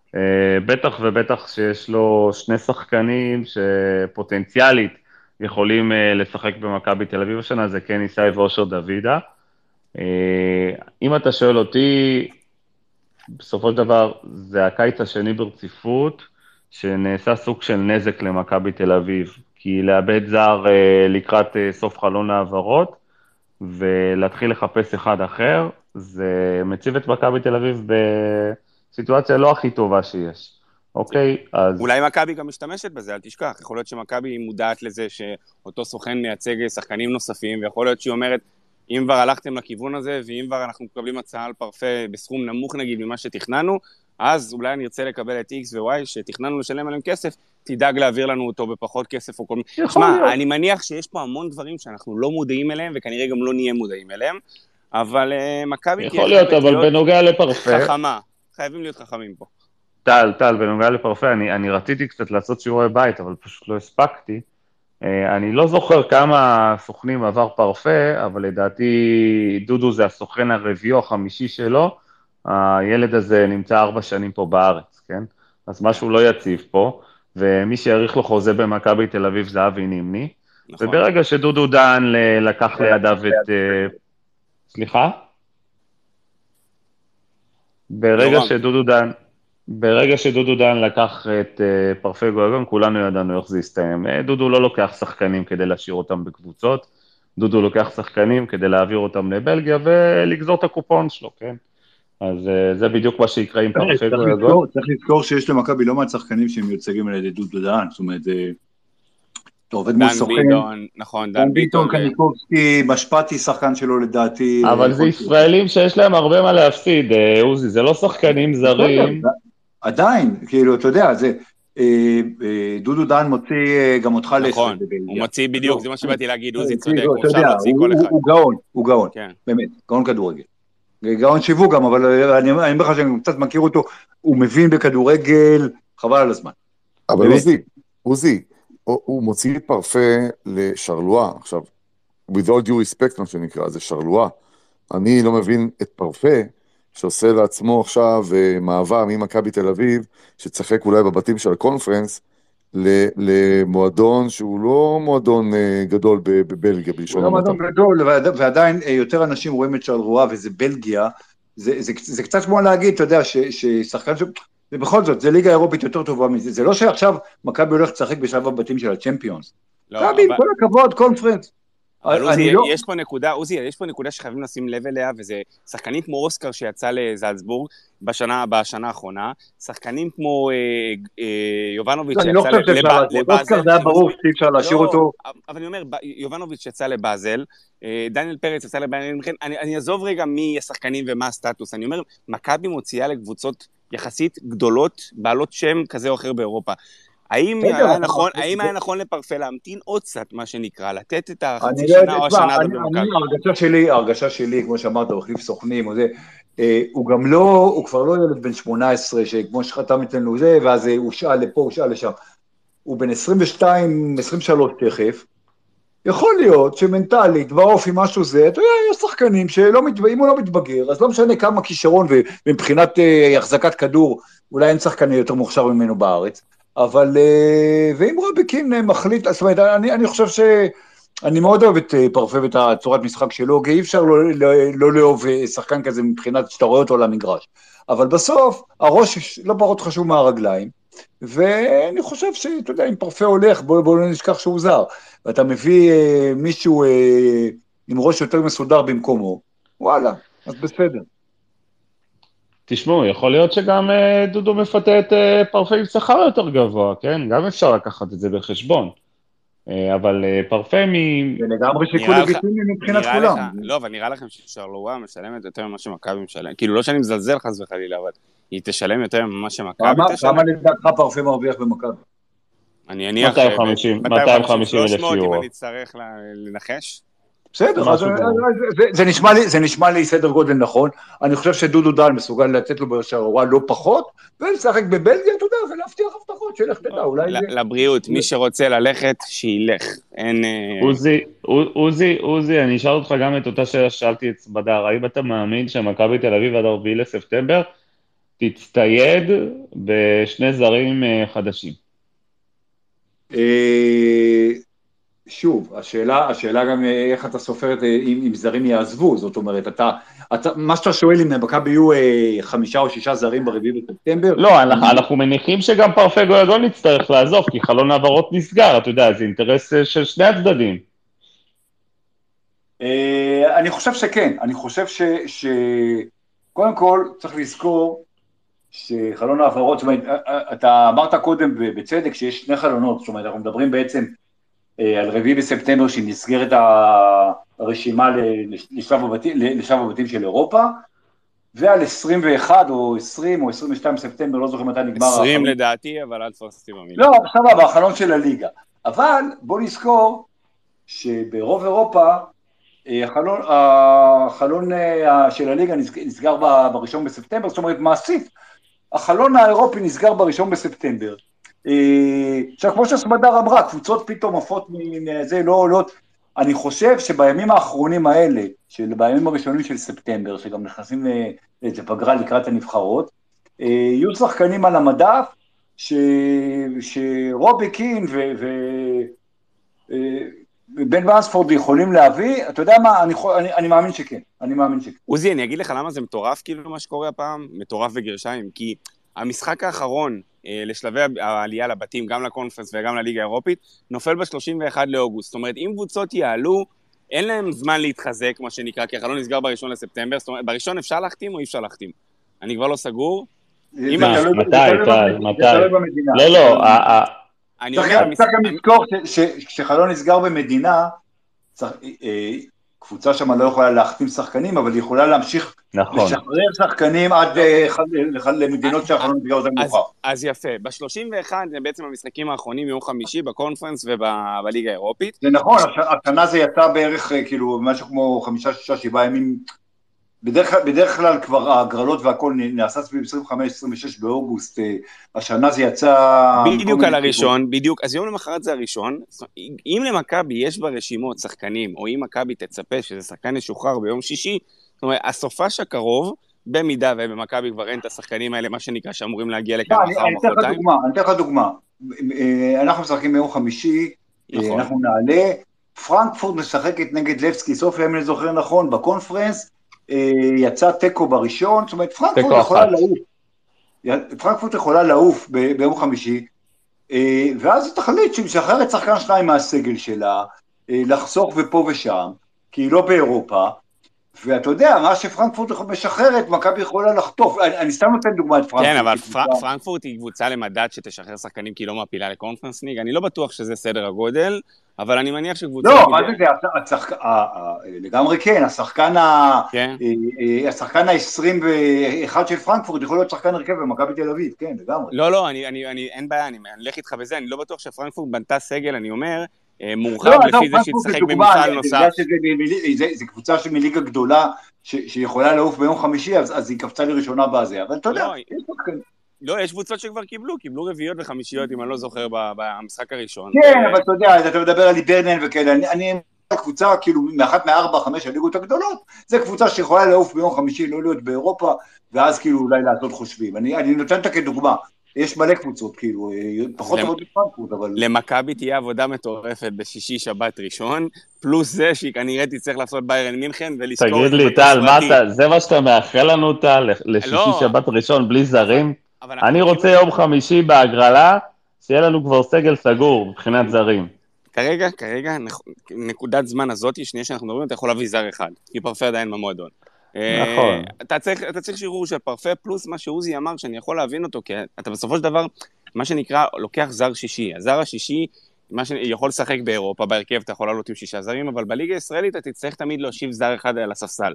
Uh, בטח ובטח שיש לו שני שחקנים שפוטנציאלית יכולים uh, לשחק במכבי תל אביב השנה, זה כן ישי ואושר דוידה. Uh, אם אתה שואל אותי, בסופו של דבר זה הקיץ השני ברציפות, שנעשה סוג של נזק למכבי תל אביב, כי לאבד זר אה, לקראת אה, סוף חלון העברות ולהתחיל לחפש אחד אחר, זה מציב את מכבי תל אביב בסיטואציה לא הכי טובה שיש. אוקיי, אז... אולי מכבי גם משתמשת בזה, אל תשכח. יכול להיות שמכבי מודעת לזה שאותו סוכן מייצג שחקנים נוספים, ויכול להיות שהיא אומרת, אם כבר הלכתם לכיוון הזה, ואם כבר אנחנו מקבלים הצעה על פרפה בסכום נמוך נגיד ממה שתכננו, אז אולי אני ארצה לקבל את X ו-Y שתכננו לשלם עליהם כסף, תדאג להעביר לנו אותו בפחות כסף או כל מיני... שמע, אני מניח שיש פה המון דברים שאנחנו לא מודעים אליהם, וכנראה גם לא נהיה מודעים אליהם, אבל uh, מכבי... יכול להיות, אבל בנוגע לפרפה... חכמה, חייבים להיות חכמים פה. טל, טל, בנוגע לפרפה, אני, אני רציתי קצת לעשות שיעורי בית, אבל פשוט לא הספקתי. Uh, אני לא זוכר כמה סוכנים עבר פרפה, אבל לדעתי דודו זה הסוכן הרביעי או החמישי שלו, הילד הזה נמצא ארבע שנים פה בארץ, כן? אז משהו לא יציב פה, ומי שהאריך לו חוזה במכבי תל אביב זה אבי נימני, נכון. וברגע שדודו דן לקח לידיו את... אה, סליחה? ברגע שדודו דן... ברגע שדודו דן לקח את uh, פרפה גויגון, כולנו ידענו איך זה יסתיים. אה, דודו לא לוקח שחקנים כדי להשאיר אותם בקבוצות, דודו לוקח שחקנים כדי להעביר אותם לבלגיה ולגזור את הקופון שלו, כן? אז אה, זה בדיוק מה שיקרה עם פרפגו יגון. צריך לזכור שיש למכבי לא מעט שחקנים שהם מיוצגים על ידי דודו דהן, זאת אומרת, אתה עובד מול סוכן. דן ביטון, נכון, דן ביטון. קניקובסקי, משפטי שחקן שלו לדעתי. אבל זה ישראלים שיש להם הרבה מה להפסיד, אה, עוזי, זה לא שחקנים זרים. עדיין, כאילו, אתה יודע, זה... אה, דודו דן מוציא גם אותך לסטר. נכון, הוא מוציא בדיוק, זה מה שבאתי להגיד, עוזי צודק, הוא עכשיו מוציא כל אחד. הוא גאון, הוא גאון, כן. באמת, גאון כדורגל. גאון שיווק גם, אבל אני אומר לך שאני קצת מכיר אותו, הוא מבין בכדורגל, חבל על הזמן. אבל עוזי, עוזי, הוא מוציא את פרפה לשרלואה, עכשיו, with all due respect מה שנקרא, זה שרלואה. אני לא מבין את פרפה, שעושה לעצמו עכשיו אה, מעבר ממכבי תל אביב, שצחק אולי בבתים של הקונפרנס, למועדון שהוא לא מועדון אה, גדול בבלגיה, בלשון המעטה. הוא לא מועדון גדול, ועדיין אה, יותר אנשים רואים את שרלרואה וזה בלגיה, זה, זה, זה קצת כמו להגיד, אתה יודע, ששחקן ש... ובכל זאת, זה ליגה אירופית יותר טובה מזה, זה לא שעכשיו מכבי הולך לשחק בשלב הבתים של הצ'מפיונס. לא, מכבי, עם כל הכבוד, קונפרנס. אבל עוזי, לא... יש פה נקודה, עוזי, יש פה נקודה שחייבים לשים לב אליה, וזה שחקנים כמו אוסקר שיצא לזלצבורג בשנה, בשנה האחרונה, שחקנים כמו אה, אה, יובנוביץ' לא, שיצא לבאזל. אוסקר זה היה ברור שאי אפשר להשאיר לא, אותו. אבל אני אומר, יובנוביץ' יצא לבאזל, אה, דניאל פרץ יצא לבאזל, אני, אני אעזוב רגע מי השחקנים ומה הסטטוס, אני אומר, מכבי מוציאה לקבוצות יחסית גדולות, בעלות שם כזה או אחר באירופה. האם היה נכון, האם היה נכון לפרפה להמתין עוד קצת, מה שנקרא, לתת את החצי לא שנה או השנה הזאת במכבי? ההרגשה שלי, ההרגשה שלי, כמו שאמרת, הוא החליף סוכנים או זה, אה, הוא גם לא, הוא כבר לא ילד בן 18, שכמו שחתם אצלנו זה, ואז הוא שאל לפה, הוא שאל לשם. הוא בן 22, 23 תכף, יכול להיות שמנטלית, באופי, משהו זה, אתה יודע, יש שחקנים שלא, אם הוא לא מתבגר, אז לא משנה כמה כישרון, ומבחינת אה, החזקת כדור, אולי אין שחקן יותר מוכשר ממנו בארץ, אבל, אה, ואם רבי קין מחליט, זאת אומרת, אני, אני חושב ש... אני מאוד אוהב את אה, פרפה ואת הצורת משחק שלו, כי אי אפשר לא, לא, לא לאהוב אה, שחקן כזה מבחינת שאתה רואה אותו על המגרש. אבל בסוף, הראש לא פחות חשוב מהרגליים, ואני חושב שאתה יודע, אם פרפה הולך, בואו בוא לא נשכח שהוא זר, ואתה מביא אה, מישהו אה, עם ראש יותר מסודר במקומו, וואלה, אז בסדר. תשמעו, יכול להיות שגם אה, דודו מפתה את אה, פרפה עם שכר יותר גבוה, כן? גם אפשר לקחת את זה בחשבון. אה, אבל אה, פרפה מ... זה לגמרי שיקול לגיטימי מבחינת כולם. לא, אבל נראה לכם ששרלואה משלמת יותר ממה שמכבי משלם. כאילו, לא שאני מזלזל חס וחלילה, אבל היא תשלם יותר ממה שמכבי תשלם. כמה לדעתך פרפה מרוויח במכבי? אני אניח... 250 250 אלף 300 אם יורו. אני אצטרך לנחש. בסדר, אז כזה. זה- זה נשמע לי- זה נשמע לי סדר גודל נכון. אני חושב שדודו דן מסוגל לתת לו בשערורה לא פחות, ולשחק בבלגיה, אתה יודע, ולהבטיח הבטחות, שילך תדע, אולי זה... ל- לבריאות, מי שרוצה ללכת, שילך. אין... אה, עוזי, עוזי, עוזי, אני אשאל אותך גם את אותה שאלה ששאלתי את סמדר, האם אתה מאמין שמכבי תל אביב עד 4 לספטמבר תצטייד בשני זרים אה, חדשים? שוב, השאלה, השאלה גם אה, איך אתה סופר את, אה, אם, אם זרים יעזבו, זאת אומרת, אתה, אתה, מה שאתה שואל אם למכבי יהיו אה, חמישה או שישה זרים ברביעי בספטמבר, לא, אנחנו אנחנו מניחים שגם פרפה גויגון יצטרך לעזוב, כי חלון העברות נסגר, אתה יודע, זה אינטרס אה, של שני הצדדים. אה, אני חושב שכן, אני חושב ש, ש... קודם כל צריך לזכור שחלון העברות, זאת אומרת, אתה אמרת קודם בצדק שיש שני חלונות, זאת אומרת, אנחנו מדברים בעצם על רביעי בספטמבר שנסגרת הרשימה לשלב הבתים, לשלב הבתים של אירופה, ועל 21 או 20 או 22 בספטמבר, לא זוכר מתי נגמר 20 החלון. לדעתי, אבל אל תפוס אותי במילה. לא, סבבה, החלון של הליגה. אבל בוא נזכור שברוב אירופה, אה, החלון, החלון אה, של הליגה נסג- נסגר בראשון בספטמבר, זאת אומרת מעשית, החלון האירופי נסגר בראשון בספטמבר. אה, עכשיו, כמו שסמדר אמרה, קבוצות פתאום עפות מזה, לא, לא, אני חושב שבימים האחרונים האלה, של בימים הראשונים של ספטמבר, שגם נכנסים ל- לאיזה פגרה לקראת הנבחרות, אה, יהיו שחקנים על המדף, ש... שרובי קין ו... ו... אה, ובן באנספורד יכולים להביא, אתה יודע מה, אני, אני, אני מאמין שכן, אני מאמין שכן. עוזי, אני אגיד לך למה זה מטורף, כאילו, מה שקורה הפעם? מטורף בגרשיים. כי המשחק האחרון אה, לשלבי העלייה לבתים, גם לקונפרנס וגם לליגה האירופית, נופל ב-31 לאוגוסט. זאת אומרת, אם קבוצות יעלו, אין להם זמן להתחזק, מה שנקרא, כי החלון נסגר בראשון לספטמבר. זאת אומרת, בראשון אפשר להחתים או אי אפשר להחתים? אני כבר לא סגור. אני- זה מתי, טל, מתי? במדינה. לא, לא, צריך אומר, גם- המש- צריך גם לזכור ש- ש- כשחלון נסגר במדינה, אה, קבוצה שם לא יכולה להחתים שחקנים, אבל היא יכולה להמשיך נכון. לשחרר שחקנים עד אה, למדינות נסגר יותר אז, מאוחר. אז יפה, ב-31 זה בעצם המשחקים האחרונים, יום חמישי, בקונפרנס ובליגה האירופית. זה נכון, הש- השנה זה יצא בערך אה, כאילו משהו כמו חמישה, שישה, שבעה ימים. בדרך בדרך כלל כבר ההגרלות והכל נעשה סביב 25-26 באוגוסט, אה, השנה זה יצא... בדיוק על הראשון, בדיוק, אז יום למחרת זה הראשון. אם למכבי יש ברשימות שחקנים, או אם מכבי תצפה שזה שחקן ישוחרר ביום שישי, זאת אומרת, הסופש הקרוב, במידה ובמכבי כבר אין את השחקנים האלה, מה שנקרא, שאמורים להגיע לכאן לא, מחר, אני אתן לך מחרתיים. דוגמה, אני אתן לך דוגמה. אה, אנחנו משחקים ביום חמישי, אה, נכון. אנחנו נעלה, פרנקפורט משחקת נגד לבסקי סופיה, אם אני זוכר נכון, בקונפרנס, יצא תיקו בראשון, זאת אומרת, פרנקפורט יכולה. לעוף. פרנקפורט יכולה לעוף ביום חמישי, אה, ואז היא תחליט שהיא משחררת שחקן שניים מהסגל שלה, אה, לחסוך ופה ושם, כי היא לא באירופה, ואתה יודע, מה שפרנקפורט משחררת, מכבי יכולה לחטוף. אני, אני סתם נותן דוגמא את פרנקפורט. כן, אבל פר- פרנקפורט היא קבוצה למדד שתשחרר שחקנים כי היא לא מעפילה לקונפרנס ליג. אני לא בטוח שזה סדר הגודל, אבל אני מניח שקבוצה... לא, מה זה זה, השח- השחק- ה- ה- לגמרי כן, השחקן ה- כן. אה, אה, השחקן ה-21 של פרנקפורט יכול להיות שחקן הרכב במכבי תל אביב, כן, לגמרי. לא, לא, אני, אני, אני, אין בעיה, אני אני אלך איתך בזה, אני לא בטוח שפרנקפורט בנתה סגל, אני אומר, מורחב לא, לפי זה פרנקפורט זה דוגמה, במפעל נוסף. זה- קבוצה של מליגה גדולה, ש- שיכולה לעוף ביום חמישי, אז אז היא קפצה לראשונה בזה, אבל אתה יודע, לא, יש. לא, יש קבוצות שכבר קיבלו, קיבלו רביעיות וחמישיות, אם אני לא זוכר, במשחק הראשון. כן, אבל אתה יודע, אתה מדבר על ליברנן וכאלה, אני- אני... קבוצה כאילו מאחת מארבע, חמש הליגות הגדולות, זה קבוצה שיכולה לעוף ביום חמישי, לא להיות באירופה, ואז כאילו אולי לעשות חושבים. אני, אני נותן אותה כדוגמה. יש מלא קבוצות, כאילו, אה, פחות למ- טובות מפרנקפורט, אבל... למכבי תהיה עבודה מטורפת בשישי שבת ראשון, פלוס זה שהיא כנראה תצטרך לעשות ביירן מינכן ולזכור תגיד לי, טל, מה. אתה, זה מה שאתה מאחל לנו, טל, לשישי לא. שבת ראשון בלי זרים? אני רוצה יום חמישי בהגרלה, שיהיה לנו כבר סגל סגור מבחינת זרים. כרגע, כרגע, נקודת זמן הזאת, שנייה שאנחנו מדברים, אתה יכול להביא זר אחד, כי פרפה עדיין במועדון. אה, נכון. אתה צריך, אתה צריך שחרור של פרפה, פלוס מה שעוזי אמר, שאני יכול להבין אותו, כי אתה בסופו של דבר, מה שנקרא, לוקח זר שישי. הזר השישי, מה ש... יכול לשחק באירופה, בהרכב אתה יכול לעלות עם שישה זרים, אבל בליגה הישראלית אתה תצטרך תמיד להושיב זר אחד על הספסל.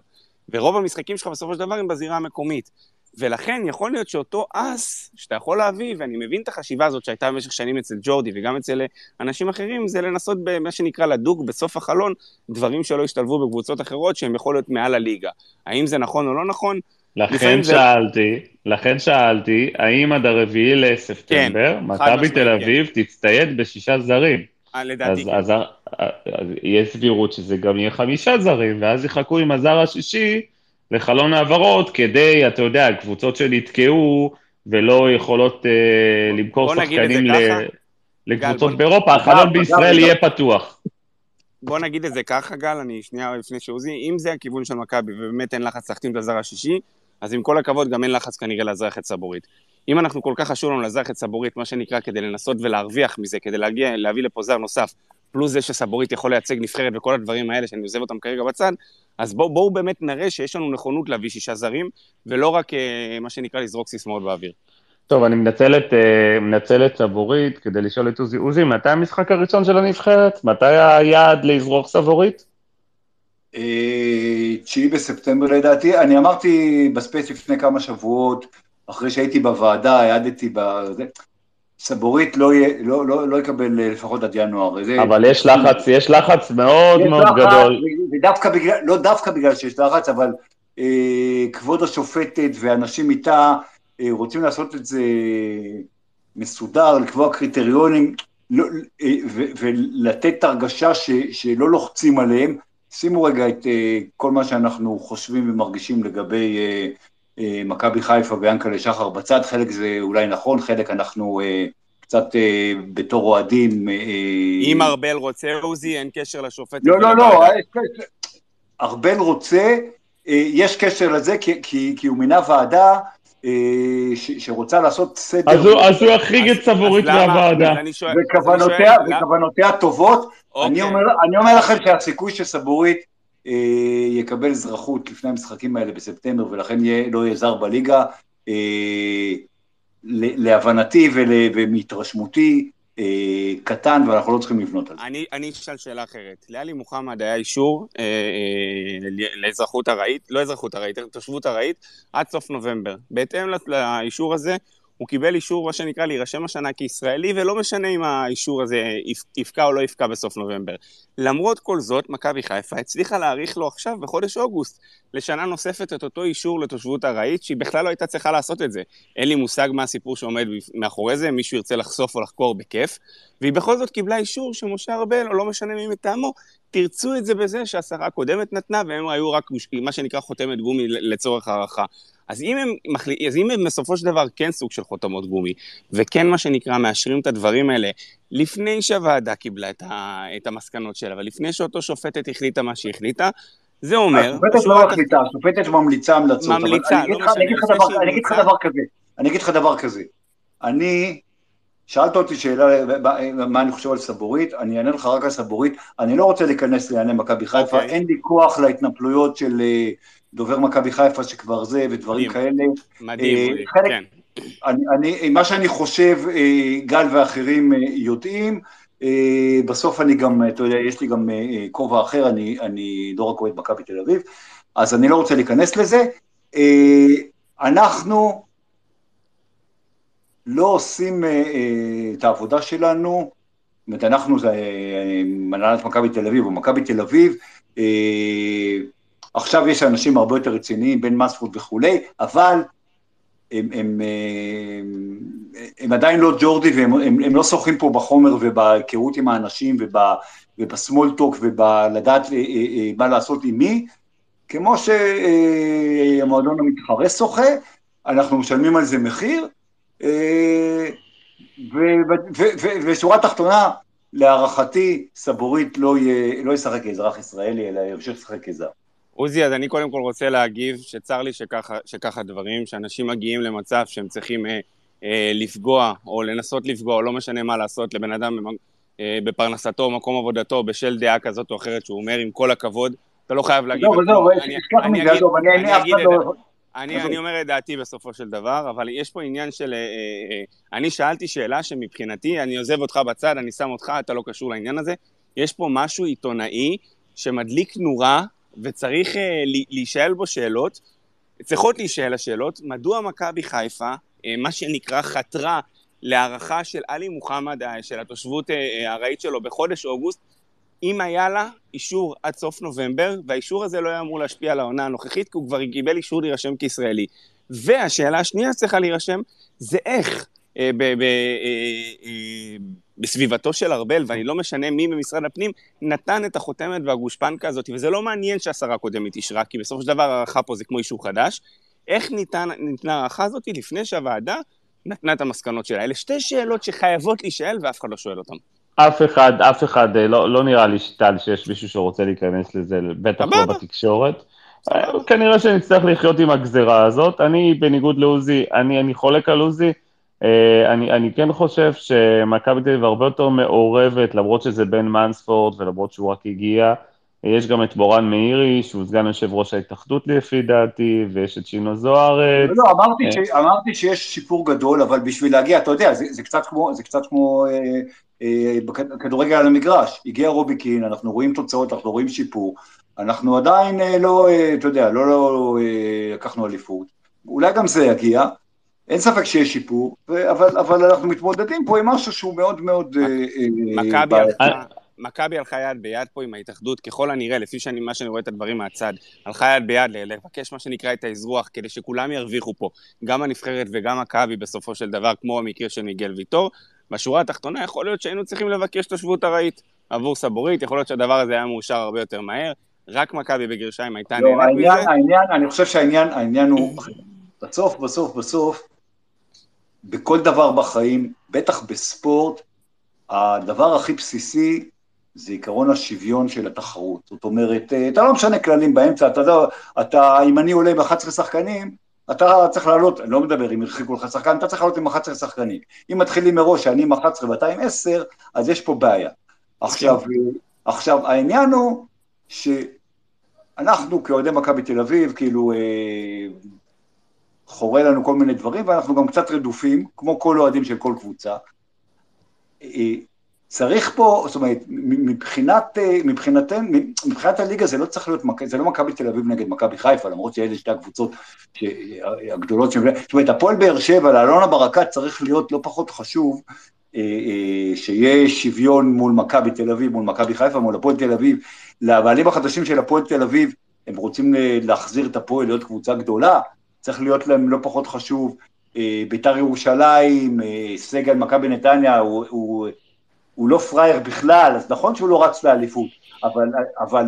ורוב המשחקים שלך בסופו של דבר הם בזירה המקומית. ולכן יכול להיות שאותו אס שאתה יכול להביא, ואני מבין את החשיבה הזאת שהייתה במשך שנים אצל ג'ורדי וגם אצל אנשים אחרים, זה לנסות במה שנקרא לדוג בסוף החלון דברים שלא השתלבו בקבוצות אחרות שהם יכול להיות מעל הליגה. האם זה נכון או לא נכון? לכן לפעמים זה- שאלתי, לכן שאלתי, האם עד הרביעי לספטמבר, כן, מכבי תל כן. אביב תצטייד בשישה זרים. אה, לדעתי אז, כן. אז, אז יש סבירות שזה גם יהיה חמישה זרים, ואז יחכו עם הזר השישי לחלון העברות, כדי, אתה יודע, קבוצות שנתקעו ולא יכולות אה, למכור שחקנים. ל, לקבוצות בוא- באירופה, החלון בישראל יהיה פתוח. בוא נגיד את זה ככה, גל, אני שנייה לפני שעוזי, אם זה הכיוון של מכבי ובאמת אין לחץ להחתים את הזר השישי, אז עם כל הכבוד גם אין לחץ כנראה לאזרח את סבורית. אם אנחנו כל כך חשוב לנו לאזרח את סבורית, מה שנקרא, כדי לנסות ולהרוויח מזה, כדי להגיע, להביא לפה זר נוסף, פלוס זה שסבורית יכול לייצג נבחרת וכל הדברים האלה, שאני עוזב אותם כרגע בצד, אז בואו בוא באמת נראה שיש לנו נכונות להביא שישה זרים, ולא רק אה, מה שנקרא לזרוק סיסמאות באוויר. טוב, אני מנצל את, אה, מנצל את סבורית כדי לשאול את עוזי. עוזי, מתי המשחק הראשון של הנבחרת? מתי היעד לזרוק סבורית? אה, תשיעי בספטמבר לדעתי. אני אמרתי ב space לפני כמה שבועות, אחרי שהייתי בוועדה, העדתי בזה, סבורית לא, יהיה, לא, לא, לא יקבל אה, לפחות עד ינואר. זה, אבל יש לחץ, יש לחץ מאוד יש מאוד לחץ, גדול. ודווקא בגלל, לא דווקא בגלל שיש לחץ, אבל אה, כבוד השופטת ואנשים איתה אה, רוצים לעשות את זה מסודר, לקבוע קריטריונים לא, אה, ו, ולתת הרגשה ש, שלא לוחצים עליהם. שימו רגע את אה, כל מה שאנחנו חושבים ומרגישים לגבי אה, מכבי חיפה ויענקלה שחר בצד, חלק זה אולי נכון, חלק אנחנו אה, קצת אה, בתור אוהדים. אה, אם ארבל רוצה עוזי, אין קשר לשופט. לא, לא. לא, ארבל רוצה, אה, יש קשר לזה, כי, כי, כי הוא מינה ועדה אה, ש, שרוצה לעשות סדר. אז הוא, אז הוא יחריג אז- את סבורית למה- מהוועדה. וכוונותיה, וכוונותיה טובות. אוקיי. אני, אומר, אני אומר לכם שהסיכוי שסבורית אה, יקבל אזרחות לפני המשחקים האלה בספטמבר, ולכן יהיה, לא יהיה זר בליגה, אה, להבנתי ומהתרשמותי, אה, קטן, ואנחנו לא צריכים לבנות על זה. אני, אני אשאל שאלה אחרת. לאלי מוחמד היה אישור אה, אה, לאזרחות ארעית, לא אזרחות ארעית, תושבות ארעית, עד סוף נובמבר. בהתאם לאישור הזה, הוא קיבל אישור, מה שנקרא, להירשם השנה כישראלי, ולא משנה אם האישור הזה יפ- יפקע או לא יפקע בסוף נובמבר. למרות כל זאת, מכבי חיפה הצליחה להאריך לו עכשיו, בחודש אוגוסט, לשנה נוספת את אותו אישור לתושבות ארעית, שהיא בכלל לא הייתה צריכה לעשות את זה. אין לי מושג מה הסיפור שעומד מאחורי זה, מישהו ירצה לחשוף או לחקור בכיף. והיא בכל זאת קיבלה אישור שמשה ארבל, או לא משנה מי מטעמו, תרצו את זה בזה שהשרה הקודמת נתנה, והם היו רק מה שנקרא חותמת גומי לצורך הערכה. אז אם, הם מחל... אז אם הם בסופו של דבר כן סוג של חותמות גומי, וכן מה שנקרא מאשרים את הדברים האלה, לפני שהוועדה קיבלה את, ה... את המסקנות שלה, ולפני שאותו שופטת החליטה מה שהחליטה, זה אומר... השופטת לא מחליטה, השופטת ממליצה המלצות. ממליצה, אני אגיד לא משנה, אני אגיד לך דבר כזה, אני אגיד לך דבר כזה. אני, שאלת אותי שאלה, מה- אני חושב על סבורית, אני אענה לך רק על סבורית. אני לא רוצה להיכנס לענייני מכבי חיפה, אוקיי. אין לי כוח להתנפלויות של אה, דובר מכבי חיפה שכבר זה ודברים מדהים. כאלה. מדהים, אה, חלק- כן. אני, אני, מה שאני חושב, אה, גל ואחרים אה, יודעים, אה, בסוף אני גם, אתה יודע, יש לי גם אה, כובע אחר, אני, אני לא רק אוהד מכבי תל אביב, אז אני לא רוצה להיכנס לזה. אה, אנחנו לא עושים אה, אה, את העבודה שלנו, זאת אומרת, אנחנו זה אה, הנהלת מכבי תל אביב או מכבי תל אביב, עכשיו יש אנשים הרבה יותר רציניים, בן מספורד וכולי, אבל הם, הם, הם, הם עדיין לא ג'ורדי והם הם, הם לא שוחים פה בחומר ובהיכרות עם האנשים וב, ובסמולטוק ובלדעת מה לעשות עם מי, כמו שהמועדון המתחרה שוחה, אנחנו משלמים על זה מחיר, ושורה תחתונה, להערכתי, סבורית לא יהיה- לא ישחק כאזרח ישראלי, אלא ימשיך לשחק כזר. עוזי, אז אני קודם כל רוצה להגיב שצר לי שככה, שככה דברים, שאנשים מגיעים למצב שהם צריכים אה, אה, לפגוע, או לנסות לפגוע, או לא משנה מה לעשות לבן אדם אה, בפרנסתו, מקום עבודתו, בשל דעה כזאת או אחרת שהוא אומר, עם כל הכבוד, אתה לא חייב להגיד... עזוב, עזוב, אני- תשכח מזה, עזוב, אני אף אגיד אחד את לא... אני. אני אומר את דעתי בסופו של דבר, אבל יש פה עניין של... אה, אה, אה, אני שאלתי שאלה שמבחינתי, אני עוזב אותך בצד, אני שם אותך, אתה לא קשור לעניין הזה. יש פה משהו עיתונאי שמדליק נורה, וצריך אה, להישאל בו שאלות. צריכות להישאל השאלות, מדוע מכבי חיפה, אה, מה שנקרא, חתרה להערכה של עלי מוחמד, אה, של התושבות אה, הארעית שלו בחודש אוגוסט, אם היה לה אישור עד סוף נובמבר, והאישור הזה לא היה אמור להשפיע על העונה הנוכחית, כי הוא כבר קיבל אישור להירשם כישראלי. והשאלה השנייה שצריכה להירשם, זה איך אה, ב- ב- אה, אה, בסביבתו של ארבל, ואני לא משנה מי במשרד הפנים, נתן את החותמת והגושפנקה הזאת, וזה לא מעניין שהשרה הקודמת אישרה, כי בסופו של דבר הערכה פה זה כמו אישור חדש. איך ניתן, ניתנה ההערכה הזאת לפני שהוועדה נתנה את המסקנות שלה? אלה שתי שאלות שחייבות להישאל ואף אחד לא שואל אותן. אף אחד, אף אחד, אה, לא, לא נראה לי טל שיש מישהו שרוצה להיכנס לזה, בטח לא. בתקשורת. אה, כנראה שנצטרך לחיות עם הגזרה הזאת. אני, בניגוד לעוזי, אני, אני חולק על עוזי. אה, אני, אני כן חושב שמכבי תל אביב הרבה יותר מעורבת, למרות שזה בן מנספורד ולמרות שהוא רק הגיע. יש גם את מורן מאירי, שהוא סגן יושב ראש ההתאחדות לפי דעתי, ויש את שינו זוארץ. לא, אמרתי, אה. ש, אמרתי שיש שיפור גדול, אבל בשביל להגיע, אתה יודע, זה, זה קצת כמו, זה קצת כמו אה, אה, בכדורגל על המגרש. הגיע רובי קין, אנחנו רואים תוצאות, אנחנו רואים שיפור. אנחנו עדיין אה, לא, אה, אתה יודע, לא, לא לקחנו אליפות. אולי גם זה יגיע. אין ספק שיש שיפור, אבל, אבל אנחנו מתמודדים פה עם משהו שהוא מאוד מאוד... מכבי. הלכה, יד ביד פה עם ההתאחדות, ככל הנראה, לפי שאני, מה שאני רואה את הדברים מהצד, הלכה יד ביד לבקש מה שנקרא את האזרוח, כדי שכולם ירוויחו פה, גם הנבחרת וגם מכבי בסופו של דבר, כמו המקרה של מיגל ויטור. בשורה התחתונה, יכול להיות שהיינו צריכים לבקש תושבות ארעית עבור סבורית, יכול להיות שהדבר הזה היה מאושר הרבה יותר מהר, רק מכבי בגרשיים הייתה לא, נהנית העניין, מזה. העניין, אני חושב שהעניין העניין הוא, בסוף, בסוף, בסוף, בכל דבר בחיים, בטח בספורט, הדבר הכי בסיסי זה עיקרון השוויון של התחרות. זאת אומרת, אה, אתה לא משנה כללים באמצע, אתה יודע, אתה, אם אני עולה עם 11 שחקנים, אתה צריך לעלות, אני לא מדבר אם הרחיקו לך שחקן, אתה צריך לעלות עם 11 שחקנים. אם מתחילים מראש שאני עם 11 ואתה עם 10, אז יש פה בעיה. עכשיו, אה, עכשיו, העניין הוא שאנחנו כאוהדי מכבי תל אביב, כאילו, אה, חורה לנו כל מיני דברים, ואנחנו גם קצת רדופים, כמו כל אוהדים של כל קבוצה. אה, צריך פה, זאת אומרת, מבחינת, אה, מבחינתן, מבחינת הליגה זה לא צריך להיות, זה לא מכבי תל אביב נגד מכבי חיפה, למרות שאלה שתי הקבוצות הגדולות, ש- זאת אומרת, הפועל באר שבע לאלונה ברקת צריך להיות לא פחות חשוב, אה, אה, שיהיה שוויון מול מכבי תל אביב, מול מכבי חיפה, מול הפועל תל אביב. לבעלים החדשים של הפועל תל אביב, הם רוצים להחזיר את הפועל להיות קבוצה גדולה, צריך להיות להם לא פחות חשוב. ביתר ירושלים, סגל מכבי נתניה, הוא, הוא, הוא לא פראייר בכלל, אז נכון שהוא לא רץ לאליפות, אבל, אבל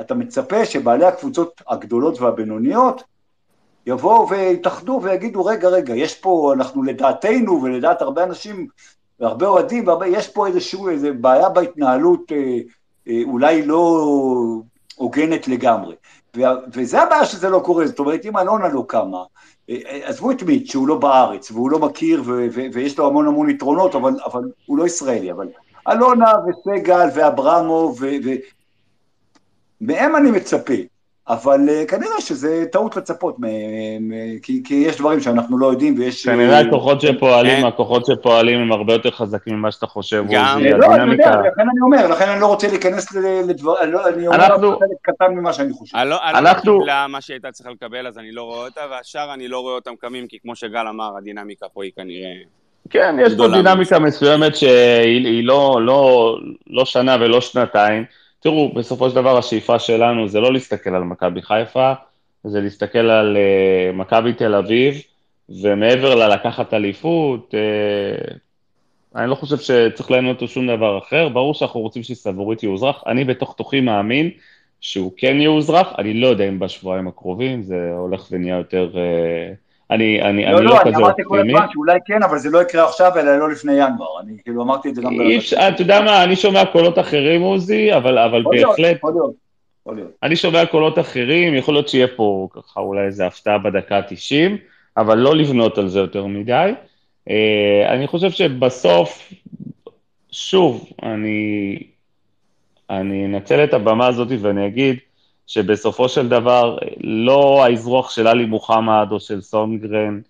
אתה מצפה שבעלי הקבוצות הגדולות והבינוניות יבואו ויתאחדו ויגידו, רגע, רגע, יש פה, אנחנו לדעתנו ולדעת הרבה אנשים, והרבה אוהדים, יש פה איזשהו, איזו בעיה בהתנהלות אה, אה, אולי לא הוגנת לגמרי. וה- וזה הבעיה שזה לא קורה, זאת אומרת, אם אלונה לא קמה, עזבו את מיט, שהוא לא בארץ, והוא לא מכיר, ו- ו- ויש לו המון המון יתרונות, אבל, אבל הוא לא ישראלי, אבל אלונה וסגל ואברמו, ו- ו- מהם אני מצפה, אבל אה, כנראה שזה טעות לצפות, כי, כי יש דברים שאנחנו לא יודעים, ויש... כנראה אה, הכוחות שפועלים, אין. הכוחות שפועלים הם הרבה יותר חזקים ממה שאתה חושב, גם- עוזי, לא, אתה יודע. לכן אני אומר, לכן אני לא רוצה להיכנס לדבר, אני לא- אני אומר חלק קטן ממה שאני חושב. אלונה אלונה אנחנו- קיבלה מה שהיא הייתה צריכה לקבל, אז אני לא רואה אותה, והשאר אני לא רואה אותם קמים, כי כמו שגל אמר, הדינמיקה פה היא כנראה... כן, יש פה דינמיקה מסוימת שהיא היא לא, לא, לא שנה ולא שנתיים. תראו, בסופו של דבר השאיפה שלנו זה לא להסתכל על מכבי חיפה, זה להסתכל על uh, מכבי תל אביב, ומעבר ללקחת אליפות, uh, אני לא חושב שצריך לעניין אותו שום דבר אחר. ברור שאנחנו רוצים שסבורית יאוזרח. אני בתוך תוכי מאמין שהוא כן יאוזרח, אני לא יודע אם בשבועיים הקרובים, זה הולך ונהיה יותר... Uh, אני, אני, לא, אני לא, לא אני כזה אמרתי כל אופטימי. הזמן שאולי כן, אבל זה לא יקרה עכשיו, אלא לא לפני ינואר. אני כאילו אמרתי את זה גם... אי אפשר- אתה יודע מה, אני שומע קולות אחרים, עוזי, אבל, אבל להיות, בהחלט, יכול להיות, יכול להיות. אני שומע קולות אחרים, יכול להיות שיהיה פה ככה אולי איזה הפתעה בדקה ה-90, אבל לא לבנות על זה יותר מדי. אה, אני חושב שבסוף, שוב, אני, אני אנצל את הבמה הזאת ואני אגיד שבסופו של דבר, לא האזרוח של עלי מוחמד או של סונגרן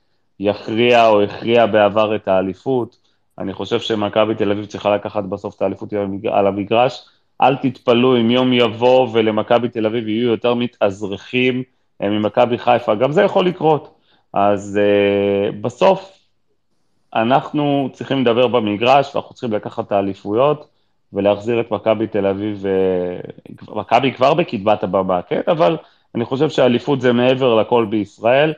יכריע או הכריע בעבר את האליפות. אני חושב שמכבי תל אביב צריכה לקחת בסוף את האליפות על המגרש. אל תתפלאו אם יום יבוא ולמכבי תל אביב יהיו יותר מתאזרחים אה, ממכבי חיפה, גם זה יכול לקרות. אז uh, בסוף אנחנו צריכים לדבר במגרש, ואנחנו צריכים לקחת את האליפויות ולהחזיר את מכבי תל אביב, uh, מכבי כבר בקדמת הבמה, כן? אבל אני חושב שהאליפות זה מעבר לכל בישראל,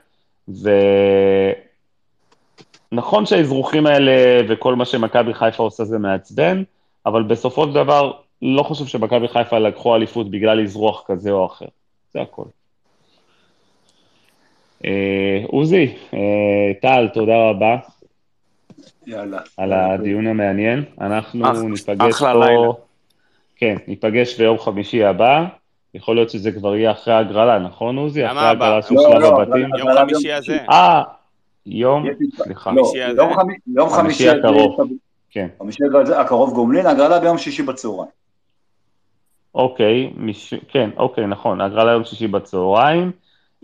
ונכון שהאזרוחים האלה וכל מה שמכבי חיפה עושה זה מעצבן, אבל בסופו של דבר לא חושב שמכבי חיפה לקחו אליפות בגלל אזרוח כזה או אחר, זה הכל. אה, עוזי, אה, טל, תודה רבה יאללה. על הדיון המעניין. אנחנו אח- ניפגש אחלה פה... לילה. כן, ניפגש ביום חמישי הבא. יכול להיות שזה כבר יהיה אחרי ההגרלה, נכון עוזי? למה אחרי הבא? ההגרלה של לא, שלב לא, הבתים? יום חמישי הזה. אה, יום, סליחה. לא, חמישי הזה. יום חמי- יום חמישי הקרוב. כן. חמישי הזה, הקרוב גומלין, הגרלה ביום שישי בצהריים. אוקיי. כן, אוקיי, נכון, הגרלה יום שישי בצהריים.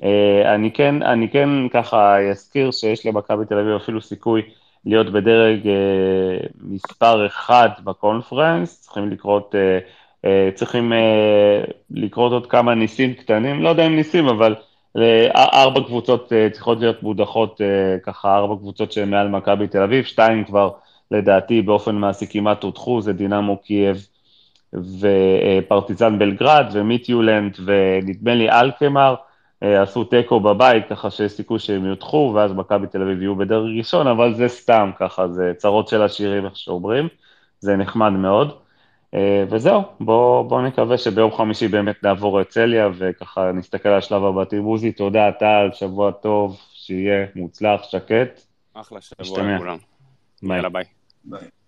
אה, אני כן, אני כן ככה אזכיר שיש למכבי תל אביב אפילו סיכוי להיות בדרג אה, מספר אחד בקונפרנס, צריכים לקרות, אה, אה, צריכים לקרות עוד כמה ניסים קטנים, לא יודע אם ניסים, אבל ארבע קבוצות צריכות להיות מודחות, ככה ארבע קבוצות שהן מעל מכבי תל אביב, שתיים כבר לדעתי באופן מעשי כמעט הודחו, זה דינמו קייב ופרטיזן בלגרד ומיטיולנד ונדמה לי אלקמר, עשו תיקו בבית, ככה שיש סיכוי שהם יודחו, ואז מכבי תל אביב יהיו בדרג ראשון, אבל זה סתם ככה, זה צרות של עשירים, איך שאומרים, זה נחמד מאוד. אה, וזהו, בואו בוא נקווה שביום חמישי באמת נעבור את צליה, וככה נסתכל על שלב הבתים. עוזי, תודה, טל, שבוע טוב, שיהיה מוצלח, שקט. אחלה שבוע. לכולם. ביי. יאללה ביי. ביי.